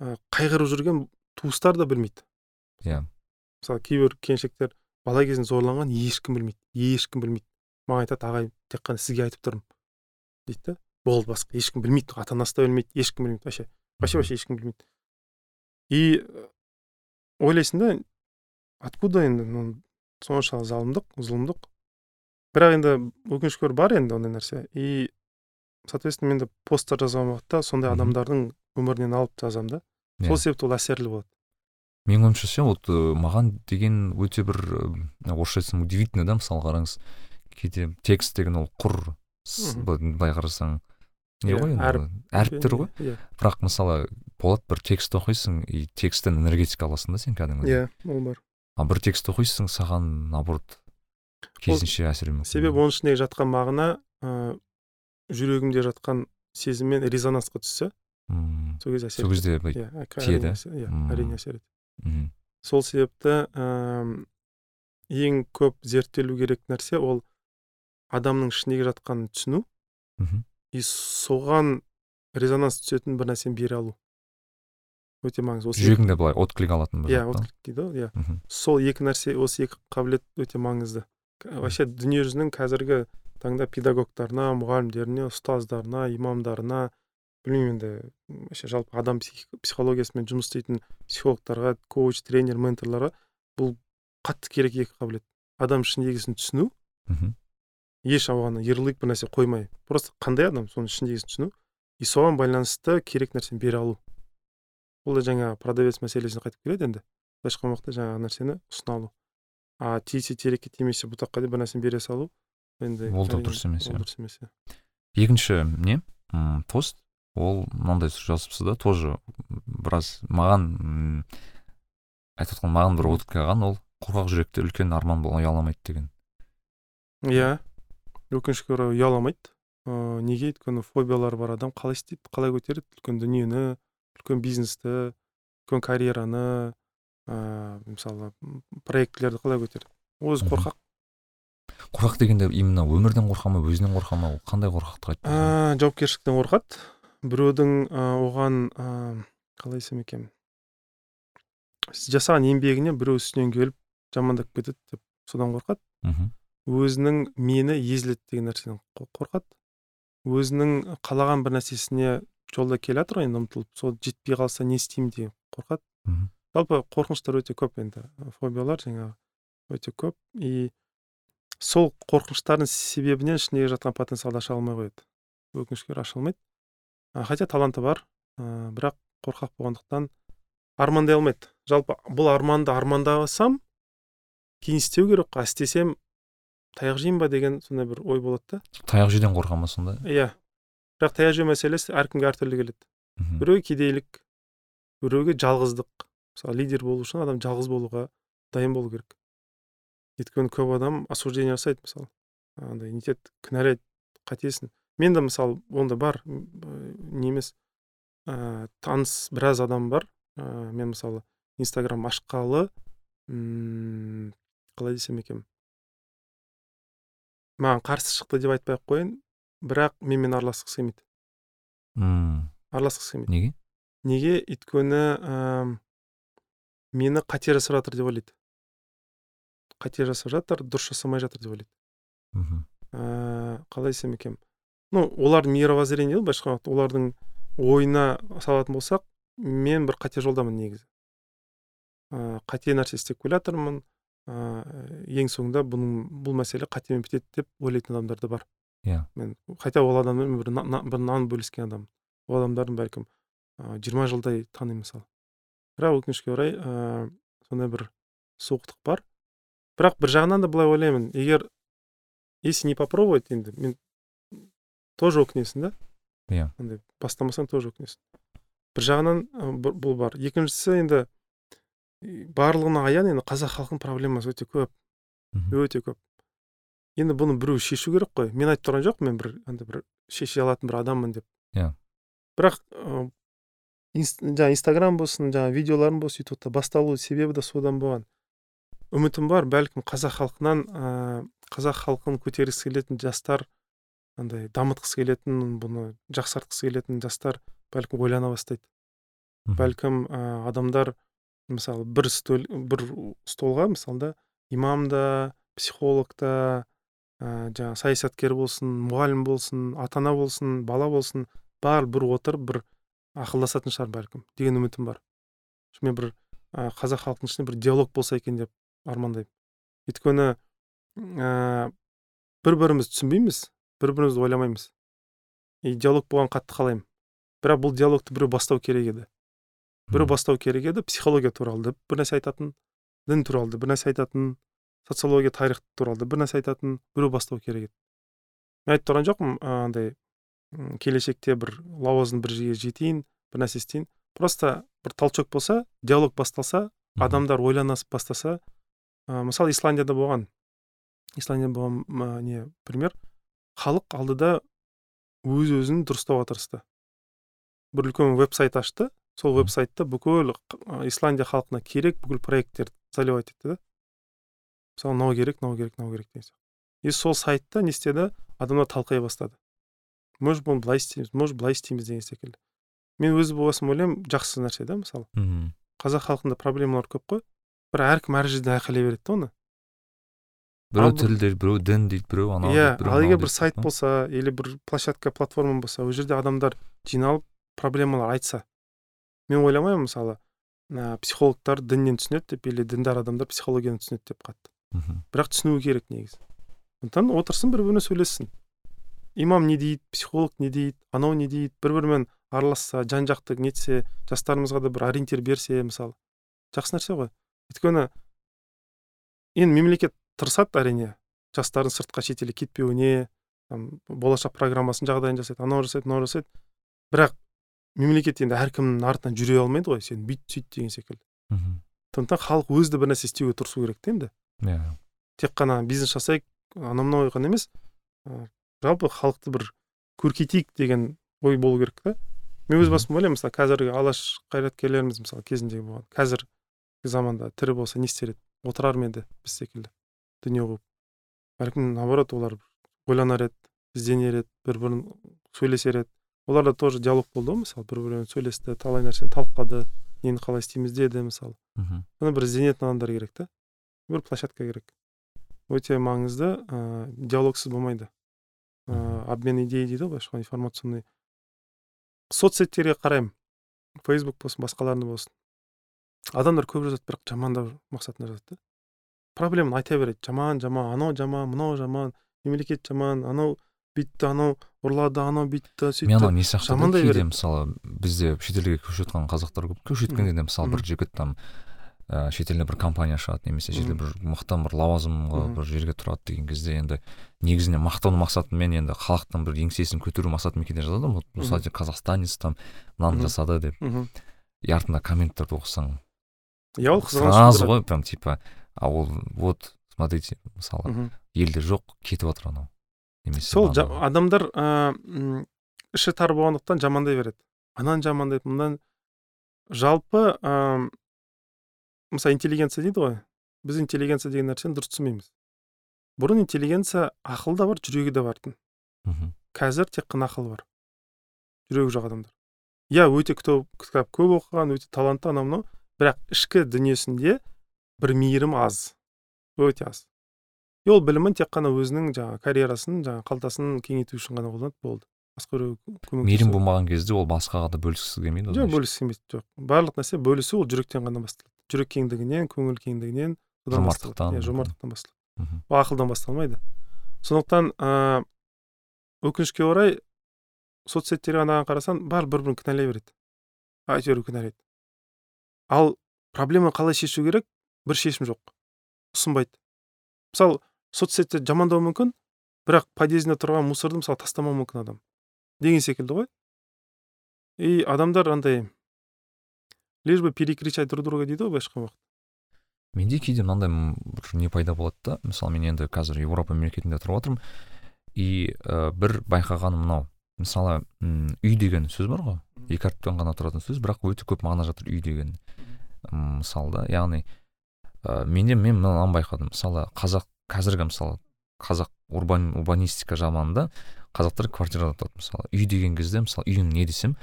қайғырып жүрген туыстар да білмейді. Иә. Мысалы кейбір келіншектер бала кезінде зорланған ешкім білмейді ешкім білмейді. Маған айтады ағай тек қана сізге айтып тұрмын дейді да болды басқа ешкім білмейді ата анасы да білмейді ешкім білмейді вообще вообще вообще ешкім білмейді и ойлайсың да откуда енді соншалық залымдық зұлымдық? Бірақ енді өкінішке орай бар енді ондай нәрсе. И соответственно мен де посттар жазған уақытта сондай адамдардың өмірінен алып жазамын да. Сол иә. себепті ол әсерлі болады. Менің ойымша ше вот маған деген өте бір орысша айтсам удивительно да мысалы қараңыз. Кейде текст деген ол құр былай қарасаң. Не иә, ғой енді әріптер ғой. Иә. Бірақ мысалы болады бір текст оқисың и тексттен энергетика аласың да сен кәдімгідей. Иә ол бар. А бір текст оқисың саған наоборот керісінше әсер себебі оның ішіндегі жатқан мағына ә, жүрегімде жатқан сезіммен резонансқа түссе сол кезде әсер сол кезде иә, тиеді. иә әрине әсер етеді. Сол себепті ә, ең көп зерттелу керек нәрсе ол адамның ішіндегі жатқанын түсіну и соған резонанс түсетін бір нәрсені бере алу. Өте маңызды. Осы жүрегіңде былай отклик алатын бір иә отклик дейді ғой иә. Сол екі нәрсе осы екі қабілет өте маңызды. Вообще дүниежүзінің қазіргі таңда педагогтарына мұғалімдеріне ұстаздарына имамдарына білмеймін енді вообще жалпы адам психологиясымен жұмыс істейтін психологтарға коуч тренер менторларға бұл қатты керек екі қабілет. Адам ішіндегісін түсіну еш оған ярлык бір нәрсе қоймай. Просто қандай адам соның ішіндегісін түсіну и соған байланысты керек нәрсені бере алу. Бұл да жаңағы продавец мәселесіне қайтып келеді енді. Былайша айтқан уақытта жаңағы нәрсені ұсына алу. А тисе терекке тимесе бұтаққа деп бір нәрсені бере салу енді ол да дұрыс емес иә. дұрыс емес иә. Екінші не? М пост ол мынандай жазыпсыз да тоже біраз маған айтып отқан маған бір алған ол қорқақ жүректе үлкен арман ұяламайды деген. Иә өкінішке орай ұяламайды. Ыыы неге? Өйткені фобиялары бар адам қалай істейді қалай көтереді? Үлкен дүниені үлкен бизнесті үлкен карьераны ыыы мысалы проектілерді қалай көтереді? Өзі қорқақ. Қорқақ дегенде именно өмірден қорқа ма өзінен қорқа ма? Қандай қорқақтық айтты жауапкершіліктен қорқады. Біреудің ә, оған ә, қалай айтсам екен? Жасаған еңбегіне біреу үстінен келіп жамандап кетеді деп содан қорқады. Мхм. Өзінің мені езіледі деген нәрседен қорқады. Өзінің қалаған бір нәрсесіне жолда келе жатыр ғой енді ұмтылып сол жетпей қалса не істеймін деген қорқады. Жалпы қорқыныштар өте көп енді фобиялар жаңағы өте көп. И сол қорқыныштардың себебінен ішіндегі жатқан потенциалды аша алмай қояды. Өкінішке орай аша алмайды. Хотя таланты бар ә, бірақ қорқақ болғандықтан армандай алмайды. Жалпы бұл арманды армандасам кейін істеу керек қой істесем таяқ жеймін ба деген сондай бір ой болады да. Таяқ жеуден қорқа ма сонда? Иә. Бірақ таяқ жеу мәселесі әркімге әртүрлі келеді. Біреуге кедейлік біреуге жалғыздық. Мысалы лидер болу үшін адам жалғыз болуға дайын болу керек. Өйткені көп адам осуждение жасайды мысалы. Андай нетеді кінәлайды қателесің мен де мысалы онда бар не емес. Ә, таныс біраз адам бар. Ә, мен мысалы инстаграм ашқалы м қалай десем екен? Маған қарсы шықты деп айтпай ақ қояйын бірақ менімен араласқысы келмейді. Мм араласқысы келмейді. Неге? Неге? Өйткені ә, мені қате жасап жатыр деп ойлайды. Қате жасап жатыр дұрыс жасамай жатыр деп ойлайды. Мхм. Ә, қалай десем екен? Ну олардың мировоззрение былайша айтқан олардың ойына салатын болсақ мен бір қате жолдамын негізі. Ә, қате нәрсе істеп келе жатырмын. Ә, ең соңында бұның бұл мәселе қатемен бітеді деп ойлайтын адамдар да бар. Иә. Мен хотя ол адамдармен бір, на, бір нан бөліскен адаммын ол адамдардың бәлкім жиырма жылдай танимын мысалы. Бірақ өкінішке орай ә, сондай бір суықтық бар. Бірақ бір жағынан да былай ойлаймын. Егер если не попробовать енді мен тоже өкінесің да? Иә. Андай бастамасаң тоже өкінесің бір жағынан бұл бар. Екіншісі енді барлығына аян енді қазақ халқының проблемасы өте көп. Өте көп. Енді бұны біреу шешу керек қой. Мен айтып тұрған жоқпын мен бір андай бір шеше алатын бір адаммын деп. Иә. Бірақ ә, жаңағы инстаграм болсын жаңағы видеоларым болсын ютубта басталу себебі де содан болған. Үмітім бар бәлкім қазақ халқынан ә, қазақ халқын көтергісі келетін жастар андай дамытқысы келетін бұны жақсартқысы келетін жастар бәлкім ойлана бастайды. Бәлкім ә, адамдар мысалы бір стөл бір столға мысалы да имам да психолог та ә, жаңағы саясаткер болсын мұғалім болсын ата ана болсын бала болсын бар бір отырып бір ақылдасатын шығар бәлкім деген үмітім бар. Мен бір ә, қазақ халқының ішінде бір диалог болса екен деп армандаймын. Өйткені ә, бір бірімізді түсінбейміз бір бірімізді ойламаймыз. И диалог болған қатты қалаймын. Бірақ бұл диалогты біреу бастау керек еді. Біреу бастау керек еді психология туралы бір нәрсе айтатын дін туралы бір нәрсе айтатын социология тарих туралы бір нәрсе айтатын біреу бастау керек еді. Мен айтып тұрған жоқпын андай келешекте бір лауазым бір жерге жетейін бір нәрсе істейін. Просто бір толчок болса диалог басталса адамдар ойлана бастаса ә, мысалы исландияда болған исландияда болған не пример. Халық алдыда өз өзін дұрыстауға тырысты бір үлкен веб сайт ашты. Сол веб сайтта бүкіл исландия халқына керек бүкіл проекттерді заливать етті да. Мысалы мынау керек мынау керек мынау керек деген сияқты. И сол сайтта не істеді? Адамдар талқылай бастады. Может бұны былай істейміз может былай істейміз деген секілді. Мен өз басым ойлаймын жақсы нәрсе да мысалы. Қазақ халқында проблемалар көп қой. Бірақ әркім әр жерден айқайлай береді да оны. Біреу тіл дейді біреу дін дейді біреу анау иә ал егер бір сайт болса или бір площадка платформа болса ол жерде адамдар жиналып проблемалар айтса мен ойламаймын мысалы ә, психологтар діннен түсінеді деп или діндар адамдар психологияны түсінеді деп қатты. Бірақ түсінуі керек негізі. Сондықтан отырсын бір біріне сөйлессін. Имам не дейді психолог не дейді анау не дейді бір бірімен араласса жан жақты нетсе жастарымызға да бір ориентир берсе мысалы. Жақсы нәрсе ғой. Өйткені енді мемлекет тырысады әрине. Жастардың сыртқа шетелге кетпеуіне там болашақ программасын жағдайын жасайды анау жасайды мынау жасайды. Бірақ мемлекет енді әркімнің артынан жүре алмайды ғой сен бүйт сөйт деген секілді. Мхм. Сондықтан халық өзі де бір нәрсе істеуге тырысу керек та енді. Иә. Тек қана бизнес жасайық анау мынау ғана емес. Жалпы халықты бір көркейтейік деген ой болу керек та мен өз басым ойлаймын мысалы қазіргі алаш қайраткерлеріміз мысалы кезінде болған қазіргі заманда тірі болса не істер еді? Отырар ма еді біз секілді? Дүние қуып бәлкім наоборот олар ойланар еді ізденер еді бір бірін сөйлесер еді. Оларда тоже диалог болды ғой мысалы бір бірімен сөйлесті талай нәрсені талқылады нені қалай істейміз деді мысалы. Мхм. Соны бір ізденетін адамдар керек та бір площадка керек. Өте маңызды ә, диалогсыз болмайды. Ә, обмен идей дейді ғой былайша информационный соцсеттерге қараймын фейсбук болсын басқаларында болсын. Адамдар көп жазады бірақ жамандау мақсатында жазады да. Проблеманы айта береді жаман жаман анау жаман мынау жаман мемлекет жаман анау бүйтті анау ұрлады анау бүйтті сөйтті мен анау не жамандай кейде мысалы бізде шетелге көшіп жатқан қазақтар көп көшіп кеткенде де мысалы бір жігіт там ә, шетелде бір компания ашады немесе шетелде бір мықты бір лауазымға бір жерге тұрады деген кезде енді негізінен мақтану мақсатымен енді халықтың бір еңсесін көтеру мақсатымен кейде жазады ғой мысалы казахстанец там мынаны жасады деп и артында комменттарды оқысаң иә ол сразу ғой прям типа а ол вот смотрите мысалы елде жоқ кетіп жатыр анау. Немесе сол адамдар ыыы іші тар болғандықтан жамандай береді. Ананы жамандайды мындан жалпы ә, мысалы интеллигенция дейді ғой. Біз интеллигенция деген нәрсені дұрыс түсінбейміз. Бұрын интеллигенция ақыл да бар жүрегі де бар мхм қазір тек қана ақыл бар. Жүрегі жоқ адамдар. Иә өте кітап көп оқыған өте талантты анау мынау. Бірақ ішкі дүниесінде бір мейірім аз өте аз. И ол білімін тек қана өзінің жаңағы карьерасын жаңағы қалтасын кеңейту үшін ғана қолданады болды. Басқа біреу мейірім болмаған кезде ол басқаға да бөліскісі келмейді жоқ бөліскісі келмейді жоқ. Барлық нәрсе бөлісу ол жүректен ғана басталады. Жүрек кеңдігінен көңіл кеңдігінен жомарттықтан иә жомарттықтан басталады. Ол ақылдан басталмайды. Сондықтан ыыы өкінішке орай соцсеттерге анаған қарасаң бәрі бір бірін кінәлай береді. Әйтеуір кінәлайды. Ал проблеманы қалай шешу керек? Бір шешім жоқ. Ұсынбайды. Мысалы соцсетте жамандауы мүмкін бірақ подъездінде тұрған мусорды мысалы тастамауы мүмкін адам. Деген секілді ғой. И адамдар андай лишь бы перекричать друг друга дейді ғой былайша айтқан уақытта. Менде кейде мынандай бір не пайда болады да. Мысалы мен енді қазір еуропа мемлекетінде тұрып жатырмын и ә, бір байқағаным мынау мысалы үй деген сөз бар ғой. Екі әріптен ғана тұратын сөз бірақ өте көп мағына жатыр үй деген мысалы да яғни ә, менде мен мынаны байқадым. Мысалы қазақ қазіргі мысалы қазақ урбан урбанистика заманында қазақтар квартирада тұрады мысалы үй деген кезде мысалы үйің не десем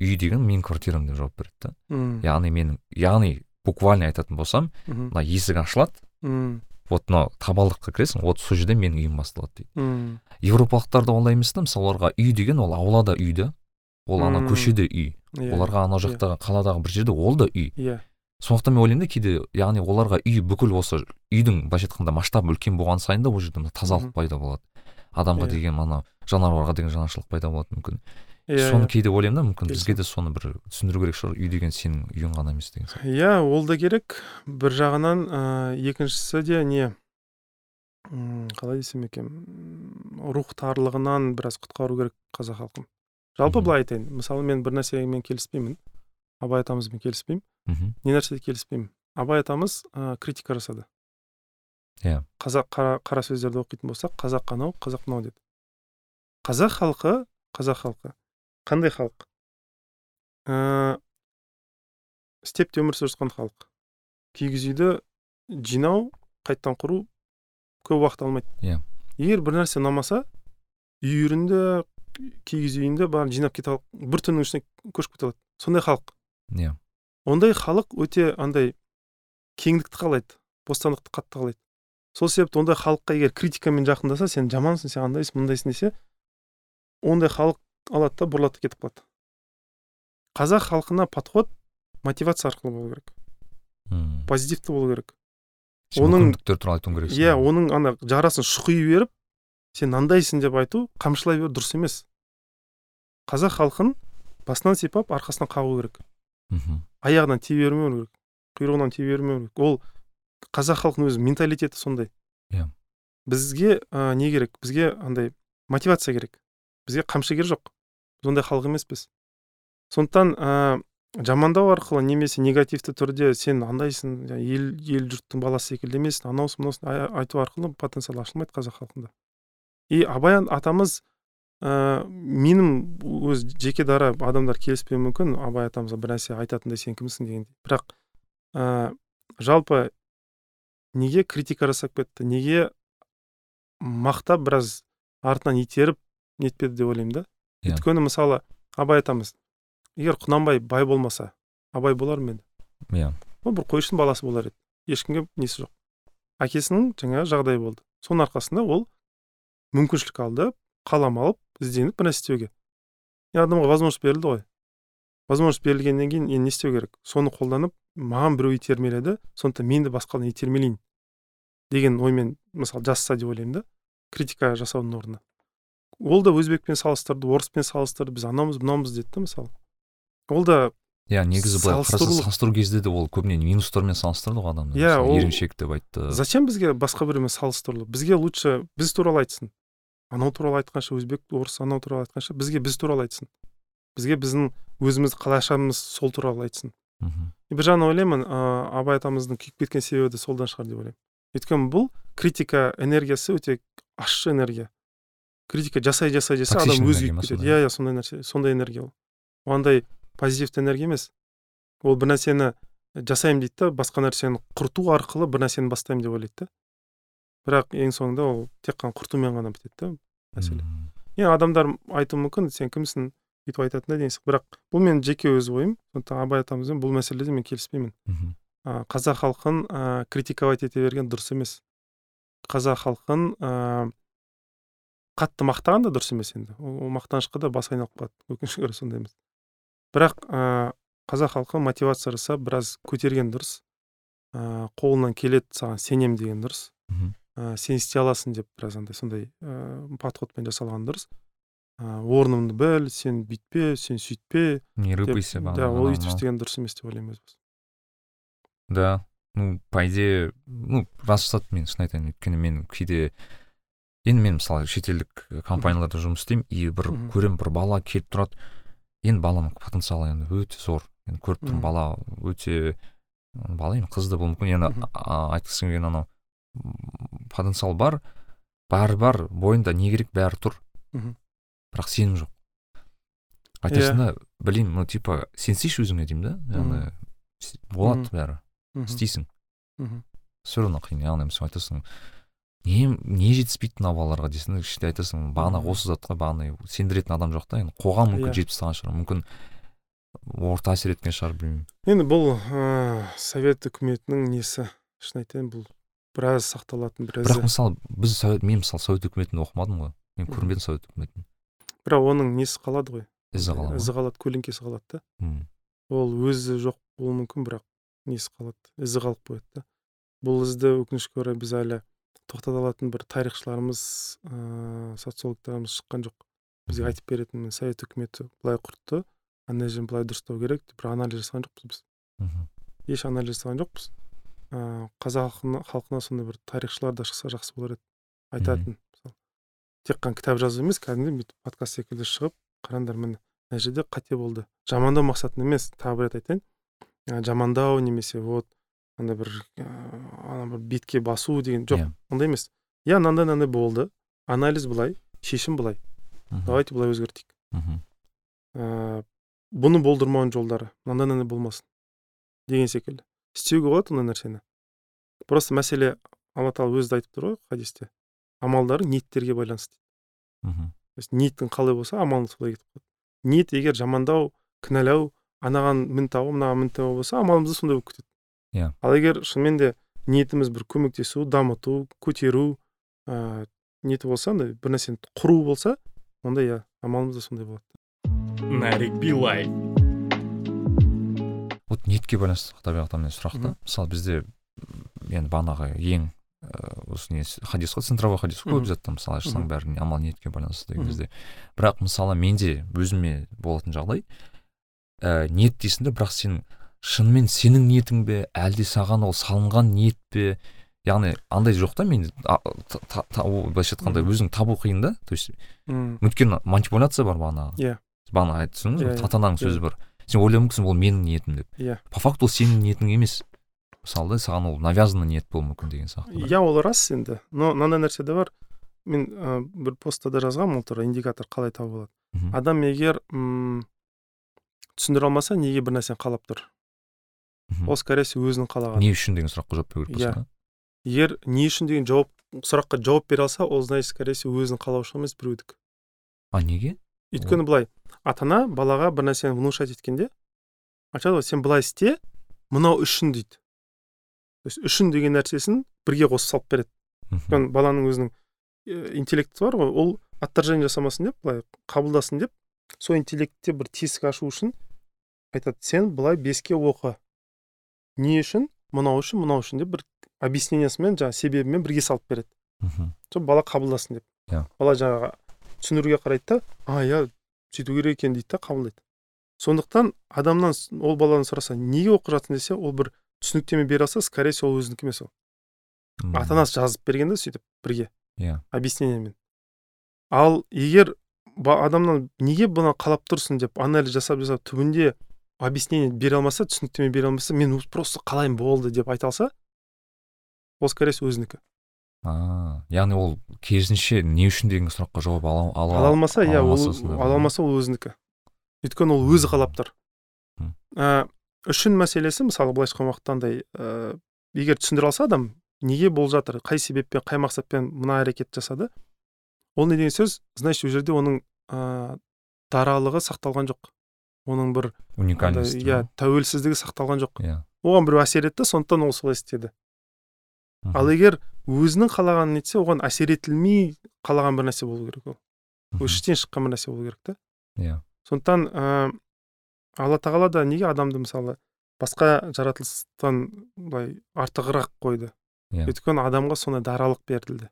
үй деген менің квартирам деп жауап береді да. Яғни менің яғни буквально айтатын болсам мына есік ашылады. Вот мынау табалдырыққа кіресің вот сол жерде менің үйім басталады дейді. Европалықтарда олай емес та. Мысалы оларға үй деген ол аулада үй да. Ол ана көшеде үй. Иә. оларға анау иә. жақтағы қаладағы бір жерде ол да үй. Иә. Сондықтан мен ойлаймын да кейде яғни оларға үй бүкіл осы үйдің былайша айтқанда масштабы үлкен болған сайын да ол жерде тазалық пайда болады. Адамға yeah. деген анау жануарларға деген жанашырлық пайда болады мүмкін. Иә соны кейде ойлаймын да мүмкін бізге де соны бір түсіндіру керек шығар үй деген сенің үйің ғана емес деген сияқты. Иә ол да керек. Бір жағынан ә, екіншісі де не қалай десем екен рух тарлығынан біраз құтқару керек қазақ халқын. Жалпы былай айтайын мысалы мен бір нәрсемен келіспеймін. Абай атамызбен келіспеймін. Мхм не нәрседе келіспеймін. Абай атамыз ә, критика жасады. Иә. Қазақ қара, қара сөздерді оқитын болсақ қазақ анау қазақ мынау деді. Қазақ халқы қазақ халқы. Қандай халық ә, степте өмір сүріп жатқан халық киіз үйді жинау қайтадан құру көп уақыт алмайды. Иә. Егер бір нәрсе ұнамаса үйірінде киіз үйінде бәрін жинап кете бір түннің ішінде көшіп кете алады. Сондай халық иә. yeah. Ондай халық өте андай кеңдікті қалайды бостандықты қатты қалайды. Сол себепті ондай халыққа егер критикамен жақындаса сен жамансың сен андайсың мындайсың десе ондай халық алады да бұрылады кетіп қалады. Қазақ халқына подход мотивация арқылы болу керек. Hmm. позитивті болу керек. Оның туралы айтуың керексің иә оның ана жарасын шұқи беріп сен мынандайсың деп айту қамшылай беру дұрыс емес. Қазақ халқын басынан сипап арқасынан қағу керек. Мхм аяғынан тие бермеу керек құйрығынан тие бермеу керек. Ол қазақ халқының өзі менталитеті сондай. Иә. Бізге ә, не керек? Бізге андай мотивация керек. Бізге қамшы керек жоқ. Біз ондай халық емеспіз. Сондықтан ә, жамандау арқылы немесе негативті түрде сен андайсың ел ел жұрттың баласы секілді емессің анаусың мынаусың айту арқылы потенциал ашылмайды қазақ халқында. И абай атамыз ә, менің өз жеке дара адамдар келіспеуі мүмкін абай атамызға бір нәрсе айтатындай сен кімсің дегендей. Бірақ ә, жалпы неге критика жасап кетті неге мақтап біраз артынан итеріп нетпеді деп ойлаймын да? Yeah. Иә. өйткені мысалы абай атамыз егер құнанбай бай болмаса абай болар ма еді? Иә. Ол бір қойшының баласы болар еді. Ешкімге несі жоқ. Әкесінің жаңағы жағдайы болды. Соның арқасында ол мүмкіншілік алды қалам алып ізденіп бір нәрсе істеуге адамға возможность берілді ғой. Возможность берілгеннен кейін енді не істеу керек? Соны қолданып маған біреу итермеледі сондықтан мен де басқалардан итермелейін деген оймен мысалы жазса деп ойлаймын да критика жасаудың орнына. Ол да өзбекпен салыстырды орыспен салыстырды біз анамыз мынауымыз деді да мысалы. Ол да иә негізі былай салыстыру кезде де ол көбіне минустармен салыстырды ғой адамды иә ол еріншек деп айтты. Зачем бізге басқа біреумен салыстырылу бізге лучше біз туралы айтсын. Анау туралы айтқанша өзбек орыс анау туралы айтқанша бізге біз туралы айтсын. Бізге біздің өзіміз қалай ашамыз сол туралы айтсын. Мхм. Бір жағынан ойлаймын ыыы абай атамыздың күйіп кеткен себебі де содан шығар деп ойлаймын. Өйткені бұл критика энергиясы өте ащы энергия. Критика жасай жасай жасай адам өзі күйіп кетеді. иә иә сондай нәрсе сондай энергия ол. Андай позитивті энергия емес. Ол бір нәрсені жасаймын дейді да басқа нәрсені құрту арқылы бір нәрсені бастаймын деп ойлайды да. Бірақ ең соңында ол тек қана құртумен ғана бітеді да мәселе. Енді адамдар айтуы мүмкін сен кімсің бүйтіп айтатын да деген бірақ бұл менің жеке өз ойым сондықтан абай атамызбен бұл мәселеде мен келіспеймін. Ә, қазақ халқын ә, критиковать ете берген дұрыс емес. Қазақ халқын ә, қатты мақтаған да дұрыс емес енді. Ол, мақтанышқа да бас айналып қалады. Өкінішке орай сондай емес. Бірақ ә, қазақ халқы мотивация жасап біраз көтерген дұрыс. Ә, қолынан келеді саған сенем деген дұрыс. Ә, сен істей аласың деп біраз андай сондай ә, подходпен жасалған дұрыс. Ә, орныңды біл сен бүйтпе сен сөйтпе не рыпайся да ол өйтіп істеген дұрыс емес деп ойлаймын өз да ну по идее ну рас жатады мен шын айтайын өйткені мен кейде енді мен мысалы шетелдік компанияларда жұмыс істеймін и бір көремін бір бала келіп тұрады. Енді баланың потенциалы енді өте зор. Енді көріп тұрмын бала өте бала енді қыз да болуы мүмкін. Енді айтқысы келген анау потенциал бар бәрі бар бойында не керек бәрі тұр. Бірақ сенім жоқ. Айтасың да білеймін ну типа сенсейші өзіңе деймін да? Яғни болады бәрі. Істейсің. Все равно қиын яғни мысалы айтасың не не жетіспейді мына балаларға дейсің ішінде айтасың бағана осы затқа бағана сендіретін адам жоқ та енді қоғам мүмкін жетіп тастаған шығар мүмкін орта әсер еткен шығар білмеймін. Енді бұл ыыы совет үкіметінің несі? шын айтайын бұл біраз сақталатын бір бірақ мысалы біз мен мысалы совет үкіметін оқымадым ғой. Мен көрмедім совет үкіметін бірақ оның несі қалады ғой? Ізі қалады ізі қалады көлеңкесі қалады да. Ол өзі жоқ болуы мүмкін бірақ несі қалады? Ізі қалып қояды да. Бұл ізді өкінішке орай біз әлі тоқтата алатын бір тарихшыларымыз ыыы социологтарымыз шыққан жоқ. Бізге айтып беретін совет үкіметі былай құртты ана жерін былай дұрыстау керек деп бір анализ жасаған жоқпыз біз. Еш анализ жасаған жоқпыз. Ыыы қазақ халқына сондай бір тарихшылар да шықса жақсы болар еді. Айтатын мысалы. Тек қана кітап жазу емес кәдімгідей бүйтіп подкаст секілді шығып қараңдар міне мына жерде қате болды. Жамандау мақсатында емес тағы бір рет айтайын. Жамандау немесе вот андай бір ана бір бетке басу деген жоқ ондай емес. Иә мынандай мынандай болды анализ былай шешім былай. Давайте былай өзгертейік. Ыыы бұны болдырмаудың жолдары мынандай мынандай болмасын деген секілді. Істеуге болады ондай нәрсені просто мәселе алла тағала өзі айтып тұр ғой хадисте амалдары ниеттерге байланысты. Дейді то есть ниетің қалай болса амалың солай кетіп қалады. Ниет егер жамандау кінәлау анаған мін тағу мынаған мін тағу болса амалымыз да сондай болып кетеді. Иә. Ал егер шынымен де ниетіміз бір көмектесу дамыту көтеру ыыы ниеті болса андай бір нәрсені құру болса онда иә амалымыз да сондай болады. Нарик билай. Вот ниетке байланысты табиғатта мен сұрақ та. Мысалы бізде енді бағанағы ең осы не хадис қой центровой хадис қой көп затта мысалы ашсаң бәрі амал ниетке байланысты деген кезде. Бірақ мысалы менде өзіме болатын жағдай ә, ниет дейсің да бірақ сен шынымен сенің ниетің бе әлде саған ол салынған ниет пе? Яғни андай жоқ та мен былайша айтқанда өзің табу қиын да. То есть өйткені манипуляция бар бағанағы иә. Бағана айтсыңыз ғой ата ананың сөзі бар. Сен ойлауы мүмкінсің ол менің ниетім деп. Иә. По факту ол сенің ниетің емес. Мысалы да саған ол навязанный ниет болуы мүмкін деген сияқты иә ол рас енді. Но мынандай нәрсе де бар. Мен ә, бір постта да жазғанмын ол туралы индикатор қалай табуға болады. Адам егер м түсіндіре алмаса неге бір нәрсені қалап тұр? Ол скорее всего өзінің қалаған. Не үшін деген сұраққа жауап беру керек иә. егер не үшін деген жауап сұраққа жауап бере алса ол значит скорее всего өзінің қалаушы емес біреудікі. А неге? Өйткені былай ата ана балаға бір нәрсені внушать еткенде айтады ғой сен былай істе мынау үшін дейді. То есть үшін деген нәрсесін бірге қосып салып береді. Өйткені баланың өзінің интеллекті бар ғой ол отторжение жасамасын деп былай қабылдасын деп сол интеллектте бір тесік ашу үшін айтады сен былай беске оқы. Не үшін? Мынау үшін мынау үшін деп бір объяснениесімен жаңағы себебімен бірге салып береді. Мхм. Сол бала қабылдасын деп. Иә. Бала жаңағы түсіндіруге қарайды да а иә сөйту керек екен дейді да қабылдайды. Сондықтан адамнан ол баладан сұраса неге оқып жатсың десе ол бір түсініктеме бере алса скорее всего ол өзінікі емес ол. Ата анасы жазып берген да сөйтіп бірге. Иә. Объяснениемен. Ал егер адамнан неге бұны қалап тұрсың деп анализ жасап жасап түбінде объяснение бере алмаса түсініктеме бере алмаса мен просто қалаймын болды деп айта алса ол скорее всего өзінікі. Яғни ол керісінше не үшін деген сұраққа жауап ала, ала, ала алмаса иә ол ала алмаса ол өзінікі. Өйткені ол өзі қалап тұр. Ә, үшін мәселесі мысалы былайша айтқан уақытта андай ә, егер түсіндіре алса адам неге болып жатыр қай себеппен қай мақсатпен мына әрекет жасады ол не деген сөз значит ол жерде оның ә, даралығы сақталған жоқ. Оның бір уникальность иә тәуелсіздігі сақталған жоқ. Иә. Оған біреу әсер етті сондықтан ол солай істеді. Ал егер өзінің қалағанын нетсе оған әсер етілмей қалаған бір нәрсе болу керек ол. Іштен шыққан бір нәрсе болу керек та. Иә. Сондықтан ә, алла тағала да неге адамды мысалы басқа жаратылыстан былай артығырақ қойды? Иә. Өйткені адамға сондай даралық берілді.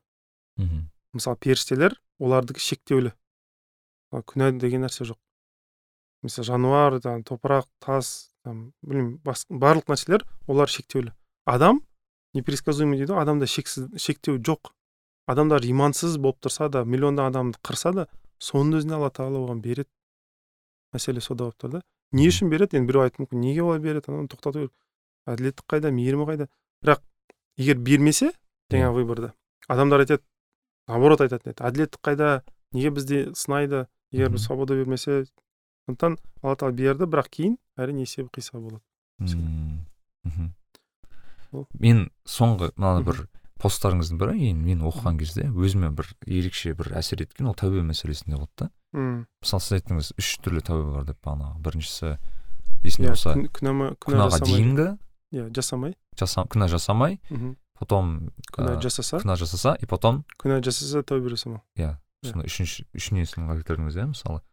Мхм мысалы періштелер олардікі шектеулі. Күнә деген нәрсе жоқ. Мысалы жануар там топырақ тас там білмеймін барлық нәрселер олар шектеулі. Адам непредсказуемый дейді ғой. Адамда шексіз шектеу жоқ. Адамдар имансыз болып тұрса да миллиондаған адамды қырса да соның өзіне алла тағала оған береді. Мәселе сода болып тұр да. Не үшін береді? Енді біреу айтуы мүмкін неге олай береді? Ананы тоқтату керек. Әділеттік қайда? Мейірімі қайда? Бірақ егер бермесе жаңағы выборды адамдар айтады наоборот айтатын еді. Әділеттік қайда? Неге бізде сынайды? Егер біз свобода бермесе сондықтан алла тағала берді бірақ кейін әрине есебі қисабы болады. Мен соңғы мына бір посттарыңыздың бірі енді мен оқыған кезде өзіме бір ерекше бір әсер еткен ол тәубе мәселесінде болды да. Мысалы сіз айттыңыз үш түрлі тәубе бар деп бағанағы. Біріншісі есімде иә, болса күнәға дейінгі. Иә жасамай. Жаса, күнә жасамай потом күнә жасаса? күнә жасаса и потом күнә жасаса тәубе жасамау иә сондай үшінші үш несін келтірдіңіз иә мысалы.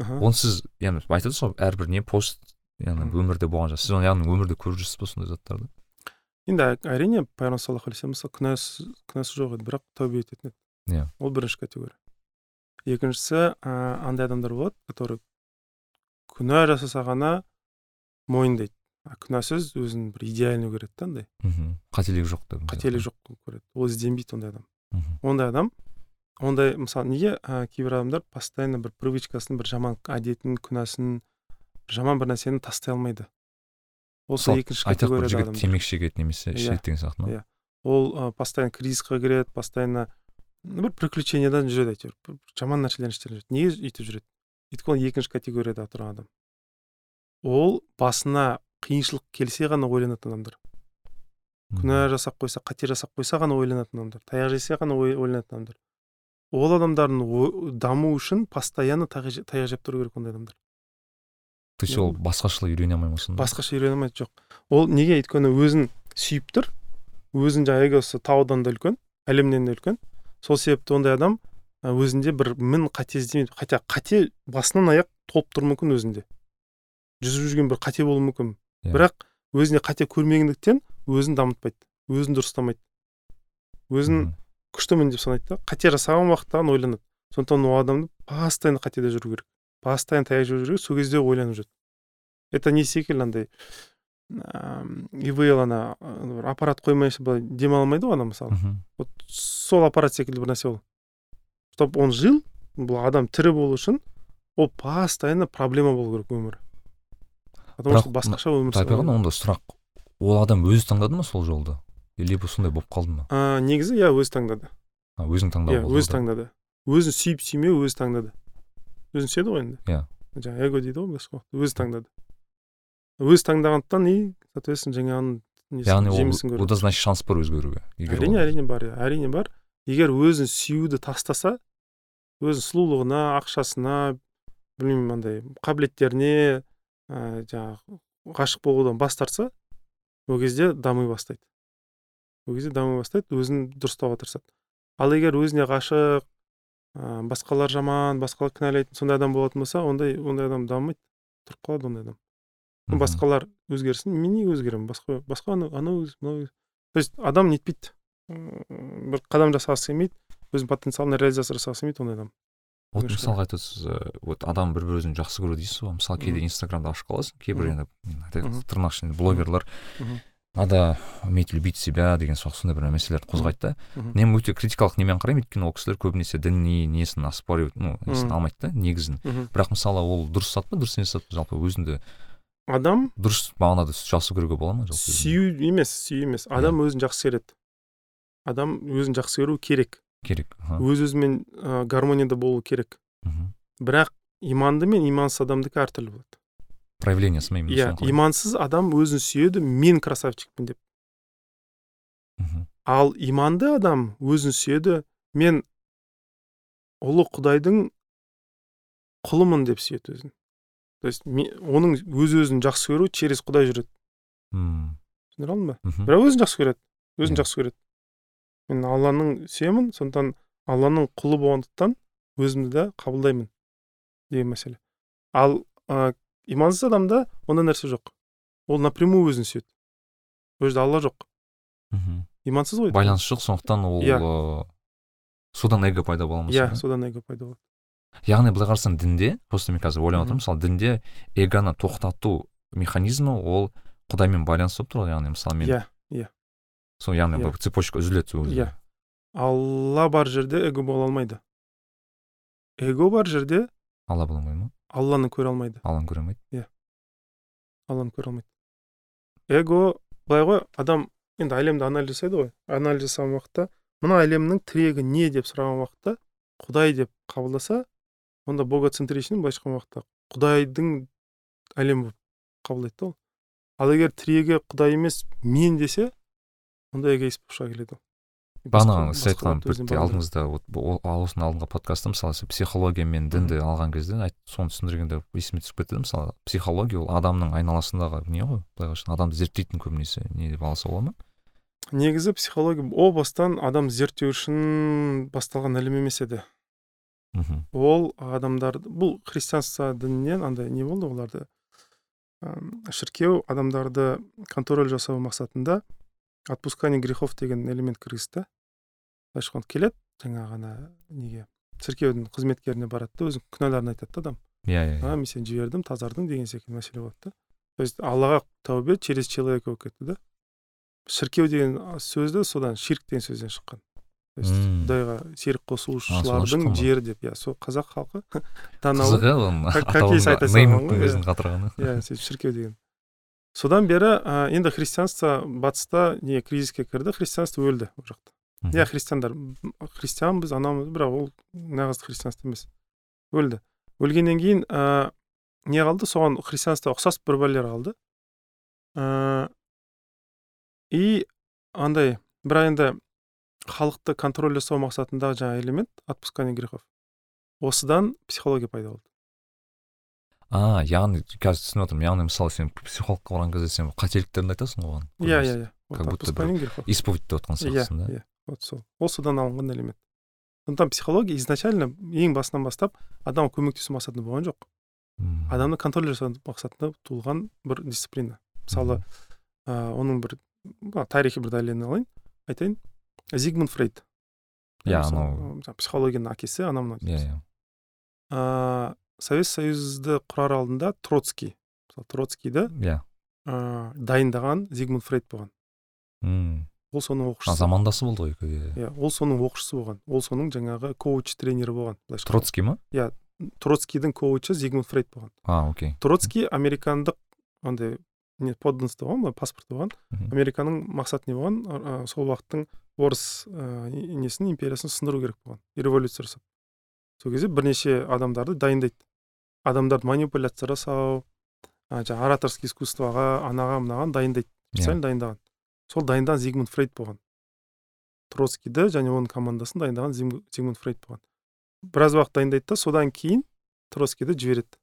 Оны сіз яғни айтады ғой әрбір не пост яғни өмірде болған сіз оны яғни өмірде көріп жүрсіз ба сондай заттарды? Енді әрине пайғамбар саллаллаху алейхи мысалы күнәсі күнәсі жоқ еді бірақ тәубе ететін еді иә. Ол бірінші категория. Екіншісі ә, андай адамдар болады который күнә жасаса ғана мойындайды. Күнәсіз өзін бір идеальный көреді да андай. Мхм. Қателік жоқ деп қателік жоқ қылып көреді. Ол ізденбейді ондай адам. Ондай адам ондай мысалы неге ә, кейбір адамдар постоянно бір привычкасын бір жаман әдетін күнәсін жаман бір нәрсені тастай алмайды. Сол екінші категорияда жігіт темекі шегеді немесе ішеді иә. деген сияқты ма? иә. Ол постоянно кризисқа кіреді постоянно бір приключениядан жүреді әйтеуір. Жаман нәрселердің іштерінен жүреді. Неге өйтіп жүреді? Өйткені ол екінші категорияда тұрған адам. Ол басына қиыншылық келсе ғана ойланатын адамдар. Күнә жасап қойса қате жасап қойса ғана ойланатын адамдар. Таяқ жесе ғана ойланатын адамдар. Ол адамдардың даму үшін постоянно таяқ жеп тұру керек ондай адамдар. То есть ол басқашалай үйрене алмай ма сонда? Басқаша үйрене алмайды жоқ. Ол неге өйткені өзін сүйіп тұр өзін жаңағы эгосы таудан да үлкен әлемнен де үлкен. Сол себепті ондай адам өзінде бір мін қате іздемейді хотя қате басынан аяқ толып тұруы мүмкін өзінде. Жүзіп жүрген бір қате болуы мүмкін. Yeah. Иә. бірақ өзіне қате көрмегендіктен өзін дамытпайды өзін дұрыстамайды. Өзін күштімін деп санайды да қате жасаған уақытта ғана ойланады. Сондықтан ол адамды постоянно қатеде жүру керек. Постоянно таяқ жеп жүреді сол кезде ойланып жүреді это не секілді андай ивл ана бір аппарат қоймай былай демала алмайды ғой ана мысалы. Вот сол аппарат секілді бір нәрсе ол чтобы он жил бұл адам тірі болу үшін ол постоянно проблема болу керек өмірі. Потому что басқаша өмір сүру онда сұрақ ол адам өзі таңдады ма сол жолды? Либо сондай болып қалды ма? Негізі иә өзі таңдады. Өзің таңдау иә өзі таңдады. Өзін сүйіп сүймеу өзі таңдады. Өзін сүйеді ғой енді иә жаңағы эго дейді ғой өзі таңдады өзі таңдағандықтан и соответственно жаңағының яғни ол значит шанс бар өзгеруге әрине әрине бар иә әрине бар егер өзін сүюді тастаса өзінің сұлулығына ақшасына білмеймін андай қабілеттеріне ә, жаңағы ғашық болудан бас тартса ол кезде дами бастайды ол кезде дами бастайды өзін дұрыстауға тырысады ал егер өзіне ғашық ә, басқалар жаман басқалар кінәлайтын сондай адам болатын болса ондай ондай адам дамымайды. Тұрып қалады ондай адам. Басқалар өзгерсін мен неге өзгеремін? Басқа басқа анау анау мынау то есть адам нетпейді. Бір қадам жасағысы келмейді өзінің потенциалын реализация жасағысы келмейді ондай адам. Вот мысалға айтасыз вот адам бір бірін жақсы көреді дейсіз ғой. Мысалы кейде инстаграмды ашып қаласың кейбір енді тырнақ ішінде блогерлар. Надо уметь любить себя деген сондай бір мәселелерді қозғайды да. Мен өте критикалық немен қараймын. Өйткені ол кісілер көбінесе діни несін оспаривать ну несін алмайды да негізін. Бірақ мысалы ол дұрыс зат па дұрыс емес зат па? Жалпы өзіңді адам дұрыс мағынада жақсы көруге бола ма? Жалпы сүю емес сүю емес. Адам өзін жақсы көреді. Адам өзін жақсы көру керек. Керек өз өзімен ә, гармонияда болу керек. Бірақ иманды мен имансыз адамдікі әртүрлі болады. Проявлениясы ма иә имансыз адам өзін сүйеді мен красавчикпін деп. Мхм ал иманды адам өзін сүйеді мен ұлы құдайдың құлымын деп сүйеді өзін. То есть оның өз өзін жақсы көру через құдай жүреді. Мм түсіндіре алдым ба? Бірақ өзін жақсы көреді өзін жақсы көреді. Мен алланың сүйемін сондықтан алланың құлы болғандықтан өзімді де қабылдаймын деген мәселе. Ал ә, имансыз адамда ондай нәрсе жоқ. Ол напрямую өзін сүйеді. Ол жерде алла жоқ. Мхм. Имансыз ғой байланыс жоқ сондықтан ол иә. содан эго пайда бола ма иә содан эго пайда болады. Яғни былай қарасаң дінде просто мен қазір ойлап отырмын мысалы дінде эгоны тоқтату механизмі ол құдаймен байланысты болып тұр ғой яғни мысалы мен иә иә. сол яғни иә. бір цепочка үзіледі өзі иә. Алла бар жерде эго бола алмайды. Эго бар жерде алла бола алмайды ма? Алланы көре алмайды алланы көре алмайды алланы көре алмайды эго былай ғой адам енді әлемді анализ жасайды ғой. Анализ жасаған уақытта мына әлемнің тірегі не деп сұраған уақытта құдай деп қабылдаса онда богоцентричный былайша айтқан уақытта құдайдың әлемі болып қабылдайды да ол ал егер тірегі құдай емес мен десе онда эгоист болып шыға келеді ол бағана сіз айтқан алдыңызда осының алдыңғы подкастта мысалы сіз психология мен дінді алған кезде соны түсіндіргенде есіме түсіп кетті мысалы психология ол адамның айналасындағы не ғой былай адамды зерттейтін көбінесе не деп алса бола ма? Негізі психология о бастан адам зерттеу үшін басталған ілім емес еді. Мхм. Ол адамдарды бұл христианство дінінен андай не болды оларды? Шіркеу адамдарды контроль жасау мақсатында отпускание грехов деген элемент кіргізді. Былайша айтқанда келеді жаңағы ана неге шіркеудің қызметкеріне барады да өзінің күнәларын айтады да адам. Иә иә а мен сені жібердім тазардың деген секілді мәселе болады да. То есть аллаға тәубе через человека болып кетті да. Шіркеу деген сөзді содан ширк деген сөзден шыққан. То есть құдайға серік қосылушылардың жері деп иә сол қазақ халқы <laughs> қызық иә оның өзін қатырғаны. Иә <laughs> сөйтіп шіркеу деген. Содан бері ә, енді христианство батыста не кризиске кірді христианство өлді ол жақта. Иә христиандар христианбыз анамыз бірақ ол нағыз христианство емес өлді. Өлгеннен кейін ә, не қалды? Соған христианство ұқсас бір бәлелер қалды. Ә, и андай бірақ енді халықты контроль жасау мақсатындағы жаңағы элемент отпускание грехов. Осыдан психология пайда болды. А яғни қазір түсініп отырмын яғни мысалы сен психологқа барған кезде сен қателіктеріңді айтасың ғой оған иә иә иә. Как будто бір исповедь деп жатқан сияқтысың да? иә вот сол ол содан алынған элемент. Сондықтан психология изначально ең басынан бастап адамға көмектесу мақсатында болған жоқ. Адамды контроль жасау мақсатында туылған бір дисциплина. Мысалы ә, оның бір тарихи бір дәлелін алайын. Айтайын. Зигмунд фрейд. Иә анау психологияның әкесі ана мына иә. Иә совет союзды құрар алдында троцкий. Мысалы троцкийді иә. ә, дайындаған зигмунд фрейд болған. Мм ол соның оқушысы. замандасы болды ғой екеуі иә ол соның оқушысы болған. Ол соның жаңағы коуч тренері болған. Троцкий ма? Иә троцкийдің коучы зигмунд фрейд болған. А окей. Троцкий американдық андай не подданство болған ба паспорт болған. Американың мақсаты не болған? Ә, сол уақыттың орыс ә, несін империясын сындыру керек болған. Революция жасап. Сол кезде бірнеше адамдарды дайындайды. Адамдарды манипуляция жасау жаңағы ораторский искусствоға анаға мынаған дайындайды специально дайындаған. Сол дайындаған зигмунд фрейд болған. Троцкийді және оның командасын дайындаған зигмунд фрейд болған. Біраз уақыт дайындайды да содан кейін троцкийді жібереді.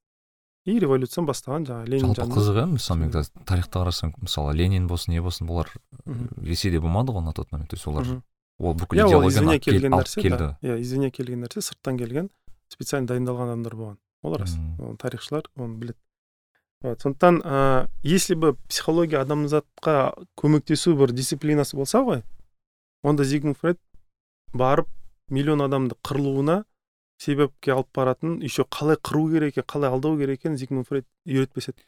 И революцияны бастаған жаңағы ленин жалпы қызық иә мысалы мен тарихта қарасаң мысалы ленин болсын не болсын бұлар ресейде болмады ғой на тот момент. То есть олар ол бүкіл иә ол извне келген нәрсе иә извне келген нәрсе сырттан келген специально дайындалған адамдар болған. Ол рас оны тарихшылар оны біледі. Вот сондықтан ә, если бы психология адамзатқа көмектесу бір дисциплинасы болса ғой онда зигмунд фрейд барып миллион адамды қырылуына себепке алып баратын еще қалай қыру керек екен қалай алдау керек екенін зигмунд фрейд үйретпес еді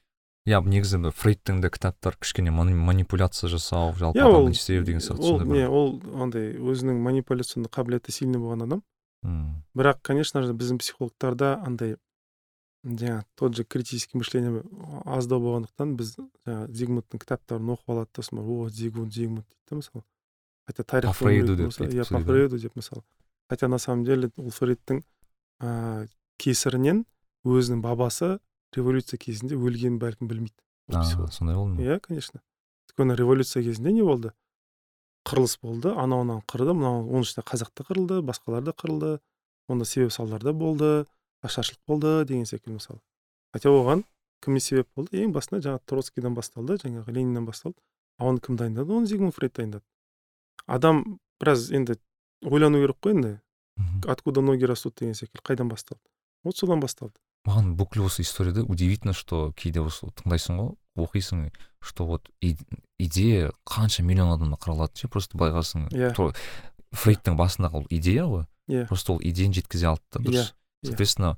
иә негізі фрейдтің де кітаптары кішкене манипуляция жасау жалпы yeah, адамды істеу деген сияқты ол не ол андай өзінің манипуляционный қабілеті сильный болған адам. Мм бірақ конечно же біздің психологтарда андай жаңағы тот же критический мышление аздау болғандықтан біз жаңағы зигмундтың кітаптарын оқып алады да сосын о зигмунд зигмунд дейді да мысалы. Хотя тарих по фрейду деп иә по фрейду деп мысалы. Хотя на самом деле ол фрейдтің ыыы кесірінен өзінің бабасы революция кезінде өлгенін бәлкім білмейді. Сондай болды ма? Иә конечно. Өйткені революция кезінде не болды? Қырылыс болды анау мынау қырды мынау оның ішінде қазақ та қырылды басқалар да қырылды онда себеп салдар да болды. Ашаршылық болды деген секілді мысалы хотя оған кім себеп болды? Ең басында жаңағы троцкийден басталды жаңағы лениннен басталды. А оны кім дайындады? Оны зигмунд фрейд дайындады. Адам біраз енді ойлану керек қой енді. Откуда ноги растут деген секілді. Қайдан басталды? Вот содан басталды. Маған бүкіл осы историяда удивительно что кейде осы тыңдайсың ғой оқисың что вот идея қанша миллион адамды қыра ше просто былай қарасаң иә фрейдтің басындағы ол идея ғой. Иә. Просто ол идеяны жеткізе алды да дұрыс. Соответственно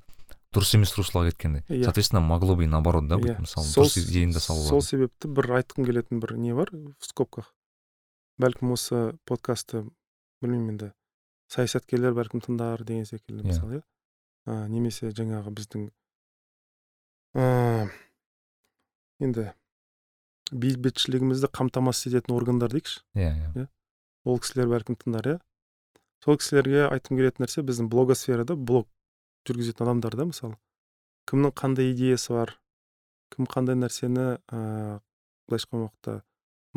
дұрыс емес русла кеткенде. Yeah. соответственно могло бы и наоборот да быть мысалы дұрыс идеяны да салуға. сол себепті бір айтқым келетін бір не бар в скобках. Бәлкім осы подкастты білмеймін енді саясаткерлер бәлкім тыңдар деген секілді мысалы иә. Немесе жаңағы біздің ә, енді бейбітшілігімізді қамтамасыз ететін органдар дейікші. Иә иә. Ол кісілер бәлкім тыңдар иә. Сол кісілерге айтқым келетін нәрсе біздің блогосферада блог. Жүргізетін адамдар да мысалы. Кімнің қандай идеясы бар кім қандай нәрсені ыыы былайша айтқан уақытта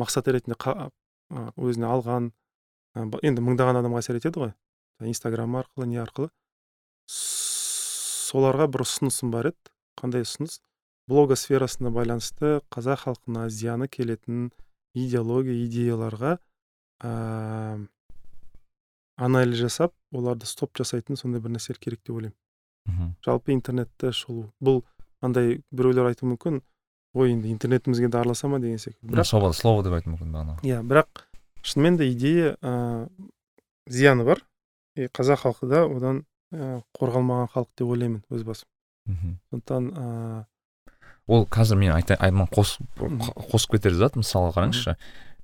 мақсат ретінде өзіне алған енді мыңдаған адамға әсер етеді ғой. Инстаграм арқылы не арқылы. Соларға бір ұсынысым бар еді. Қандай ұсыныс? Блогосферасына байланысты қазақ халқына зияны келетін идеология идеяларға ыыы анализ жасап оларды стоп жасайтын сондай бір нәрселер керек деп ойлаймын. Мхм жалпы интернетті шолу. Бұл андай біреулер айтуы мүмкін ой енді интернетімізге де араласа ма? деген секілді. Бірақ слово деп айтуы мүмкін бағана. Иә бірақ шынымен де идея ә, зияны бар. И қазақ халқы да одан ә, қорғалмаған халық деп ойлаймын өз басым. Мхм сондықтан ыыы ол қазір мен айтайын қосып кетер зат мысалы қараңызшы.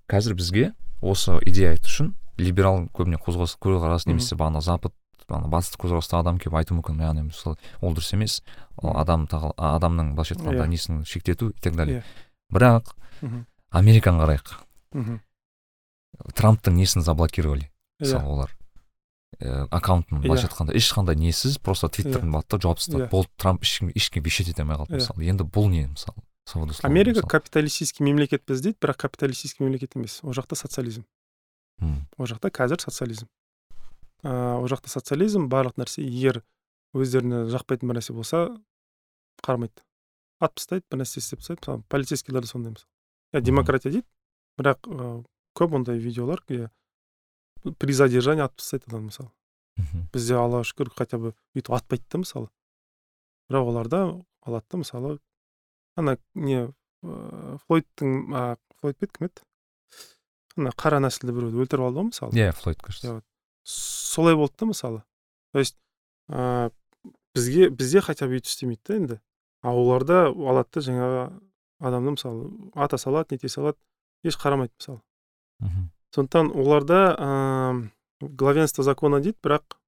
Қазір бізге осы идея айту үшін либерал көбіне қозғалыс көзқарас немесе бағана запад ана батыстық көзқарастағы адам келіп айтуы мүмкін яғни мысалы ол дұрыс емес. Ол адам адамның былайша айтқанда иә. несін шектету и так далее. Иә. бірақ американы қарайық. Трамптың несін заблокировали? Иә. мысалы олар. Ә, аккаунтын былайша айтқанда ешқандай несіз просто твиттерін барды да жауып тастады болды трамп ешкімге ешкімге вещать ете алмай қалды мысалы. Енді бұл не мысалы? Америка капиталистический мемлекетпіз дейді бірақ капиталистический мемлекет емес. Ол жақта социализм. Ол жақта қазір социализм. Ыыы ол жақта социализм барлық нәрсе егер өздеріне жақпайтын бір нәрсе болса қарамайды. Атып тастайды бір нәрсе істеп тастайды мысалы полицейскийлер де сондай мысалы иә демократия дейді бірақ ә, көп ондай видеолар иә при задержании атып тастайды адамды мысалы бізде аллаға шүкір хотя бы бүйтіп атпайды да мысалы бірақ оларда алады да мысалы ана не ыыы флойдтың флойд па еді кім еді ана қара нәсілді біреуді өлтіріп алды ғой мысалы иә флойд кажется. Солай болды да мысалы. То есть ә, бізге бізде хотя бы өйтіп істемейді да енді. А оларда алады да жаңағы адамды мысалы ата салады нете салады еш қарамайды мысалы. Мхм. Сондықтан оларда ә, главенство закона дейді бірақ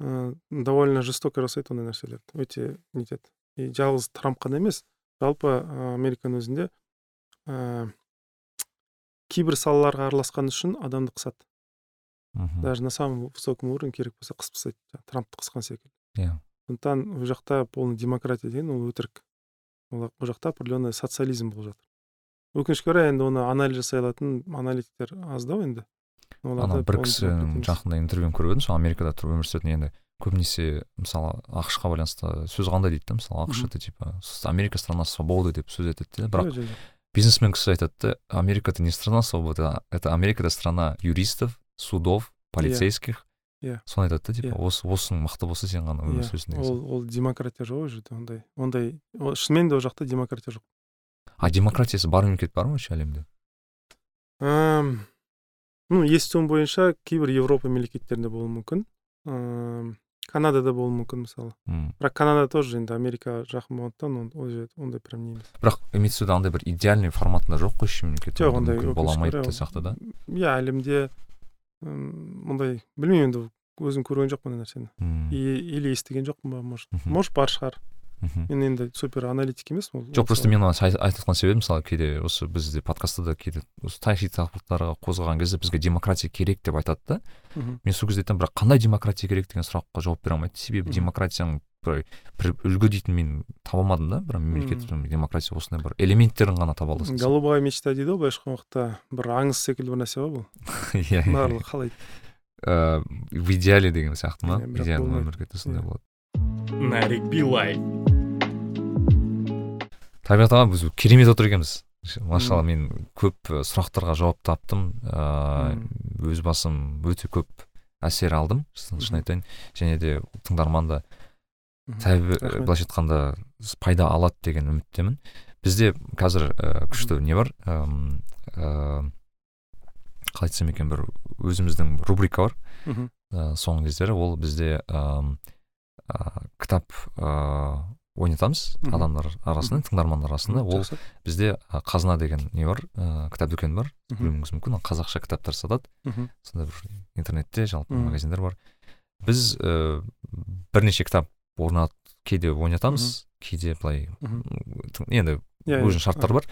ә, довольно жестоко жасайды ондай нәрселерді өте нетеді и жалғыз трамп қана емес жалпы американың өзінде ә, кейбір салаларға араласқаны үшін адамды қысады. Мхм даже на самом высоком уровне керек болса қысып тастайды трампты қысқан секілді иә сондықтан ол жақта полный демократия деген ол өтірік ол жақта определенный социализм болып жатыр өкінішке орай енді оны анализ жасай алатын аналитиктер аздау енді ана бір кісінің жақында интервьюін көріп едім сол америкада тұрып өмір сүретін енді көбінесе мысалы ақш қа байланысты сөз қандай дейді да мысалы ақш это типа америка страна свободы деп сөз етеді де бірақ бизнесмен кісі айтады да америка это не страна свободы это америка это страна юристов судов полицейских. Иә. Соны айтады да типа осы осының мықты болса сен ғана өмір сүресің ол ол демократия жоқ ол жерде ондай ондай. Шынымен де ол жақта демократия жоқ. А демократиясы бар мемлекет бар ма вообще әлемде? Ну естуім бойынша кейбір еуропа мемлекеттерінде болуы мүмкін. Ыыы канадада болуы мүмкін мысалы. Бірақ канада тоже енді америка жақын болғандықтан ол жерде ондай прям не емес. Бірақ имеется в виду андай бір идеальный форматында жоқ қой еш мемлекет жоқ ондай бола алмайды деген сияқты да? иә әлемде ондай білмеймін енді өзім көрген жоқпын ондай нәрсені. Или естіген жоқпын ба может может бар шығар. Мен енді супер аналитик емеспін жоқ просто мен оны айтып жатқан себебім мысалы кейде осы бізде подкастта да кейде осы тарихи тақырыптарға қозғаған кезде бізге демократия керек деп айтады да. Мен сол кезде айтамын бірақ қандай демократия керек деген сұраққа жауап бере алмайды. Себебі демократияның бір бір үлгі дейтін мен таба алмадым да бір мемлекет демократия осындай бір элементтерін ғана таба аласың голубая мечта дейді ғой былайша айтқан уақытта бір аңыз секілді бір нәрсе ғой бұл. <laughs> Иә, иә. Барлығы қалайды ыыы в идеале деген сияқты ма? Идеальный мемлекетте сондай иә. болады. Нарик билай табиғат аға біз керемет отыр екенбіз. Машалла мен көп сұрақтарға жауап таптым. Ыыы өз басым өте көп әсер алдым шын айтайын. Және де тыңдарман да былайша айтқанда пайда алады деген үміттемін. Бізде қазір ә, күшті не бар? Ыыы қалай айтсам екен бір өзіміздің рубрика бар. Ә, соңғы кездері ол бізде кітап ыыы ойнатамыз адамдар арасында тыңдармандар арасында. Ол бізде қазына деген не бар? Ыыы кітап дүкені бар. Білуіңіз мүмкін қазақша кітаптар сатады. Сондай бір интернетте жалпы магазиндар бар. Біз ә, бірнеше кітап орнат кейде ойнатамыз кейде былай енді иә, өзінің иә. шарттары бар.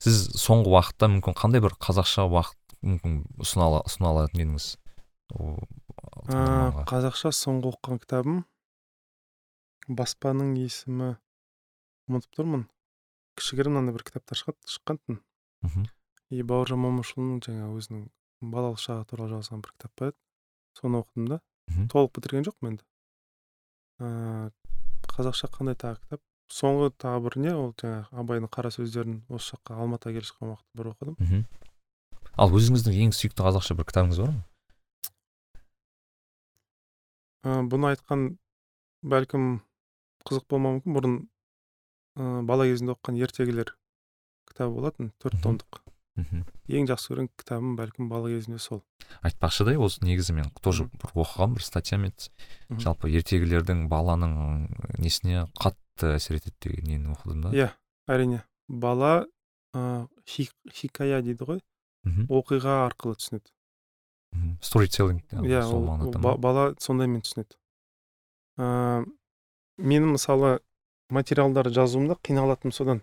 Сіз соңғы уақытта мүмкін қандай бір қазақша уақыт мүмкін ұсына алатын едіңіз? Қазақша соңғы оқыған кітабым. Баспаның есімі. Ұмытып тұрмын. Кішігірім мынандай бір кітаптар шығады шыққан тын и бауыржан момышұлының жаңағы өзінің балалық шағы туралы жазған бір кітап бар еді. Соны оқыдым да. Толық бітірген жоқпын енді. Ыыы қазақша қандай тағы кітап соңғы тағы бір не? Ол жаңағы абайдың қара сөздерін осы жаққа алматыға келе жатқан уақытта бір оқыдым. Мхм. Ал өзіңіздің ең сүйікті қазақша бір кітабыңыз бар ма? Бұны айтқан бәлкім қызық болмауы мүмкін. Бұрын ә, бала кезімде оқыған ертегілер кітабы болатын. Төрт томдық. Мхм ең жақсы көрген кітабым бәлкім бала кезімде сол. Айтпақшы да осы негізі мен тоже бір оқығанмын бір статьямен жалпы ертегілердің баланың несіне қатты әсер етеді деген нені оқыдым да? Иә әрине. Бала ә, хикая дейді ғой. Оқиға арқылы түсінеді. Сторителлинг иә бала сондаймен түсінеді. Ыыы мен мысалы материалдар жазуымда қиналатыным содан.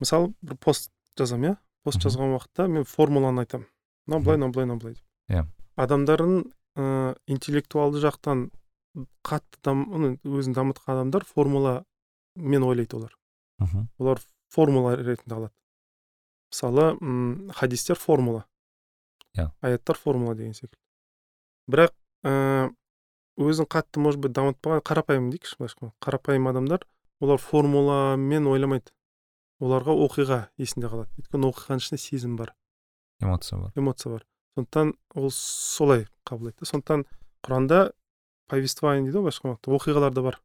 Мысалы бір пост жазамын иә? Пост жазған уақытта мен формуланы айтамын. Мынау былай мынау былай мынау былай деп. Иә. Адамдардың ыыы интеллектуалды жақтан қатты өзін дамытқан адамдар формула мен ойлайды олар. Мхм олар формула ретінде алады. Мысалы м хадистер формула. Иә. Аяттар формула деген секілді. Бірақ өзін қатты может быть дамытпаған қарапайым дейікші былайша қарапайым адамдар олар формуламен ойламайды. Оларға оқиға есінде қалады. Өйткені оқиғаның ішінде сезім бар. Эмоция бар. Эмоция бар. Сондықтан ол солай қабылдайды да сондықтан құранда повествование дейді ғой былайша айтқанда оқиғалар да бар.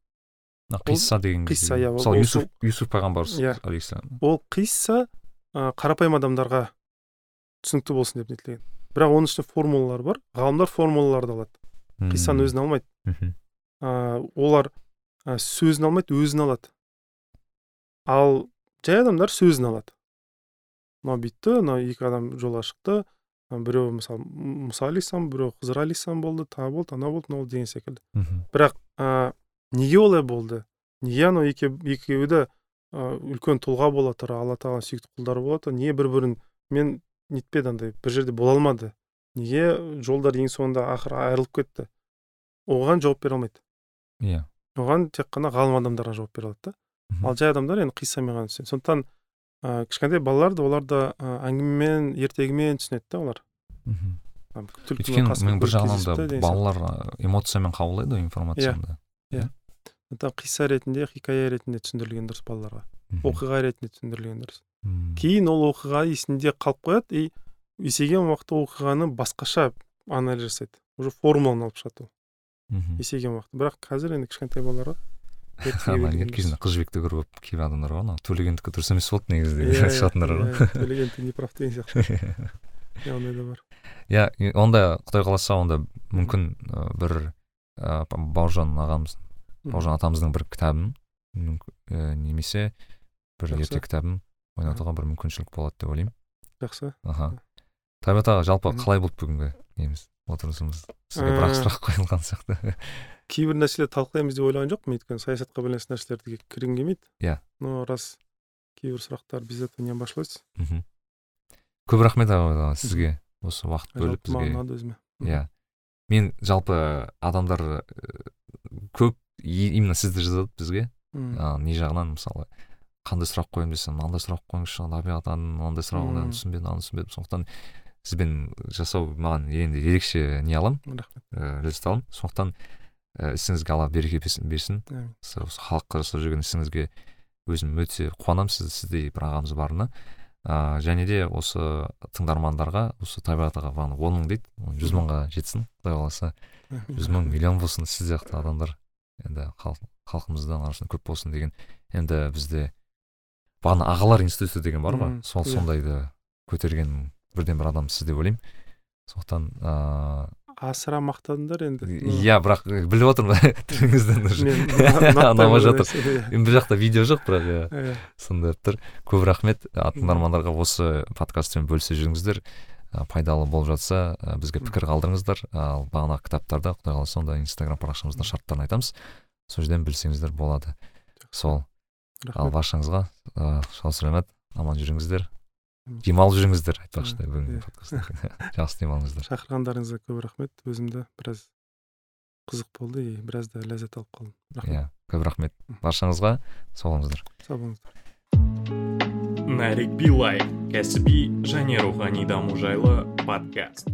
Қисса деген қисса иә мысалы юсуф юсуф пайғамбар иә. ол қисса қарапайым адамдарға түсінікті болсын деп нетілген бірақ оның ішінде формулалар бар. Ғалымдар формулаларды алады. Қиссаны өзіне алмайды. Мхм. Олар ә, сөзін алмайды өзін алады. Ал жай адамдар сөзін алады. Мынау бүйтті мынау екі адам жолға шықты біреу мысалы мұса алейхисалам біреу хызыр алейхисалам болды тағы болды анау болды мынау болды деген секілді. Бірақ ә, неге олай болды? Неге анау екеуі де үлкен тұлға бола тұра алла тағала сүйікті құлдары бола тұра неге бір бірін мен нетпеді андай бір жерде бола алмады? Неге жолдар ең соңында ақыры айырылып кетті? Оған жауап бере алмайды. Иә. Оған тек қана ғалым адамдар жауап бере алады да. Ал жай адамдар енді қиссамен ғана түсінеді сондықтан ә, кішкентай балалар да олар да әңгімемен ертегімен түсінеді да олар. Өйткені мен бір жағынан да балалар эмоциямен қабылдайды ғой информацияны. иә. Иә сондықтан қисса ретінде хикая ретінде түсіндірілген дұрыс балаларға. Оқиға ретінде түсіндірілген дұрыс. Кейін ол оқиға есінде қалып қояды и есейген уақытта оқиғаны басқаша анализ жасайды. Уже формуланы алып шығады ол. Мхм. Есейген уақытта. Бірақ қазір енді кішкентай балаларға кезінде қыз жібекті көріп кейбір адамдар бар ғой төлегендікі дұрыс емес болды негізі деп шығатындар бар не прав деген сияқты иә ондай да бар иә онда құдай қаласа онда мүмкін бір ә, бауыржан ағамыз бауыржан атамыздың бір кітабын немесе бір ерте кітабын ойнатуға бір мүмкіншілік болады деп ойлаймын. Жақсы. Аха. Тәбет аға жалпы қалай болды бүгінгі неміз? Отырысымыз сізге бір ақ сұрақ қойылған сияқты. Кейбір нәрселерді талқылаймыз деп ойлаған жоқпын. Өйткені саясатқа байланысты нәрселерге кіргім келмейді. Иә. Но раз кейбір сұрақтар без этого не обошлось. Мхм. Көп рахмет аға сізге осы уақыт бөліп бізге. маған ұнады өзіме иә. Мен жалпы адамдар көп именно сізді жазады бізге. Не жағынан мысалы қандай сұрақ қоямын десем мынандай сұрақ қойыңызшы табиғат мынандай сұрағына түсінбедім мынаны түсінбедім. Сондықтан сізбен жасау маған енді ерекше не аламын рахмет. Ләззат аламын. Сондықтан ісіңізге алла береке берсін осы халыққа жасап жүрген ісіңізге өзім өте қуанамын сіз сіздей бір ағамыз барына. Ә, және де осы тыңдармандарға осы табиғат аға бағана он мың дейді жүз мыңға жетсін құдай қаласа. Жүз мың миллион болсын сіз сияқты адамдар. Енді халқымыздан арасында көп болсын деген. Енді бізде бағана ағалар институты деген бар ғой. Сол иә. сондайды көтерген бірден бір адам сіз деп ойлаймын. Сондықтан ыыы асыра мақтадыңдар енді. Иә бірақ біліп отырмын тіліңізден ұнамай жатыр енді бұл жақта видео жоқ бірақ иә, иә. сондай тұр көп рахмет. Тыңдармандарға осы подкастпен бөлісе жүріңіздер. Пайдалы болып жатса бізге пікір қалдырыңыздар. Ал бағанағы кітаптарда құдай қаласа онда инстаграм парақшамызда шарттарын айтамыз. Сол жерден білсеңіздер болады. Сол. Ал баршаңызға сау саламат аман жүріңіздер. Демалып жүріңіздер айтпақшы бүгінгі подкастта <laughs> жақсы демалыңыздар. Шақырғандарыңызға көп рахмет. Өзімді біраз қызық болды и біраз да ләззат алып қалдым. Рахмет. Иә көп рахмет. Баршаңызға сау болыңыздар. Сау болыңыздар. Нарик билай кәсіби және рухани даму жайлы подкаст.